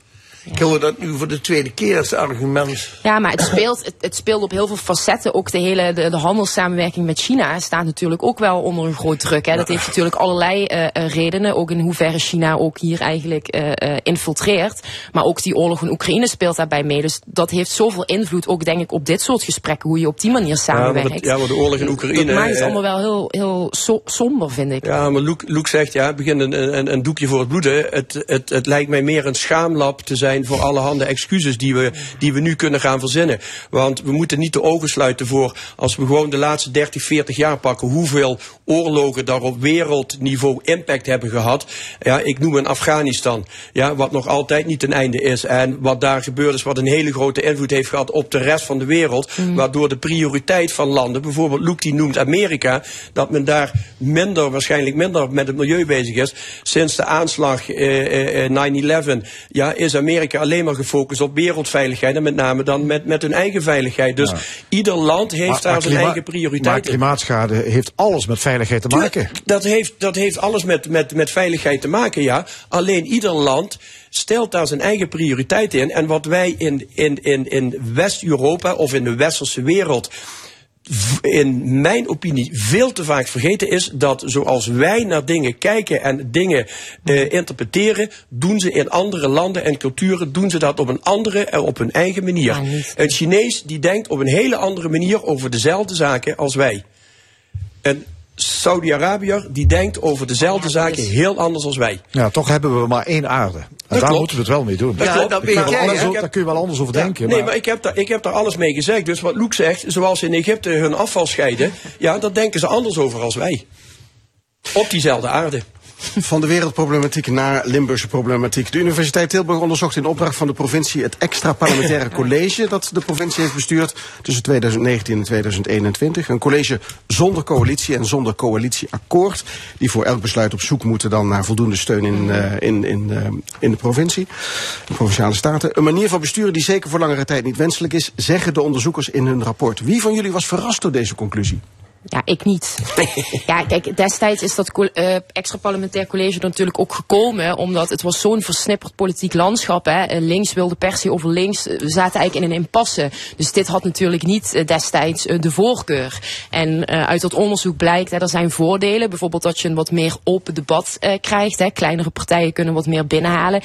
Ik hoor dat nu voor de tweede keer als argument. Ja, maar het speelt, het, het speelt op heel veel facetten. Ook de hele de, de handelssamenwerking met China staat natuurlijk ook wel onder een groot druk. Hè. Dat heeft natuurlijk allerlei eh, eh, redenen. Ook in hoeverre China ook hier eigenlijk eh, infiltreert. Maar ook die oorlog in Oekraïne speelt daarbij mee. Dus dat heeft zoveel invloed ook denk ik op dit soort gesprekken. Hoe je op die manier Ja, samenwerkt. maar, het- ja, maar de oorlog in Oekraïne. dat maakt het allemaal wel heel, heel so- somber, vind ik. Ja, maar Loek, Loek zegt, ja, begin een, een, een doekje voor het bloeden. Het, het, het lijkt mij meer een schaamlab te zijn voor allerhande excuses die we, die we nu kunnen gaan verzinnen. Want we moeten niet de ogen sluiten voor, als we gewoon de laatste 30, 40 jaar pakken, hoeveel oorlogen daar op wereldniveau impact hebben gehad. Ja, ik noem een Afghanistan, ja, wat nog altijd niet ten einde is. En wat daar gebeurd is, wat een hele grote invloed heeft gehad op de rest van de wereld. Waardoor de prioriteit van landen, bijvoorbeeld Loek die noemt Amerika, dat men daar minder, waarschijnlijk minder met het milieu bezig is. Sinds de aanslag eh, eh, eh, 9-11 ja, is Amerika alleen maar gefocust op wereldveiligheid en met name dan met, met hun eigen veiligheid. Dus ieder land heeft Maar- daar maar zijn eigen prioriteit Maar klimaatschade heeft alles met veiligheid te maken. Dat heeft, dat heeft alles met, met, met veiligheid te maken, ja. Alleen ieder land stelt daar zijn eigen prioriteit in. En wat wij in, in, in, in West-Europa of in de westerse wereld in mijn opinie veel te vaak vergeten is dat zoals wij naar dingen kijken en dingen eh, interpreteren, doen ze in andere landen en culturen doen ze dat op een andere en op hun eigen manier. Een Chinees die denkt op een hele andere manier over dezelfde zaken als wij. Saudi-Arabiër die denkt over dezelfde zaken heel anders als wij. Ja, toch hebben we maar één aarde. En daar klopt. moeten we het wel mee doen. Dat klopt. daar, kun je wel anders over- daar kun je wel anders over denken. Nee, maar- maar ik heb, daar, ik heb daar alles mee gezegd. Dus wat Loek zegt, zoals ze in Egypte hun afval scheiden, ja, daar denken ze anders over als wij. Op diezelfde aarde. Van de wereldproblematiek naar Limburgse problematiek. De Universiteit Tilburg onderzocht in opdracht van de provincie het extra parlementaire [LAUGHS] college dat de provincie heeft bestuurd tussen 2019 en 2021. Een college zonder coalitie en zonder coalitieakkoord, die voor elk besluit op zoek moeten dan naar voldoende steun in, uh, in, in, uh, in de provincie, de provinciale staten. Een manier van besturen die zeker voor langere tijd niet wenselijk is, zeggen de onderzoekers in hun rapport. Wie van jullie was verrast door deze conclusie? Ja, ik niet. [LAUGHS] ja, kijk, destijds is dat uh, extra parlementair college natuurlijk ook gekomen, omdat het was zo'n versnipperd politiek landschap. Hè. Links wilde per se over links, we zaten eigenlijk in een impasse. Dus dit had natuurlijk niet uh, destijds de voorkeur. En uit dat onderzoek blijkt, hè, er zijn voordelen. Bijvoorbeeld dat je een wat meer open debat krijgt. Hè. Kleinere partijen kunnen wat meer binnenhalen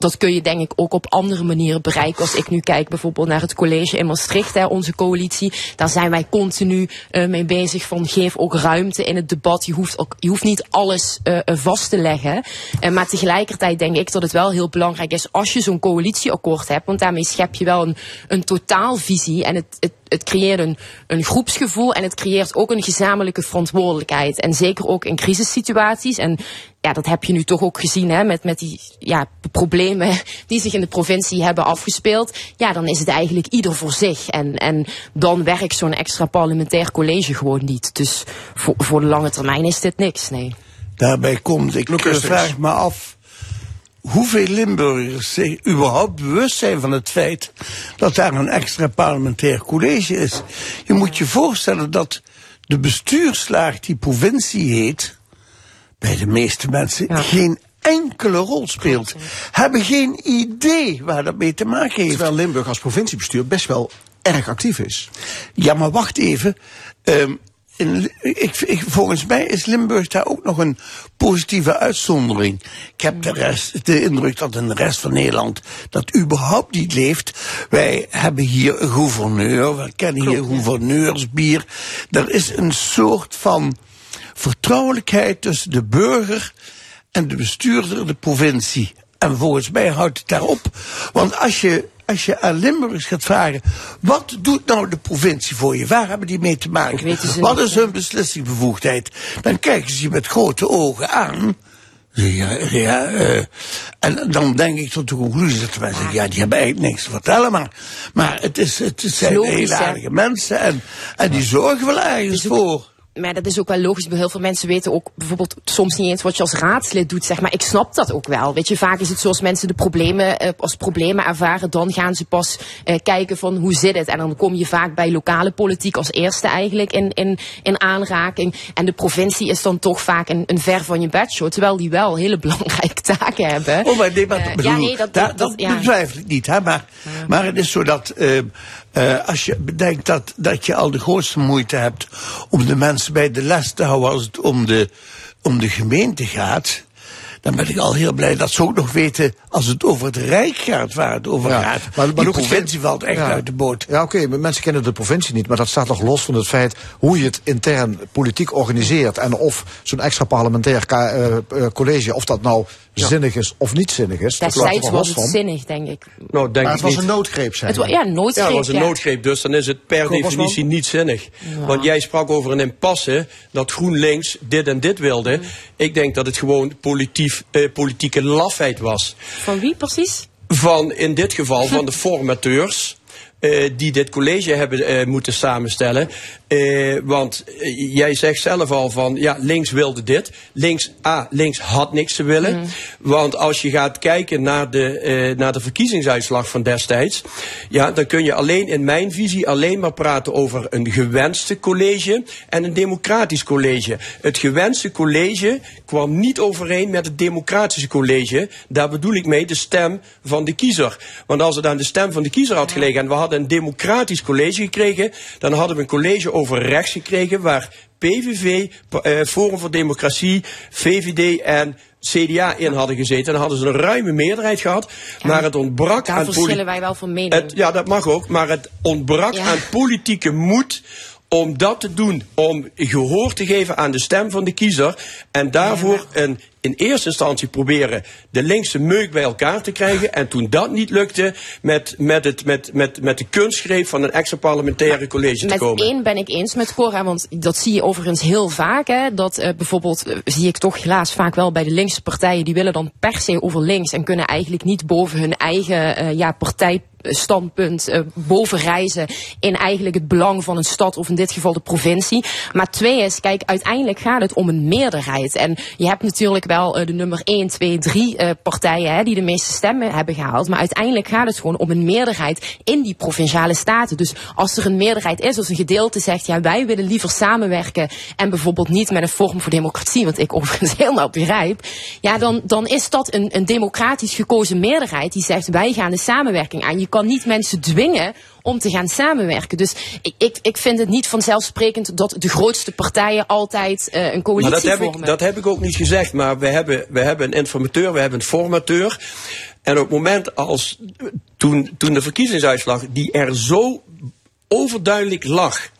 dat kun je denk ik ook op andere manieren bereiken. Als ik nu kijk bijvoorbeeld naar het college in Maastricht, hè, onze coalitie. Daar zijn wij continu uh, mee bezig van geef ook ruimte in het debat. Je hoeft, ook, je hoeft niet alles uh, vast te leggen. Uh, maar tegelijkertijd denk ik dat het wel heel belangrijk is als je zo'n coalitieakkoord hebt. Want daarmee schep je wel een, een totaalvisie. En het, het het creëert een, een groepsgevoel en het creëert ook een gezamenlijke verantwoordelijkheid. En zeker ook in crisissituaties. En ja, dat heb je nu toch ook gezien hè, met, met die ja, problemen die zich in de provincie hebben afgespeeld. Ja, dan is het eigenlijk ieder voor zich. En, en dan werkt zo'n extra parlementair college gewoon niet. Dus voor, voor de lange termijn is dit niks, nee. Daarbij komt, ik vraag me af hoeveel Limburgers zich überhaupt bewust zijn van het feit dat daar een extra parlementair college is. Je moet je voorstellen dat de bestuurslaag die provincie heet, bij de meeste mensen geen enkele rol speelt. Hebben geen idee waar dat mee te maken heeft. Terwijl Limburg als provinciebestuur best wel erg actief is. Ja, maar wacht even. Um, in, ik, ik, volgens mij is Limburg daar ook nog een positieve uitzondering. Ik heb de, rest, de indruk dat in de rest van Nederland dat überhaupt niet leeft. Wij hebben hier een gouverneur, we kennen hier gouverneursbier. Er is een soort van vertrouwelijkheid tussen de burger en de bestuurder, de provincie. En volgens mij houdt het daarop. Want als je als je aan Limburgers gaat vragen, wat doet nou de provincie voor je? Waar hebben die mee te maken? Wat is hun beslissingsbevoegdheid? Dan kijken ze je met grote ogen aan. Ja, ja uh, en dan denk ik tot de conclusie dat mensen zeggen, ja, die hebben eigenlijk niks te vertellen, maar, maar het, is, het zijn Logisch, hele aardige mensen en, en die zorgen wel ergens voor maar dat is ook wel logisch. Heel veel mensen weten ook bijvoorbeeld soms niet eens wat je als raadslid doet. Zeg maar, ik snap dat ook wel. Weet je, vaak is het zoals mensen de problemen uh, als problemen ervaren. Dan gaan ze pas uh, kijken van hoe zit het. En dan kom je vaak bij lokale politiek als eerste eigenlijk in, in, in aanraking. En de provincie is dan toch vaak een, een ver van je bedshow. Terwijl die wel hele [LAUGHS] belangrijke taken hebben. Oh, maar nee, maar uh, bedoel, ja, nee, dat, dat, dat, niet. Hè? Maar, ja. maar het is zo dat uh, als je bedenkt dat, dat je al de grootste moeite hebt om de mensen bij de les te houden als het om de, om de gemeente gaat dan ben ik al heel blij dat ze ook nog weten als het over het Rijk gaat, waar het over ja, gaat. Maar, maar de provincie valt echt ja, uit de boot. Ja, oké, okay, mensen kennen de provincie niet, maar dat staat nog los van het feit hoe je het intern politiek organiseert en of zo'n extra parlementair uh, uh, college, of dat nou ja. zinnig is of niet zinnig is. Destijds was het van. zinnig, denk ik. Nou, denk maar het was niet. een noodgreep, zijn. Het ja, noodgreep. Ja, het was een noodgreep, dus dan is het per definitie niet zinnig. Want jij sprak over een impasse, dat GroenLinks dit en dit wilde. Mm. Ik denk dat het gewoon politiek, eh, politieke lafheid was. Van wie precies? Van, in dit geval, van de [LAUGHS] formateurs. Uh, die dit college hebben uh, moeten samenstellen. Uh, want jij zegt zelf al van, ja, links wilde dit. Links, A, links had niks te willen. Mm. Want als je gaat kijken naar de, naar de verkiezingsuitslag van destijds. Ja, dan kun je alleen in mijn visie alleen maar praten over een gewenste college en een democratisch college. Het gewenste college kwam niet overeen met het democratische college. Daar bedoel ik mee de stem van de kiezer. Want als het aan de stem van de kiezer had gelegen en we hadden een democratisch college gekregen, dan hadden we een college over rechts gekregen waar PVV, uh, Forum voor Democratie, VVD en CDA in hadden gezeten. Dan hadden ze een ruime meerderheid gehad. Ja, maar het ontbrak daar aan... verschillen wij wel van mening. Het, ja, dat mag ook. Maar het ontbrak ja. aan politieke moed om dat te doen, om gehoor te geven aan de stem van de kiezer. En daarvoor een, in eerste instantie proberen de linkse meuk bij elkaar te krijgen. En toen dat niet lukte, met, met, het, met, met, met de kunstgreep van een extra parlementaire college te Met komen. één ben ik eens met Cora, want dat zie je overigens heel vaak. Hè, dat eh, bijvoorbeeld, eh, zie ik toch helaas vaak wel bij de linkse partijen, die willen dan per se over links en kunnen eigenlijk niet boven hun eigen eh, ja, partijstandpunt eh, boven reizen in eigenlijk het belang van een stad of in dit geval de provincie. Maar twee is, kijk, uiteindelijk gaat het om een meerderheid. En je hebt natuurlijk wel eh, de nummer 1, 2, 3 eh, partijen hè, die de meeste stemmen hebben gehaald. Maar uiteindelijk gaat het gewoon om een meerderheid in die provinciale staten. Dus als er een meerderheid is, als een gedeelte zegt, ja, wij willen liever samenwerken en bijvoorbeeld niet met een vorm voor democratie, wat ik [LAUGHS] overigens helemaal begrijp, ja, dan, dan is dat een, een democratisch gekozen meerderheid die zegt, wij gaan de samenwerking aan. Kan niet mensen dwingen om te gaan samenwerken. Dus ik, ik, ik vind het niet vanzelfsprekend dat de grootste partijen altijd eh, een Maar coalitie dat heb, vormen. ik, dat heb ik ook niet gezegd. Maar we hebben, we hebben een informateur, we hebben een formateur. En op het moment als toen, toen de verkiezingsuitslag, die er zo overduidelijk lag.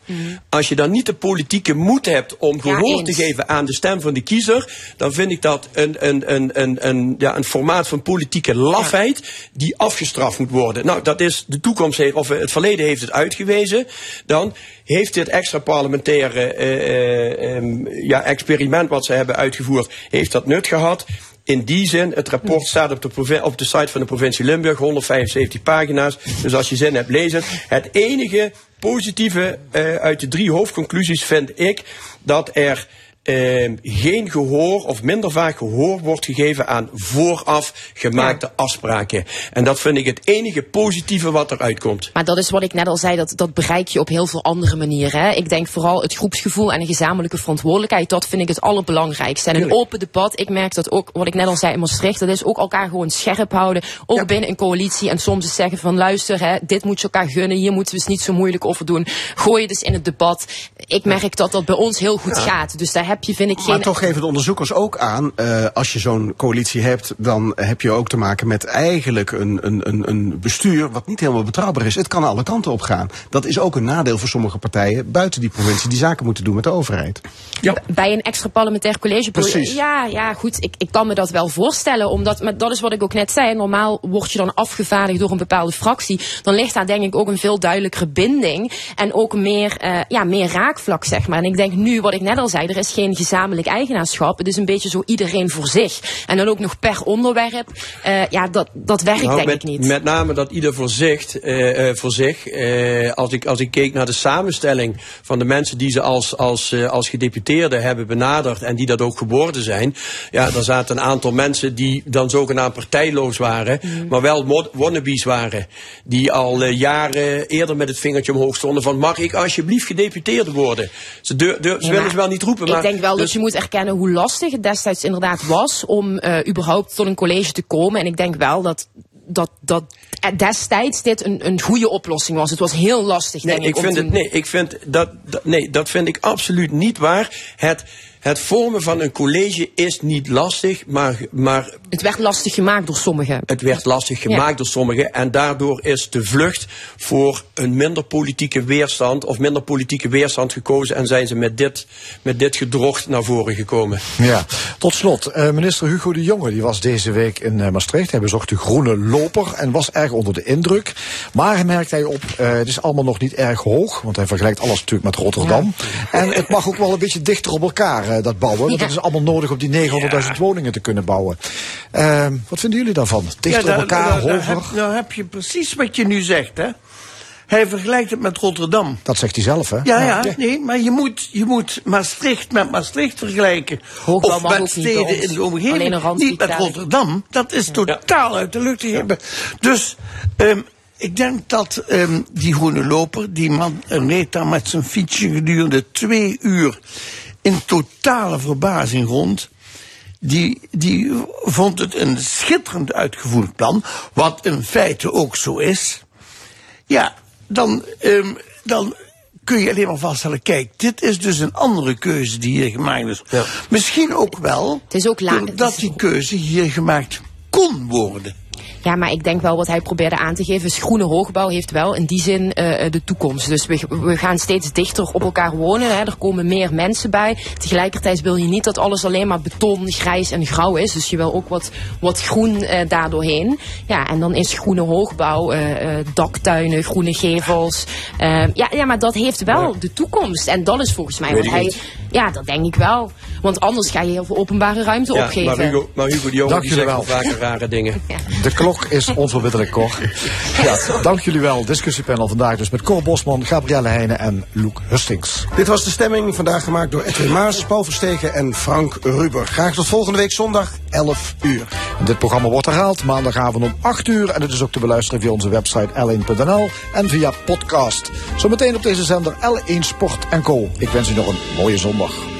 Als je dan niet de politieke moed hebt om gehoor te geven aan de stem van de kiezer, dan vind ik dat een, een, een, een, een, ja, een formaat van politieke lafheid die afgestraft moet worden. Nou, dat is de toekomst, heeft- of het verleden heeft het uitgewezen. Dan heeft dit extra parlementaire eh, eh, ehm, ja, experiment wat ze hebben uitgevoerd, heeft dat nut gehad. In die zin, het rapport staat op de, op de site van de provincie Limburg, 175 pagina's. Dus als je zin hebt, lees het. Het enige positieve eh, uit de drie hoofdconclusies vind ik dat er eh, geen gehoor of minder vaak gehoor wordt gegeven aan vooraf gemaakte afspraken. En dat vind ik het enige positieve wat eruit komt. Maar dat is wat ik net al zei, dat, dat bereik je op heel veel andere manieren. Hè. Ik denk vooral het groepsgevoel en een gezamenlijke verantwoordelijkheid, dat vind ik het allerbelangrijkste. En een open debat, ik merk dat ook, wat ik net al zei in Maastricht, dat is ook elkaar gewoon scherp houden, ook binnen een coalitie. En soms eens zeggen van luister, hè, dit moet je elkaar gunnen, hier moeten we eens niet zo moeilijk over doen. Gooi je dus in het debat. Ik merk dat dat bij ons heel goed gaat. Dus daar heb je, vind ik, geen... Maar toch geven de onderzoekers ook aan, eh, als je zo'n coalitie hebt, dan heb je ook te maken met eigenlijk een, een, een, een bestuur wat niet helemaal betrouwbaar is. Het kan alle kanten op gaan. Dat is ook een nadeel voor sommige partijen buiten die provincie die zaken moeten doen met de overheid. bij een extra parlementair college. Precies. Ja, ja, goed. Ik, ik kan me dat wel voorstellen. Omdat, maar dat is wat ik ook net zei. Normaal word je dan afgevaardigd door een bepaalde fractie. Dan ligt daar denk ik ook een veel duidelijkere binding. En ook meer, eh, ja, meer raakvlak, zeg maar. En ik denk nu, wat ik net al zei, er is geen gezamenlijk eigenaarschap. Het is een beetje zo iedereen voor zich. En dan ook nog per onderwerp. Eh, ja, dat, dat werkt Nou, denk met, ik niet. Met name dat ieder voor zich. eh, eh, voor zich als, ik, als ik keek naar de samenstelling van de mensen die ze als, als, als gedeputeerden hebben benaderd en die dat ook geworden zijn. Ja, er zaten een aantal mensen die dan zogenaamd partijloos waren, Mm. maar wel wannabes waren. Die al jaren eerder met het vingertje omhoog stonden van mag ik alsjeblieft gedeputeerde worden. Ze, ze Ja, willen ze wel niet roepen, maar... Ik denk wel dus- dat je moet erkennen hoe lastig het destijds inderdaad was om eh, überhaupt tot een college te komen. En ik denk wel dat, dat, dat destijds dit een, een goede oplossing was. Het was heel lastig, Nee, denk ik. ik vind het, nee, ik vind dat, dat, nee, dat vind ik absoluut niet waar. Het, het vormen van een college is niet lastig, maar, maar Het werd lastig gemaakt door sommigen. het werd lastig gemaakt Ja. door sommigen. En daardoor is de vlucht voor een minder politieke weerstand of minder politieke weerstand gekozen. En zijn ze met dit, met dit gedrocht naar voren gekomen. Ja, tot slot. eh, minister Hugo de Jonge die was deze week in eh, Maastricht. Hij bezocht de groene loper en was erg onder de indruk. Maar merkt hij op, eh, het is allemaal nog niet erg hoog. Want hij vergelijkt alles natuurlijk met Rotterdam. En het mag ook wel een beetje dichter op elkaar, eh, dat bouwen. Want Ja. het is allemaal nodig om die 900.000 woningen te kunnen bouwen. Eh, wat vinden jullie daarvan? Dichter Ja, op elkaar, hoger? heb, nou heb je precies wat je nu zegt, hè? Hij vergelijkt het met Rotterdam. Dat zegt hij zelf, hè? Ja, ja, nee, maar je moet, je moet Maastricht met Maastricht vergelijken. Of met steden ons. in de omgeving. Niet met. Rotterdam. Dat is totaal uit de lucht te hebben. Dus ehm, ik denk dat ehm, die groene loper, die man reed daar met zijn fietsje gedurende twee uur in totale verbazing rond. Die, die vond het een schitterend uitgevoerd plan, wat in feite ook zo is. Ja, dan, ehm, dan kun je alleen maar vaststellen, kijk, dit is dus een andere keuze die hier gemaakt is. Misschien ook wel Het is ook la- doordat die keuze hier gemaakt kon worden. Ja, maar ik denk wel wat hij probeerde aan te geven is groene hoogbouw heeft wel in die zin uh, de toekomst. Dus we, we gaan steeds dichter op elkaar wonen. Hè. Er komen meer mensen bij. Tegelijkertijd wil je niet dat alles alleen maar beton, grijs en grauw is. Dus je wil ook wat, wat groen uh, daardoorheen. Ja, en dan is groene hoogbouw, uh, daktuinen, groene gevels. ja, ja, maar dat heeft wel de toekomst. En dat is volgens mij wat hij... Ja, dat denk ik wel. Want anders ga je heel veel openbare ruimte ja, opgeven. Maar Hugo, maar Hugo de Jonge die zegt wel vaker rare dingen. [LAUGHS] Ja. De klok is onverbiddelijk, Cor. [LAUGHS] Ja, dank jullie wel. Discussiepanel vandaag dus met Cor Bosman, Gabrielle Heijnen en Loek Hustings. Dit was de stemming, vandaag gemaakt door Edwin Maas, Paul Verstegen en Frank Ruber. Graag tot volgende week zondag, 11 uur. En dit programma wordt herhaald maandagavond om 8 uur. En het is ook te beluisteren via onze website l1.nl en via podcast. Zometeen op deze zender L1 Sport Co. Ik wens u nog een mooie zondag. Shalom.